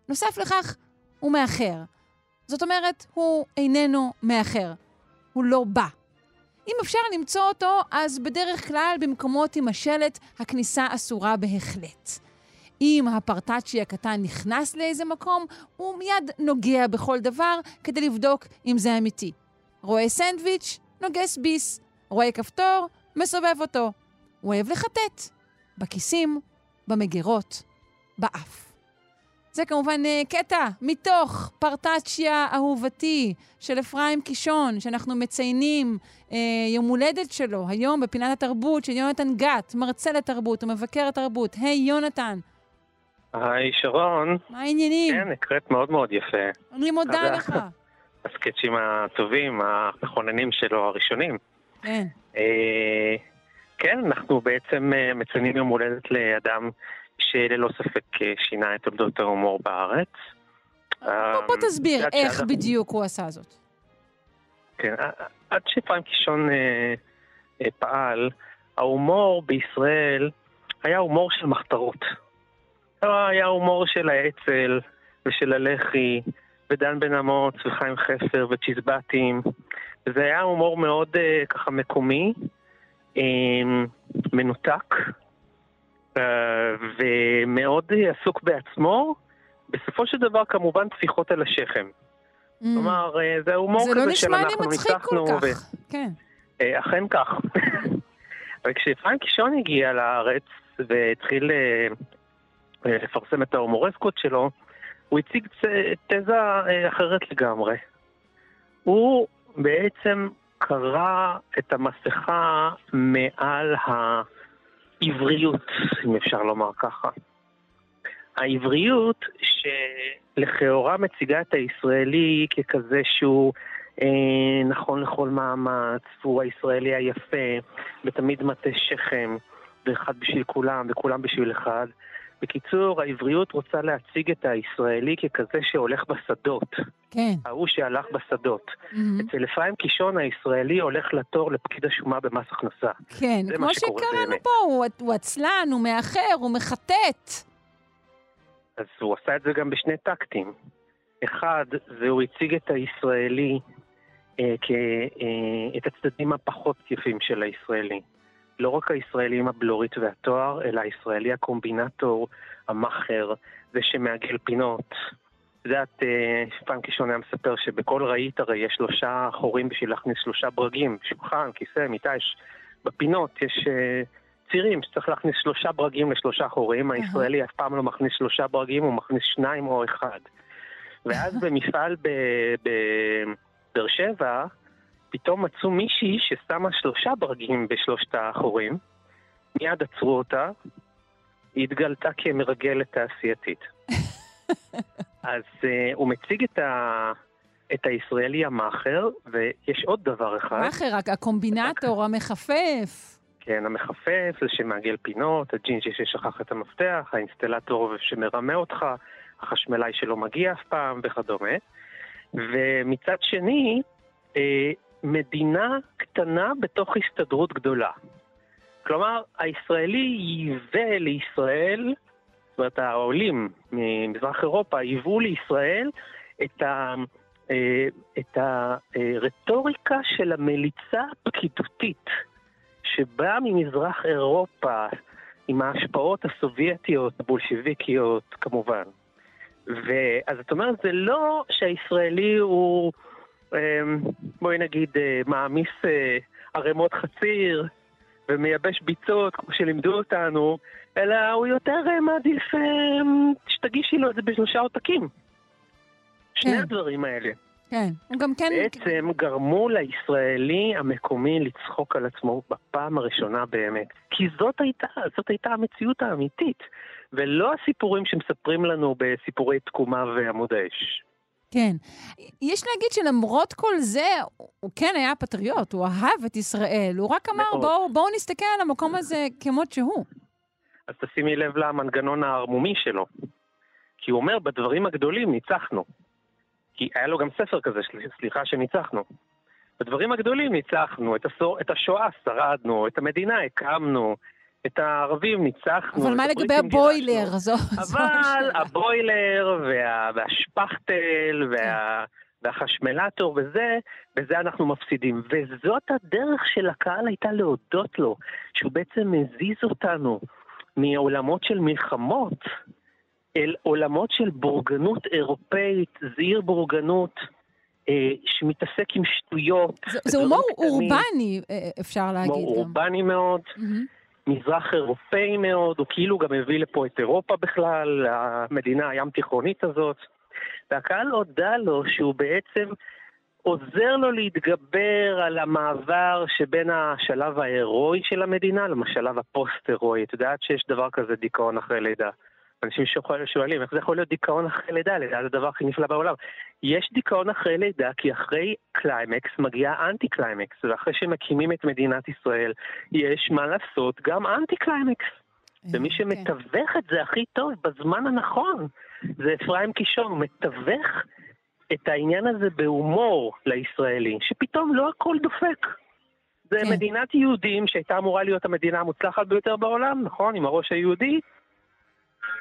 Speaker 1: נוסף לכך, הוא מאחר. זאת אומרת, הוא איננו מאחר. הוא לא בא. אם אפשר למצוא אותו, אז בדרך כלל במקומות עם השלט, הכניסה אסורה בהחלט. אם הפרטאצ'י הקטן נכנס לאיזה מקום, הוא מיד נוגע בכל דבר כדי לבדוק אם זה אמיתי. רואה סנדוויץ', נוגס ביס. רואה כפתור, מסובב אותו. הוא אוהב לחטט. בכיסים, במגירות, באף. זה כמובן אה, קטע מתוך פרטצ'יה אהובתי של אפרים קישון, שאנחנו מציינים אה, יום הולדת שלו היום בפינת התרבות של יונתן גת, מרצה לתרבות ומבקר התרבות. היי, hey, יונתן.
Speaker 7: היי, שרון.
Speaker 1: מה העניינים?
Speaker 7: כן, הקראת מאוד מאוד יפה.
Speaker 1: אני מודה לך.
Speaker 7: הסקצ'ים הטובים, המכוננים שלו, הראשונים.
Speaker 1: כן.
Speaker 7: אה, כן, אנחנו בעצם אה, מציינים יום הולדת לאדם שללא ספק אה, שינה את תולדות ההומור בארץ.
Speaker 1: בוא תסביר איך בדיוק הוא עשה זאת.
Speaker 7: כן, עד שפריים קישון פעל, ההומור בישראל היה הומור של מחתרות. היה הומור של האצ"ל ושל הלח"י ודן בן אמוץ וחיים חפר וצ'יזבטים. זה היה הומור מאוד uh, ככה מקומי, um, מנותק, uh, ומאוד עסוק בעצמו. בסופו של דבר כמובן טפיחות על השכם. כלומר, אה, זה הומור
Speaker 1: זה לא
Speaker 7: כזה של
Speaker 1: נשמע לי
Speaker 7: אנחנו
Speaker 1: מצחיק כל
Speaker 7: ניצחנו. ו-
Speaker 1: כך. כן.
Speaker 7: אכן כך. וכשפרנק קישון הגיע לארץ והתחיל לפרסם את ההומורסקות שלו, הוא הציג תזה אחרת לגמרי. הוא בעצם קרע את המסכה מעל העבריות, אם אפשר לומר ככה. העבריות שלכאורה מציגה את הישראלי ככזה שהוא אה, נכון לכל מאמץ, והוא הישראלי היפה, ותמיד מטה שכם, ואחד בשביל כולם, וכולם בשביל אחד. בקיצור, העבריות רוצה להציג את הישראלי ככזה שהולך בשדות,
Speaker 1: כן.
Speaker 7: ההוא שהלך בשדות.
Speaker 1: מהמם.
Speaker 7: אצל אפרים קישון הישראלי הולך לתור לפקיד השומה במס הכנסה.
Speaker 1: כן, כמו שקראנו. פה, הוא- הוא עצלן, הוא מאחר, הוא מחטט.
Speaker 7: אז הוא עשה את זה גם בשני טקטים. אחד, זה הוא הציג את הישראלי אה, כ... אה, את הצדדים הפחות יפים של הישראלי. לא רק הישראלי עם הבלורית והתואר, אלא הישראלי הקומבינטור, המאכר, זה שמעגל פינות. את יודעת, אה, פעם קישון היה מספר שבכל רהיט הרי יש שלושה חורים בשביל להכניס שלושה ברגים, שולחן, כיסא, מיטה, יש... בפינות יש אה, צירים שצריך להכניס שלושה ברגים לשלושה חורים, הישראלי אף פעם לא מכניס שלושה ברגים, הוא מכניס שניים או אחד. ואז במפעל בבאר שבע, פתאום מצאו מישהי ששמה שלושה ברגים בשלושת החורים, מיד עצרו אותה, היא התגלתה כמרגלת תעשייתית. אז uh, הוא מציג את, ה... את הישראלי המאכר, ויש עוד דבר אחד.
Speaker 1: מאחר, רק הקומבינטור, המחפף.
Speaker 7: כן, המחפף, זה שמעגל פינות, הג'ינג'י ששכח את המפתח, האינסטלטור שמרמה אותך, החשמלאי שלא מגיע אף פעם וכדומה. ומצד שני, אה, מדינה קטנה בתוך הסתדרות גדולה. כלומר, הישראלי ייבא לישראל, זאת אומרת, העולים ממזרח אירופה ייבאו לישראל את, ה, אה, את הרטוריקה של המליצה הפקידותית. שבאה ממזרח אירופה עם ההשפעות הסובייטיות, הבולשיביקיות כמובן. ואז את אומרת, זה לא שהישראלי הוא, בואי נגיד, אה, מעמיס אה, ערימות חציר ומייבש ביצות, כמו שלימדו אותנו, אלא הוא יותר אה, מעדיף אמ, שתגישי לו את זה בשלושה עותקים. שני
Speaker 1: כן.
Speaker 7: הדברים האלה.
Speaker 1: כן. הוא גם כן...
Speaker 7: בעצם גרמו לישראלי המקומי לצחוק על עצמו בפעם הראשונה באמת. כי זאת הייתה, זאת הייתה המציאות האמיתית, ולא הסיפורים שמספרים לנו בסיפורי תקומה ועמוד האש.
Speaker 1: כן. יש להגיד שלמרות כל זה, הוא כן היה פטריוט, הוא אהב את ישראל, הוא רק אמר,
Speaker 7: מאוד.
Speaker 1: בואו בוא נסתכל על המקום הזה כמות שהוא.
Speaker 7: אז תשימי לב למנגנון הערמומי שלו. כי הוא אומר, בדברים הגדולים ניצחנו. כי היה לו גם ספר כזה, של- סליחה שניצחנו. בדברים הגדולים ניצחנו, את, הסור, את השואה שרדנו, את המדינה הקמנו, את הערבים ניצחנו.
Speaker 1: אבל מה לגבי הבוילר? זו זו
Speaker 7: אבל
Speaker 1: השאלה.
Speaker 7: הבוילר וה, והשפכטל וה, והחשמלטור וזה, בזה אנחנו מפסידים. וזאת הדרך של הקהל הייתה להודות לו, שהוא בעצם מזיז אותנו מעולמות של מלחמות אל עולמות של בורגנות אירופאית, זעיר בורגנות, אה, שמתעסק עם שטויות.
Speaker 1: זה- הומור אורבני, אה, אפשר להגיד
Speaker 7: הומור. אורבני מאוד.
Speaker 1: מהמם.
Speaker 7: מזרח אירופאי מאוד, הוא כאילו גם הביא לפה את אירופה בכלל, המדינה הים תיכונית הזאת. והקהל הודה לו שהוא בעצם עוזר לו להתגבר על המעבר שבין השלב ההירואי של המדינה לשלב הפוסט-הירואי. את יודעת שיש דבר כזה דיכאון אחרי לידה. אנשים שואל- שואלים, איך זה יכול להיות דיכאון אחרי לידה? לידה זה הדבר הכי נפלא בעולם. יש דיכאון אחרי לידה, כי אחרי קליימקס מגיע anti-climax, ואחרי שמקימים את מדינת ישראל, יש מה לעשות גם anti-climax. ומי
Speaker 1: כן.
Speaker 7: שמתווך את זה הכי טוב בזמן הנכון, זה אפרים קישון, הוא מתווך את העניין הזה בהומור לישראלי, שפתאום לא הכל דופק. זה
Speaker 1: כן.
Speaker 7: מדינת יהודים שהייתה אמורה להיות המדינה המוצלחת ביותר בעולם, נכון? עם הראש היהודי.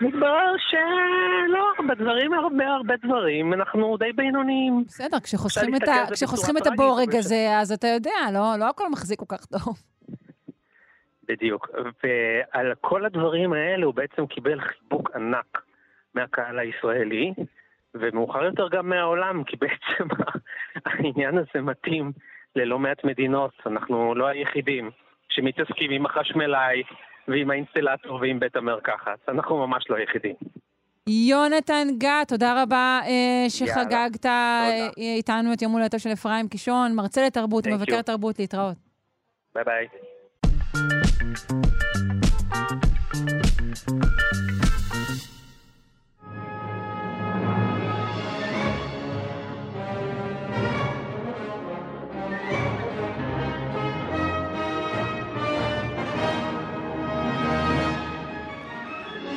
Speaker 7: מתברר שלא, בדברים, הרבה הרבה דברים, אנחנו די בינוניים.
Speaker 1: בסדר, כשחוסכים את, ה... כשחוסכים את הבורג הזה, אז אתה יודע, לא, לא הכל מחזיק כל כך טוב.
Speaker 7: בדיוק. ועל כל הדברים האלה הוא בעצם קיבל חיבוק ענק מהקהל הישראלי, ומאוחר יותר גם מהעולם, כי בעצם העניין הזה מתאים ללא מעט מדינות. אנחנו לא היחידים שמתעסקים עם החשמלאי ועם האינסטלטור ועם בית המרקחת. אנחנו ממש לא היחידים.
Speaker 1: יונתן גת, תודה רבה אה, שחגגת אה, איתנו את יום הולדתו של אפרים קישון, מרצה לתרבות, מבקר תרבות, להתראות.
Speaker 7: ביי ביי.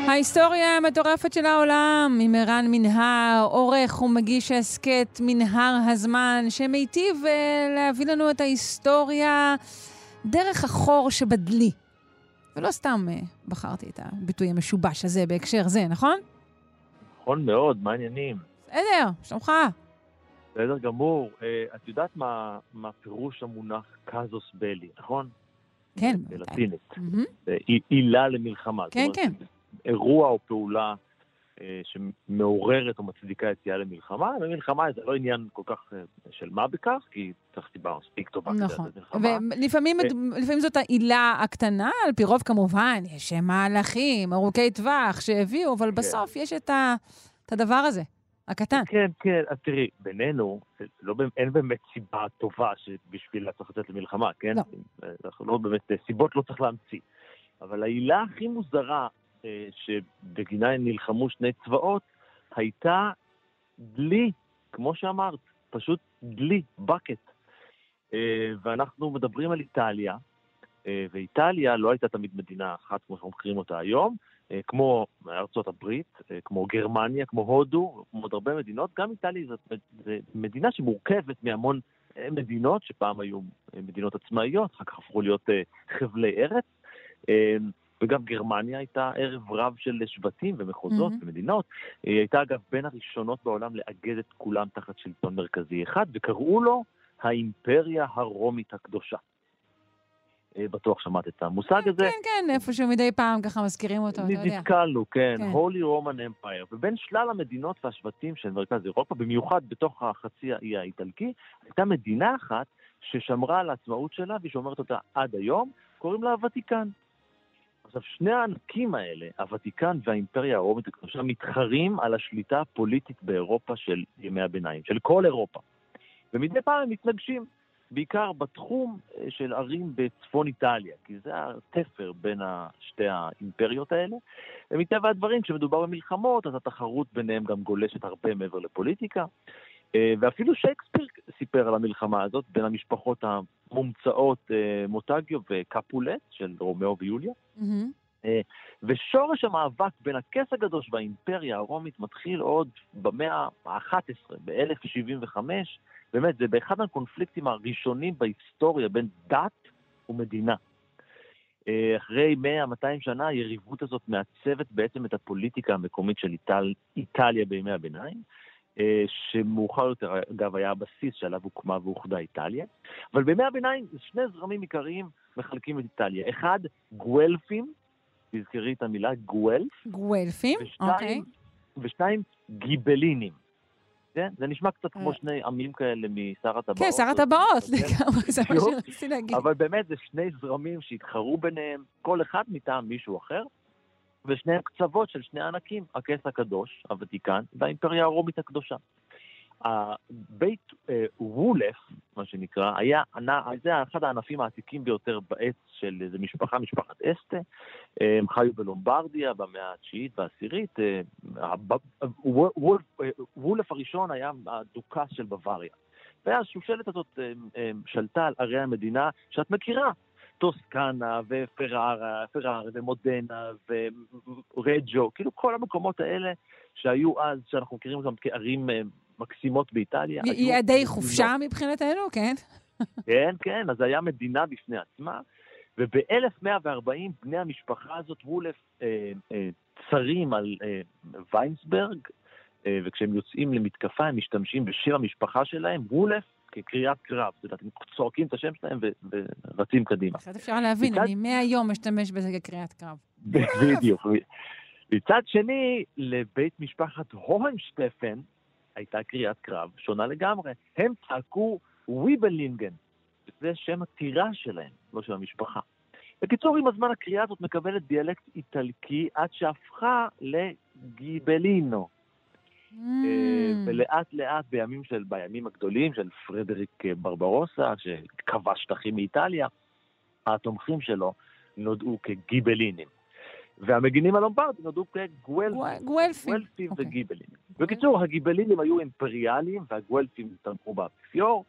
Speaker 1: ההיסטוריה המטורפת של העולם עם ערן מנהר, עורך ומגיש ההסכת מנהר הזמן, שמיטיב uh, להביא לנו את ההיסטוריה דרך החור שבדלי. ולא סתם uh, בחרתי את הביטוי המשובש הזה בהקשר זה, נכון?
Speaker 8: נכון מאוד, מה העניינים?
Speaker 1: בסדר, שלומך.
Speaker 8: בסדר גמור. Uh, את יודעת מה, מה פירוש המונח קזוס בלי, נכון?
Speaker 1: כן.
Speaker 8: בלטינית. עילה למלחמה.
Speaker 1: כן, כן.
Speaker 8: אירוע או פעולה אה, שמעוררת או מצדיקה יציאה למלחמה, ומלחמה זה לא עניין כל כך אה, של מה בכך, כי צריך סיבה מספיק טובה
Speaker 1: נכון. כדי לתת מלחמה. ולפעמים אה, זאת העילה הקטנה, על פי רוב כמובן, יש מהלכים ארוכי טווח שהביאו, אבל כן. בסוף יש את, הדבר הזה. הקטן.
Speaker 8: כן, כן, אז תראי, בינינו, לא, אין באמת סיבה טובה שבשבילה צריך לצאת למלחמה, כן? לא. אנחנו לא באמת, סיבות לא צריך להמציא. אבל העילה הכי מוזרה שבגינה נלחמו שני צבאות, הייתה דלי, כמו שאמרת, פשוט דלי, bucket. אה, ואנחנו מדברים על איטליה, אה, ואיטליה לא הייתה תמיד מדינה אחת כמו שאנחנו מכירים אותה היום, כמו ארצות הברית, כמו גרמניה, כמו הודו, כמו עוד הרבה מדינות. גם איטליה זאת מדינה שמורכבת מהמון מדינות, שפעם היו מדינות עצמאיות, אחר כך הפכו להיות חבלי ארץ. וגם גרמניה הייתה ערב רב של שבטים ומחוזות mm-hmm. ומדינות. היא הייתה אגב בין הראשונות בעולם לאגד את כולם תחת שלטון מרכזי אחד, וקראו לו האימפריה הרומית הקדושה. אה, בטוח שמעת את המושג הזה.
Speaker 1: כן, כן, איפשהו מדי פעם ככה מזכירים אותו, אתה יודע.
Speaker 8: נתקלנו, כן, כן. Holy Roman Empire. ובין שלל המדינות והשבטים של מרכז אירופה, במיוחד בתוך החצי האי האיטלקי, הייתה מדינה אחת ששמרה על העצמאות שלה, והיא שומרת אותה עד היום, קוראים לה הוותיקן. עכשיו, שני הענקים האלה, הוותיקן והאימפריה הרומית הקדושה, מתחרים על השליטה הפוליטית באירופה של ימי הביניים, של כל אירופה. ומדי פעם הם מתנגשים, בעיקר בתחום אה, של ערים בצפון איטליה, כי זה התפר בין שתי האימפריות האלה. ומטבע הדברים, כשמדובר במלחמות, אז התחרות ביניהם גם גולשת הרבה מעבר לפוליטיקה. אה, ואפילו שייקספיר סיפר על המלחמה הזאת בין המשפחות המומצאות אה, מוטגיו וקפולט של רומאו ויוליה. Mm-hmm. ושורש המאבק בין הכס הקדוש והאימפריה הרומית מתחיל עוד במאה ה-11, ב-1075. באמת, זה באחד הקונפליקטים הראשונים בהיסטוריה בין דת ומדינה. אחרי 100-200 שנה, היריבות הזאת מעצבת בעצם את הפוליטיקה המקומית של איטל, איטליה בימי הביניים. אה, שמאוחר יותר, אגב, היה הבסיס שעליו הוקמה ואוחדה איטליה. אבל בימי הביניים שני זרמים עיקריים מחלקים את איטליה. אחד, גואלפים, תזכרי את המילה גואלף.
Speaker 1: גואלפים, אוקיי.
Speaker 8: ושניים, גיבלינים. כן? זה נשמע קצת כמו אה. שני עמים כאלה משר הטבעות.
Speaker 1: כן, שר הטבעות, לגמרי, זה מה שרציתי להגיד.
Speaker 8: אבל באמת זה שני זרמים שהתחרו ביניהם, כל אחד מטעם מישהו אחר. ושניהם קצוות של שני ענקים, הכס הקדוש, הוותיקן, והאימפריה הרומית הקדושה. בית אה, וולף, מה שנקרא, היה, זה אחד הענפים העתיקים ביותר בעץ של איזו משפחה, משפחת אסטה. הם חיו בלומברדיה במאה התשיעית והעשירית. אה, וולף, אה, הראשון היה הדוכס של בוואריה. והשושלת הזאת שלטה על ערי המדינה שאת מכירה, טוסקנה ופרארה, פרארה ומודנה ורג'ו, כאילו כל המקומות האלה שהיו אז, שאנחנו מכירים אותם כערים אה, מקסימות באיטליה.
Speaker 1: יעדי חופשה מבחינתנו, כן?
Speaker 8: כן, כן, אז היה מדינה בפני עצמה, וב-1140 בני המשפחה הזאת, וולף, אה, אה, צרים על אה, ויינסברג, אה, וכשהם יוצאים למתקפה הם משתמשים בשם המשפחה שלהם, וולף כקריאת קרב, את יודעת, הם צועקים את השם שלהם ורצים קדימה.
Speaker 1: קצת אפשר להבין, אני מהיום משתמש בזה כקריאת קרב.
Speaker 8: בדיוק. מצד שני, לבית משפחת הוהנשטפן, הייתה קריאת קרב שונה לגמרי. הם צעקו וויבלינגן, זה שם הטירה שלהם, לא של המשפחה. בקיצור, עם הזמן הקריאה הזאת מקבלת דיאלקט איטלקי עד שהפכה לגיבלינו.
Speaker 1: Mm.
Speaker 8: אה, ולאט לאט בימים של, בימים הגדולים של פרדריק ברברוסה, שכבש שטחים מאיטליה, התומכים שלו נודעו כגיבלינים. והמגינים הלומברדים נודעו.
Speaker 1: גואלפים אוקיי.
Speaker 8: וגיבלינים. בקיצור, הגיבלינים היו אימפריאליים והגואלפים תמכו באפיפיור,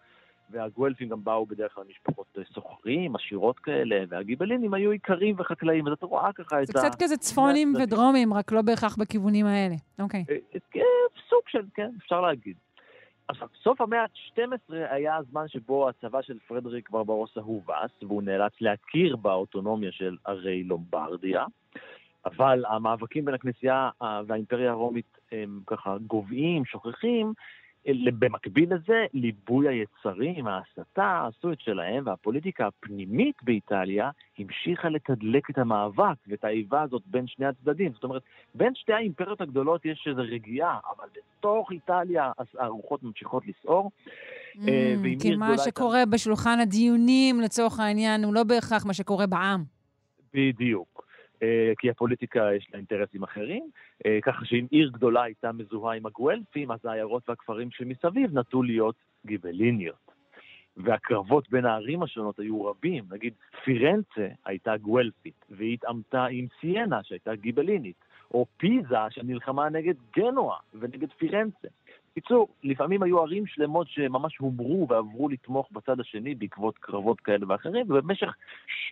Speaker 8: והגואלפים גם באו בדרך כלל משפחות סוחרים, עשירות כאלה, והגיבלינים היו איכרים וחקלאים, אז את רואה ככה את
Speaker 1: זה קצת כזה צפונים. ודרומים, רק לא בהכרח בכיוונים האלה. אוקיי.
Speaker 8: אה, אה, סוג של, כן, אפשר להגיד. עכשיו, סוף המאה ה-12 היה הזמן שבו הצבא של פרדריק ברברוסה הובס, והוא נאלץ להכיר באוטונומיה של ערי לומברדיה, אבל המאבקים בין הכנסייה אה, והאימפריה הרומית הם ככה גוועים, שוכחים. אה, במקביל לזה, ליבוי היצרים, ההסתה, עשו את שלהם, והפוליטיקה הפנימית באיטליה המשיכה לתדלק את המאבק ואת האיבה הזאת בין שני הצדדים. זאת אומרת, בין שתי האימפריות הגדולות יש איזו רגיעה, אבל בתוך איטליה הרוחות ממשיכות לסעור. אה,
Speaker 1: Mm, כי
Speaker 8: עיר
Speaker 1: מה
Speaker 8: גדולה
Speaker 1: שקורה בשולחן הדיונים, לצורך העניין, הוא לא בהכרח מה שקורה בעם.
Speaker 8: בדיוק. אה, כי הפוליטיקה יש לה אינטרסים אחרים, אה, ככה שאם עיר גדולה הייתה מזוהה עם הגואלפים, אז העיירות והכפרים שמסביב נטו להיות גיבליניות. והקרבות בין הערים השונות היו רבים. נגיד, פירנצה הייתה גואלפית, והיא התעמתה עם סיינה, שהייתה גיבלינית, או פיזה, שנלחמה נגד גנואה ונגד פירנצה. בקיצור, לפעמים היו ערים שלמות שממש הומרו ועברו לתמוך בצד השני בעקבות קרבות כאלה ואחרים, ובמשך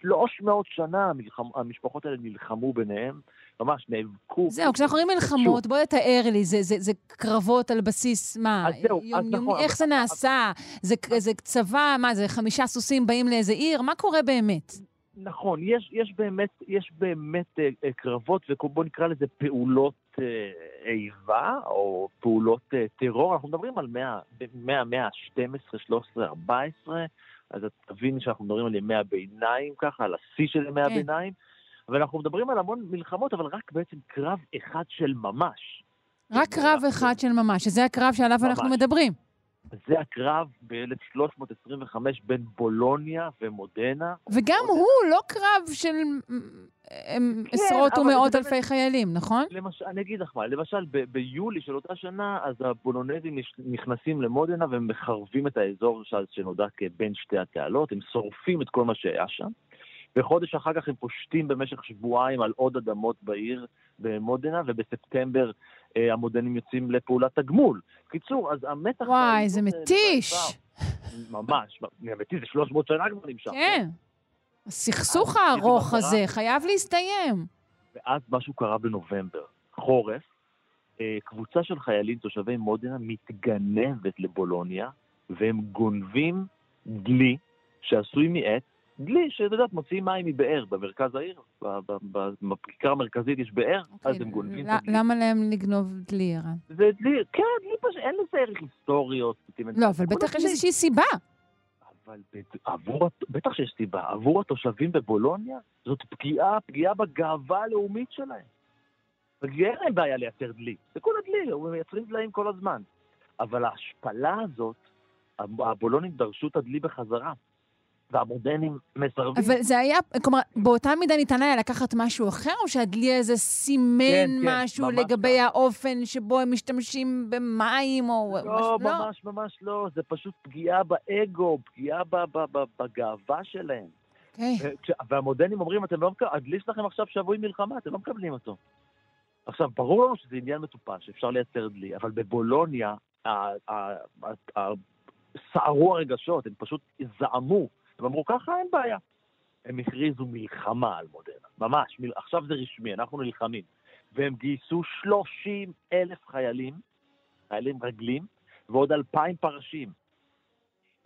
Speaker 8: 300 שנה המלחמ... המשפחות האלה נלחמו ביניהם, ממש נאבקו.
Speaker 1: זהו, כשאנחנו אומרים מלחמות, בוא תתאר לי, זה, זה, זה קרבות על בסיס מה?
Speaker 8: אז זהו, אז
Speaker 1: יומיומי?
Speaker 8: נכון,
Speaker 1: איך זה נעשה? זה, זה צבא, מה זה, חמישה סוסים באים לאיזה עיר? מה קורה באמת?
Speaker 8: נכון, יש, יש באמת, יש באמת אה, אה, קרבות, ובוא נקרא לזה פעולות איבה, או פעולות אה, טרור. אנחנו מדברים על מאה, מאה, מאה ה-12, 13, 14, אז את תביני שאנחנו מדברים על ימי הביניים ככה, על השיא של ימי
Speaker 1: כן.
Speaker 8: הביניים, ואנחנו מדברים על המון מלחמות, אבל רק בעצם קרב אחד של ממש.
Speaker 1: רק קרב אחד של ממש, שזה הקרב שעליו אנחנו
Speaker 8: ממש.
Speaker 1: מדברים.
Speaker 8: זה הקרב ב-1325 בין בולוניה ומודנה.
Speaker 1: וגם הוא לא קרב של הם, עשרות
Speaker 8: אבל
Speaker 1: ומאות אלפי חיילים, נכון?
Speaker 8: למשל, אני אגיד לך מה, למשל ב- ביולי של אותה שנה, אז הבולונזים נכנסים למודנה ומחרבים את האזור שנודע כבין שתי התעלות, הם שורפים את כל מה שהיה שם, וחודש אחר כך הם פושטים במשך שבועיים על עוד אדמות בעיר במודנה, ובספטמבר אה, המודנים יוצאים לפעולת תגמול. בקיצור, אז המתח...
Speaker 1: וואי, זה מתיש.
Speaker 8: ממש, מתיש, זה 300 שנה כבר נמשך.
Speaker 1: כן. הסכסוך
Speaker 8: אז
Speaker 1: הארוך הזה. חייב להסתיים.
Speaker 8: ואז משהו קרה בנובמבר, חורף, אה, קבוצה של חיילים תושבי מודנה מתגנבת לבולוניה, והם גונבים דלי שעשוי מעץ, דלי שאת יודעת, מוציאים מים מבאר במרכז העיר, בכיכר המרכזית יש באר, אז הם גונבים את הדלי.
Speaker 1: למה להם לגנוב דלי, ערן?
Speaker 8: זה דלי, כן, דלי פשוט, אין לזה ערך היסטורי או סטימנטלי.
Speaker 1: לא, אבל בטח יש. איזושהי סיבה.
Speaker 8: אבל עבור, בטח שיש סיבה, עבור התושבים בבולוניה זאת פגיעה, פגיעה בגאווה הלאומית שלהם. אין להם בעיה לייצר דלי, זה כולה דלי, הם מייצרים דליים כל הזמן. אבל ההשפלה הזאת, הב- הבולונים דרשו את הדלי בחזרה, והמודרנים מסרבים.
Speaker 1: אבל זה היה, כלומר, באותה מידה ניתן היה לקחת משהו אחר, או שהדלי הזה סימן
Speaker 8: כן, כן,
Speaker 1: משהו
Speaker 8: ממש
Speaker 1: לגבי האופן שבו הם משתמשים במים, או...
Speaker 8: לא,
Speaker 1: משהו-
Speaker 8: ממש ממש לא, זה פשוט פגיעה באגו, פגיעה ב- ב- ב- בגאווה שלהם.
Speaker 1: אוקיי.
Speaker 8: וכש- והמודרנים אומרים, אתם לא מקבלים, הדלי שלכם עכשיו שבוי מלחמה, אתם לא מקבלים אותו. עכשיו, ברור לנו שזה עניין מטופש, אפשר לייצר דלי, אבל בבולוניה ה- ה- ה- ה- סערו הרגשות, הם פשוט זעמו. הם אמרו, ככה אין בעיה. הם הכריזו מלחמה על מודרנה, ממש, מל... עכשיו זה רשמי, אנחנו נלחמים. והם גייסו 30 אלף חיילים, חיילים רגלים, ועוד אלפיים פרשים.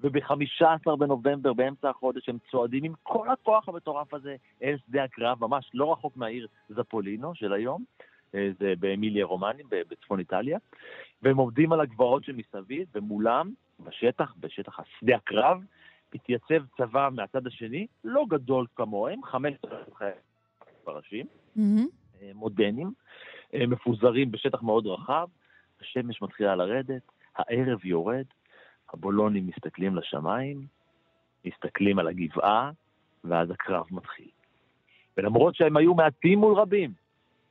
Speaker 8: וב-15 בנובמבר, באמצע החודש, הם צועדים עם כל הכוח המטורף הזה אל שדה הקרב, ממש לא רחוק מהעיר זפולינו של היום, אה, זה באמיליה רומני, ב- בצפון איטליה, והם עומדים על הגבעות שמסביב, ומולם, בשטח, בשטח השדה הקרב, התייצב צבא מהצד השני, לא גדול כמוהם, 5,000 חיילים פרשים,
Speaker 1: מהמם.
Speaker 8: אה, מודנים, אה, מפוזרים בשטח מאוד רחב, השמש מתחילה לרדת, הערב יורד, הבולונים מסתכלים לשמיים, מסתכלים על הגבעה, ואז הקרב מתחיל. ולמרות שהם היו מעטים מול רבים,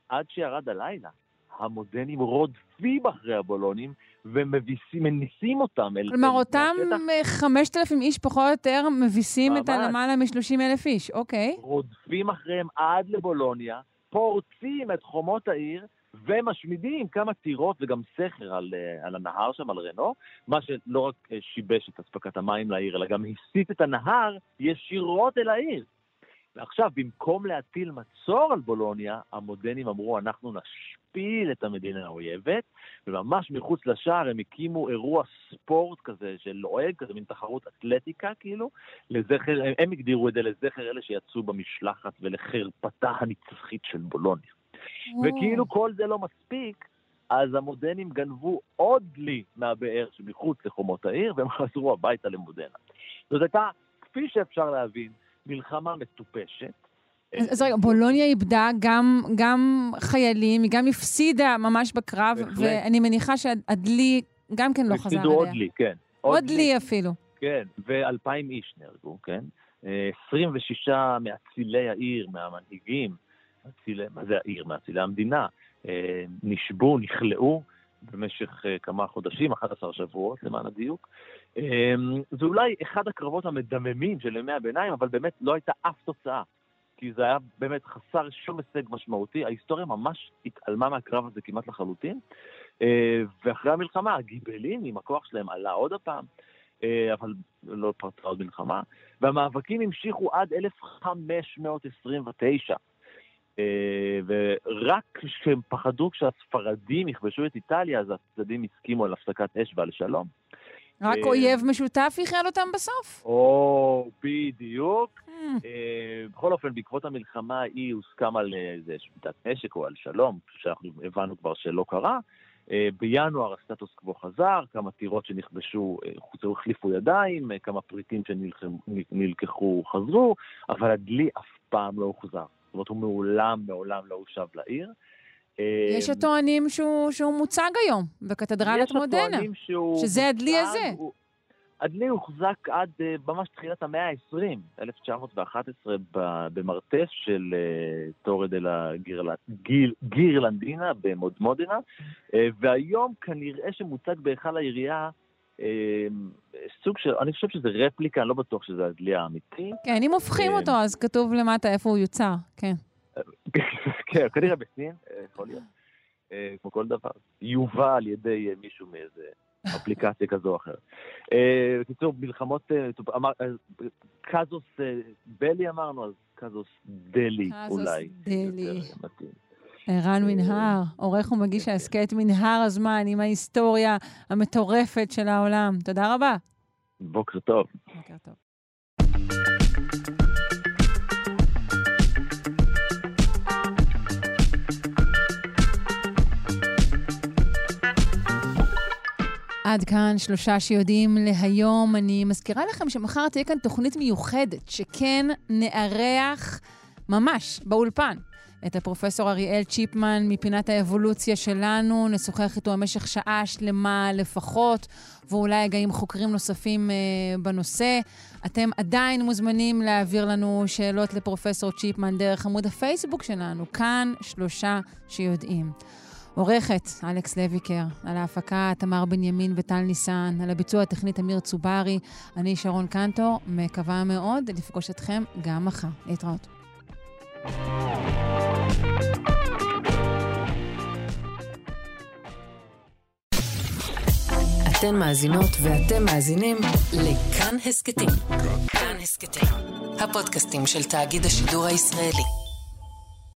Speaker 8: עד שירד הלילה, המודנים רודפים אחרי הבולונים ומניסים אותם אל...
Speaker 1: כלומר, אותם 5,000 איש פחות או יותר מביסים את הלמעלה מ-30 אלף איש, אוקיי.
Speaker 8: רודפים אחריהם עד לבולוניה, פורצים את חומות העיר ומשמידים כמה טירות וגם סכר על, אה, על הנהר שם, על רנו, מה שלא רק אה, שיבש את אספקת המים לעיר, אלא גם הסיט את הנהר ישירות אל העיר. ועכשיו, במקום להטיל מצור על בולוניה, המודנים אמרו, אנחנו נשפיל את המדינה האויבת, וממש מחוץ לשער הם הקימו אירוע ספורט כזה של לועג, כזה מין תחרות אתלטיקה כאילו, לזכר, הם, הם הגדירו את זה לזכר אלה שיצאו במשלחת ולחרפתה הנצחית של בולוניה. וכאילו כל זה לא מספיק, אז המודנים גנבו עוד דלי מהבאר שמחוץ לחומות העיר, והם חזרו הביתה למודנה. זאת הייתה, כפי שאפשר להבין, מלחמה מטופשת.
Speaker 1: אז רגע, בולוניה איבדה גם, גם חיילים, היא גם הפסידה ממש בקרב, בהחלט. ואני מניחה שהדלי גם כן לא חזר אליה.
Speaker 8: הפסידו עוד דלי, כן.
Speaker 1: עוד דלי אפילו.
Speaker 8: כן, ואלפיים איש נהרגו, כן? 26 מאצילי העיר, מהמנהיגים, מאצילי, מה זה העיר? מאצילי המדינה, נשבו, נכלאו במשך כמה חודשים, 11 שבועות למען הדיוק. אמ, זה אולי אחד הקרבות המדממים של ימי הביניים, אבל באמת לא הייתה אף תוצאה. כי זה היה באמת חסר שום הישג משמעותי. ההיסטוריה ממש התעלמה מהקרב הזה כמעט לחלוטין. אה, ואחרי המלחמה, הגיבלים עם הכוח שלהם עלה עוד פעם, אה, אבל לא פרצה עוד מלחמה. והמאבקים המשיכו עד 1529. אה, ורק כשהם פחדו כשהספרדים יכבשו את איטליה, אז הצדדים הסכימו על הפסקת אש ועל שלום.
Speaker 1: רק אה, אויב משותף איחד אותם בסוף?
Speaker 8: או, בדיוק. Hmm. אה, בכל אופן, בעקבות המלחמה ההיא הוסכם על איזה שביתת נשק או על שלום, שאנחנו הבנו כבר שלא קרה. אה, בינואר הסטטוס קוו חזר, כמה טירות שנכבשו חוזרו, החליפו ידיים, כמה פריטים שנלקחו חזרו, אבל הדלי אף פעם לא הוחזר. זאת אומרת, הוא מעולם, מעולם לא הושב לעיר.
Speaker 1: יש הטוענים שהוא, שהוא מוצג היום בקתדרלת מודנה. יש הטוענים שהוא... שזה הדלי הזה. הוא...
Speaker 8: הדלי הוחזק עד uh, ממש תחילת המאה ה-20, 1911, במרתף של uh, טורי דה גירלנדינה במודמודנה, uh, והיום כנראה שמוצג בהיכל העירייה סוג של, אני חושב שזה רפליקה, אני לא בטוח שזה הדלי האמיתי.
Speaker 1: כן, אם הופכים אותו, אז כתוב למטה איפה הוא יוצר, כן.
Speaker 8: כן, כנראה בסין, אה, יכול להיות. אה, כמו כל דבר. יובא על ידי אה, מישהו מאיזה אפליקציה כזו או אחרת. בקיצור, מלחמות, קזוס בלי אמרנו, אז קזוס דלי אולי.
Speaker 1: קזוס דלי. ערן מנהר, עורך ומגיש ההסכת מנהר הזמן עם ההיסטוריה המטורפת של העולם. תודה רבה.
Speaker 8: בוקר טוב.
Speaker 1: בוקר טוב. עד כאן שלושה שיודעים להיום. אני מזכירה לכם שמחר תהיה כאן תוכנית מיוחדת, שכן נארח ממש באולפן את הפרופסור אריאל צ'יפמן מפינת האבולוציה שלנו. נשוחח איתו במשך שעה שלמה לפחות, ואולי גם עם חוקרים נוספים אה, בנושא. אתם עדיין מוזמנים להעביר לנו שאלות לפרופסור צ'יפמן דרך עמוד הפייסבוק שלנו, כאן שלושה שיודעים. עורכת אלכס לויקר, על ההפקה תמר בנימין וטל ניסן, על הביצוע הטכנית אמיר צוברי, אני שרון קנטור, מקווה מאוד לפגוש אתכם גם מחר. להתראות.
Speaker 9: אתן מאזינות ואתם מאזינים לכאן הסכתים. כאן הסכתים, הפודקאסטים של תאגיד השידור הישראלי.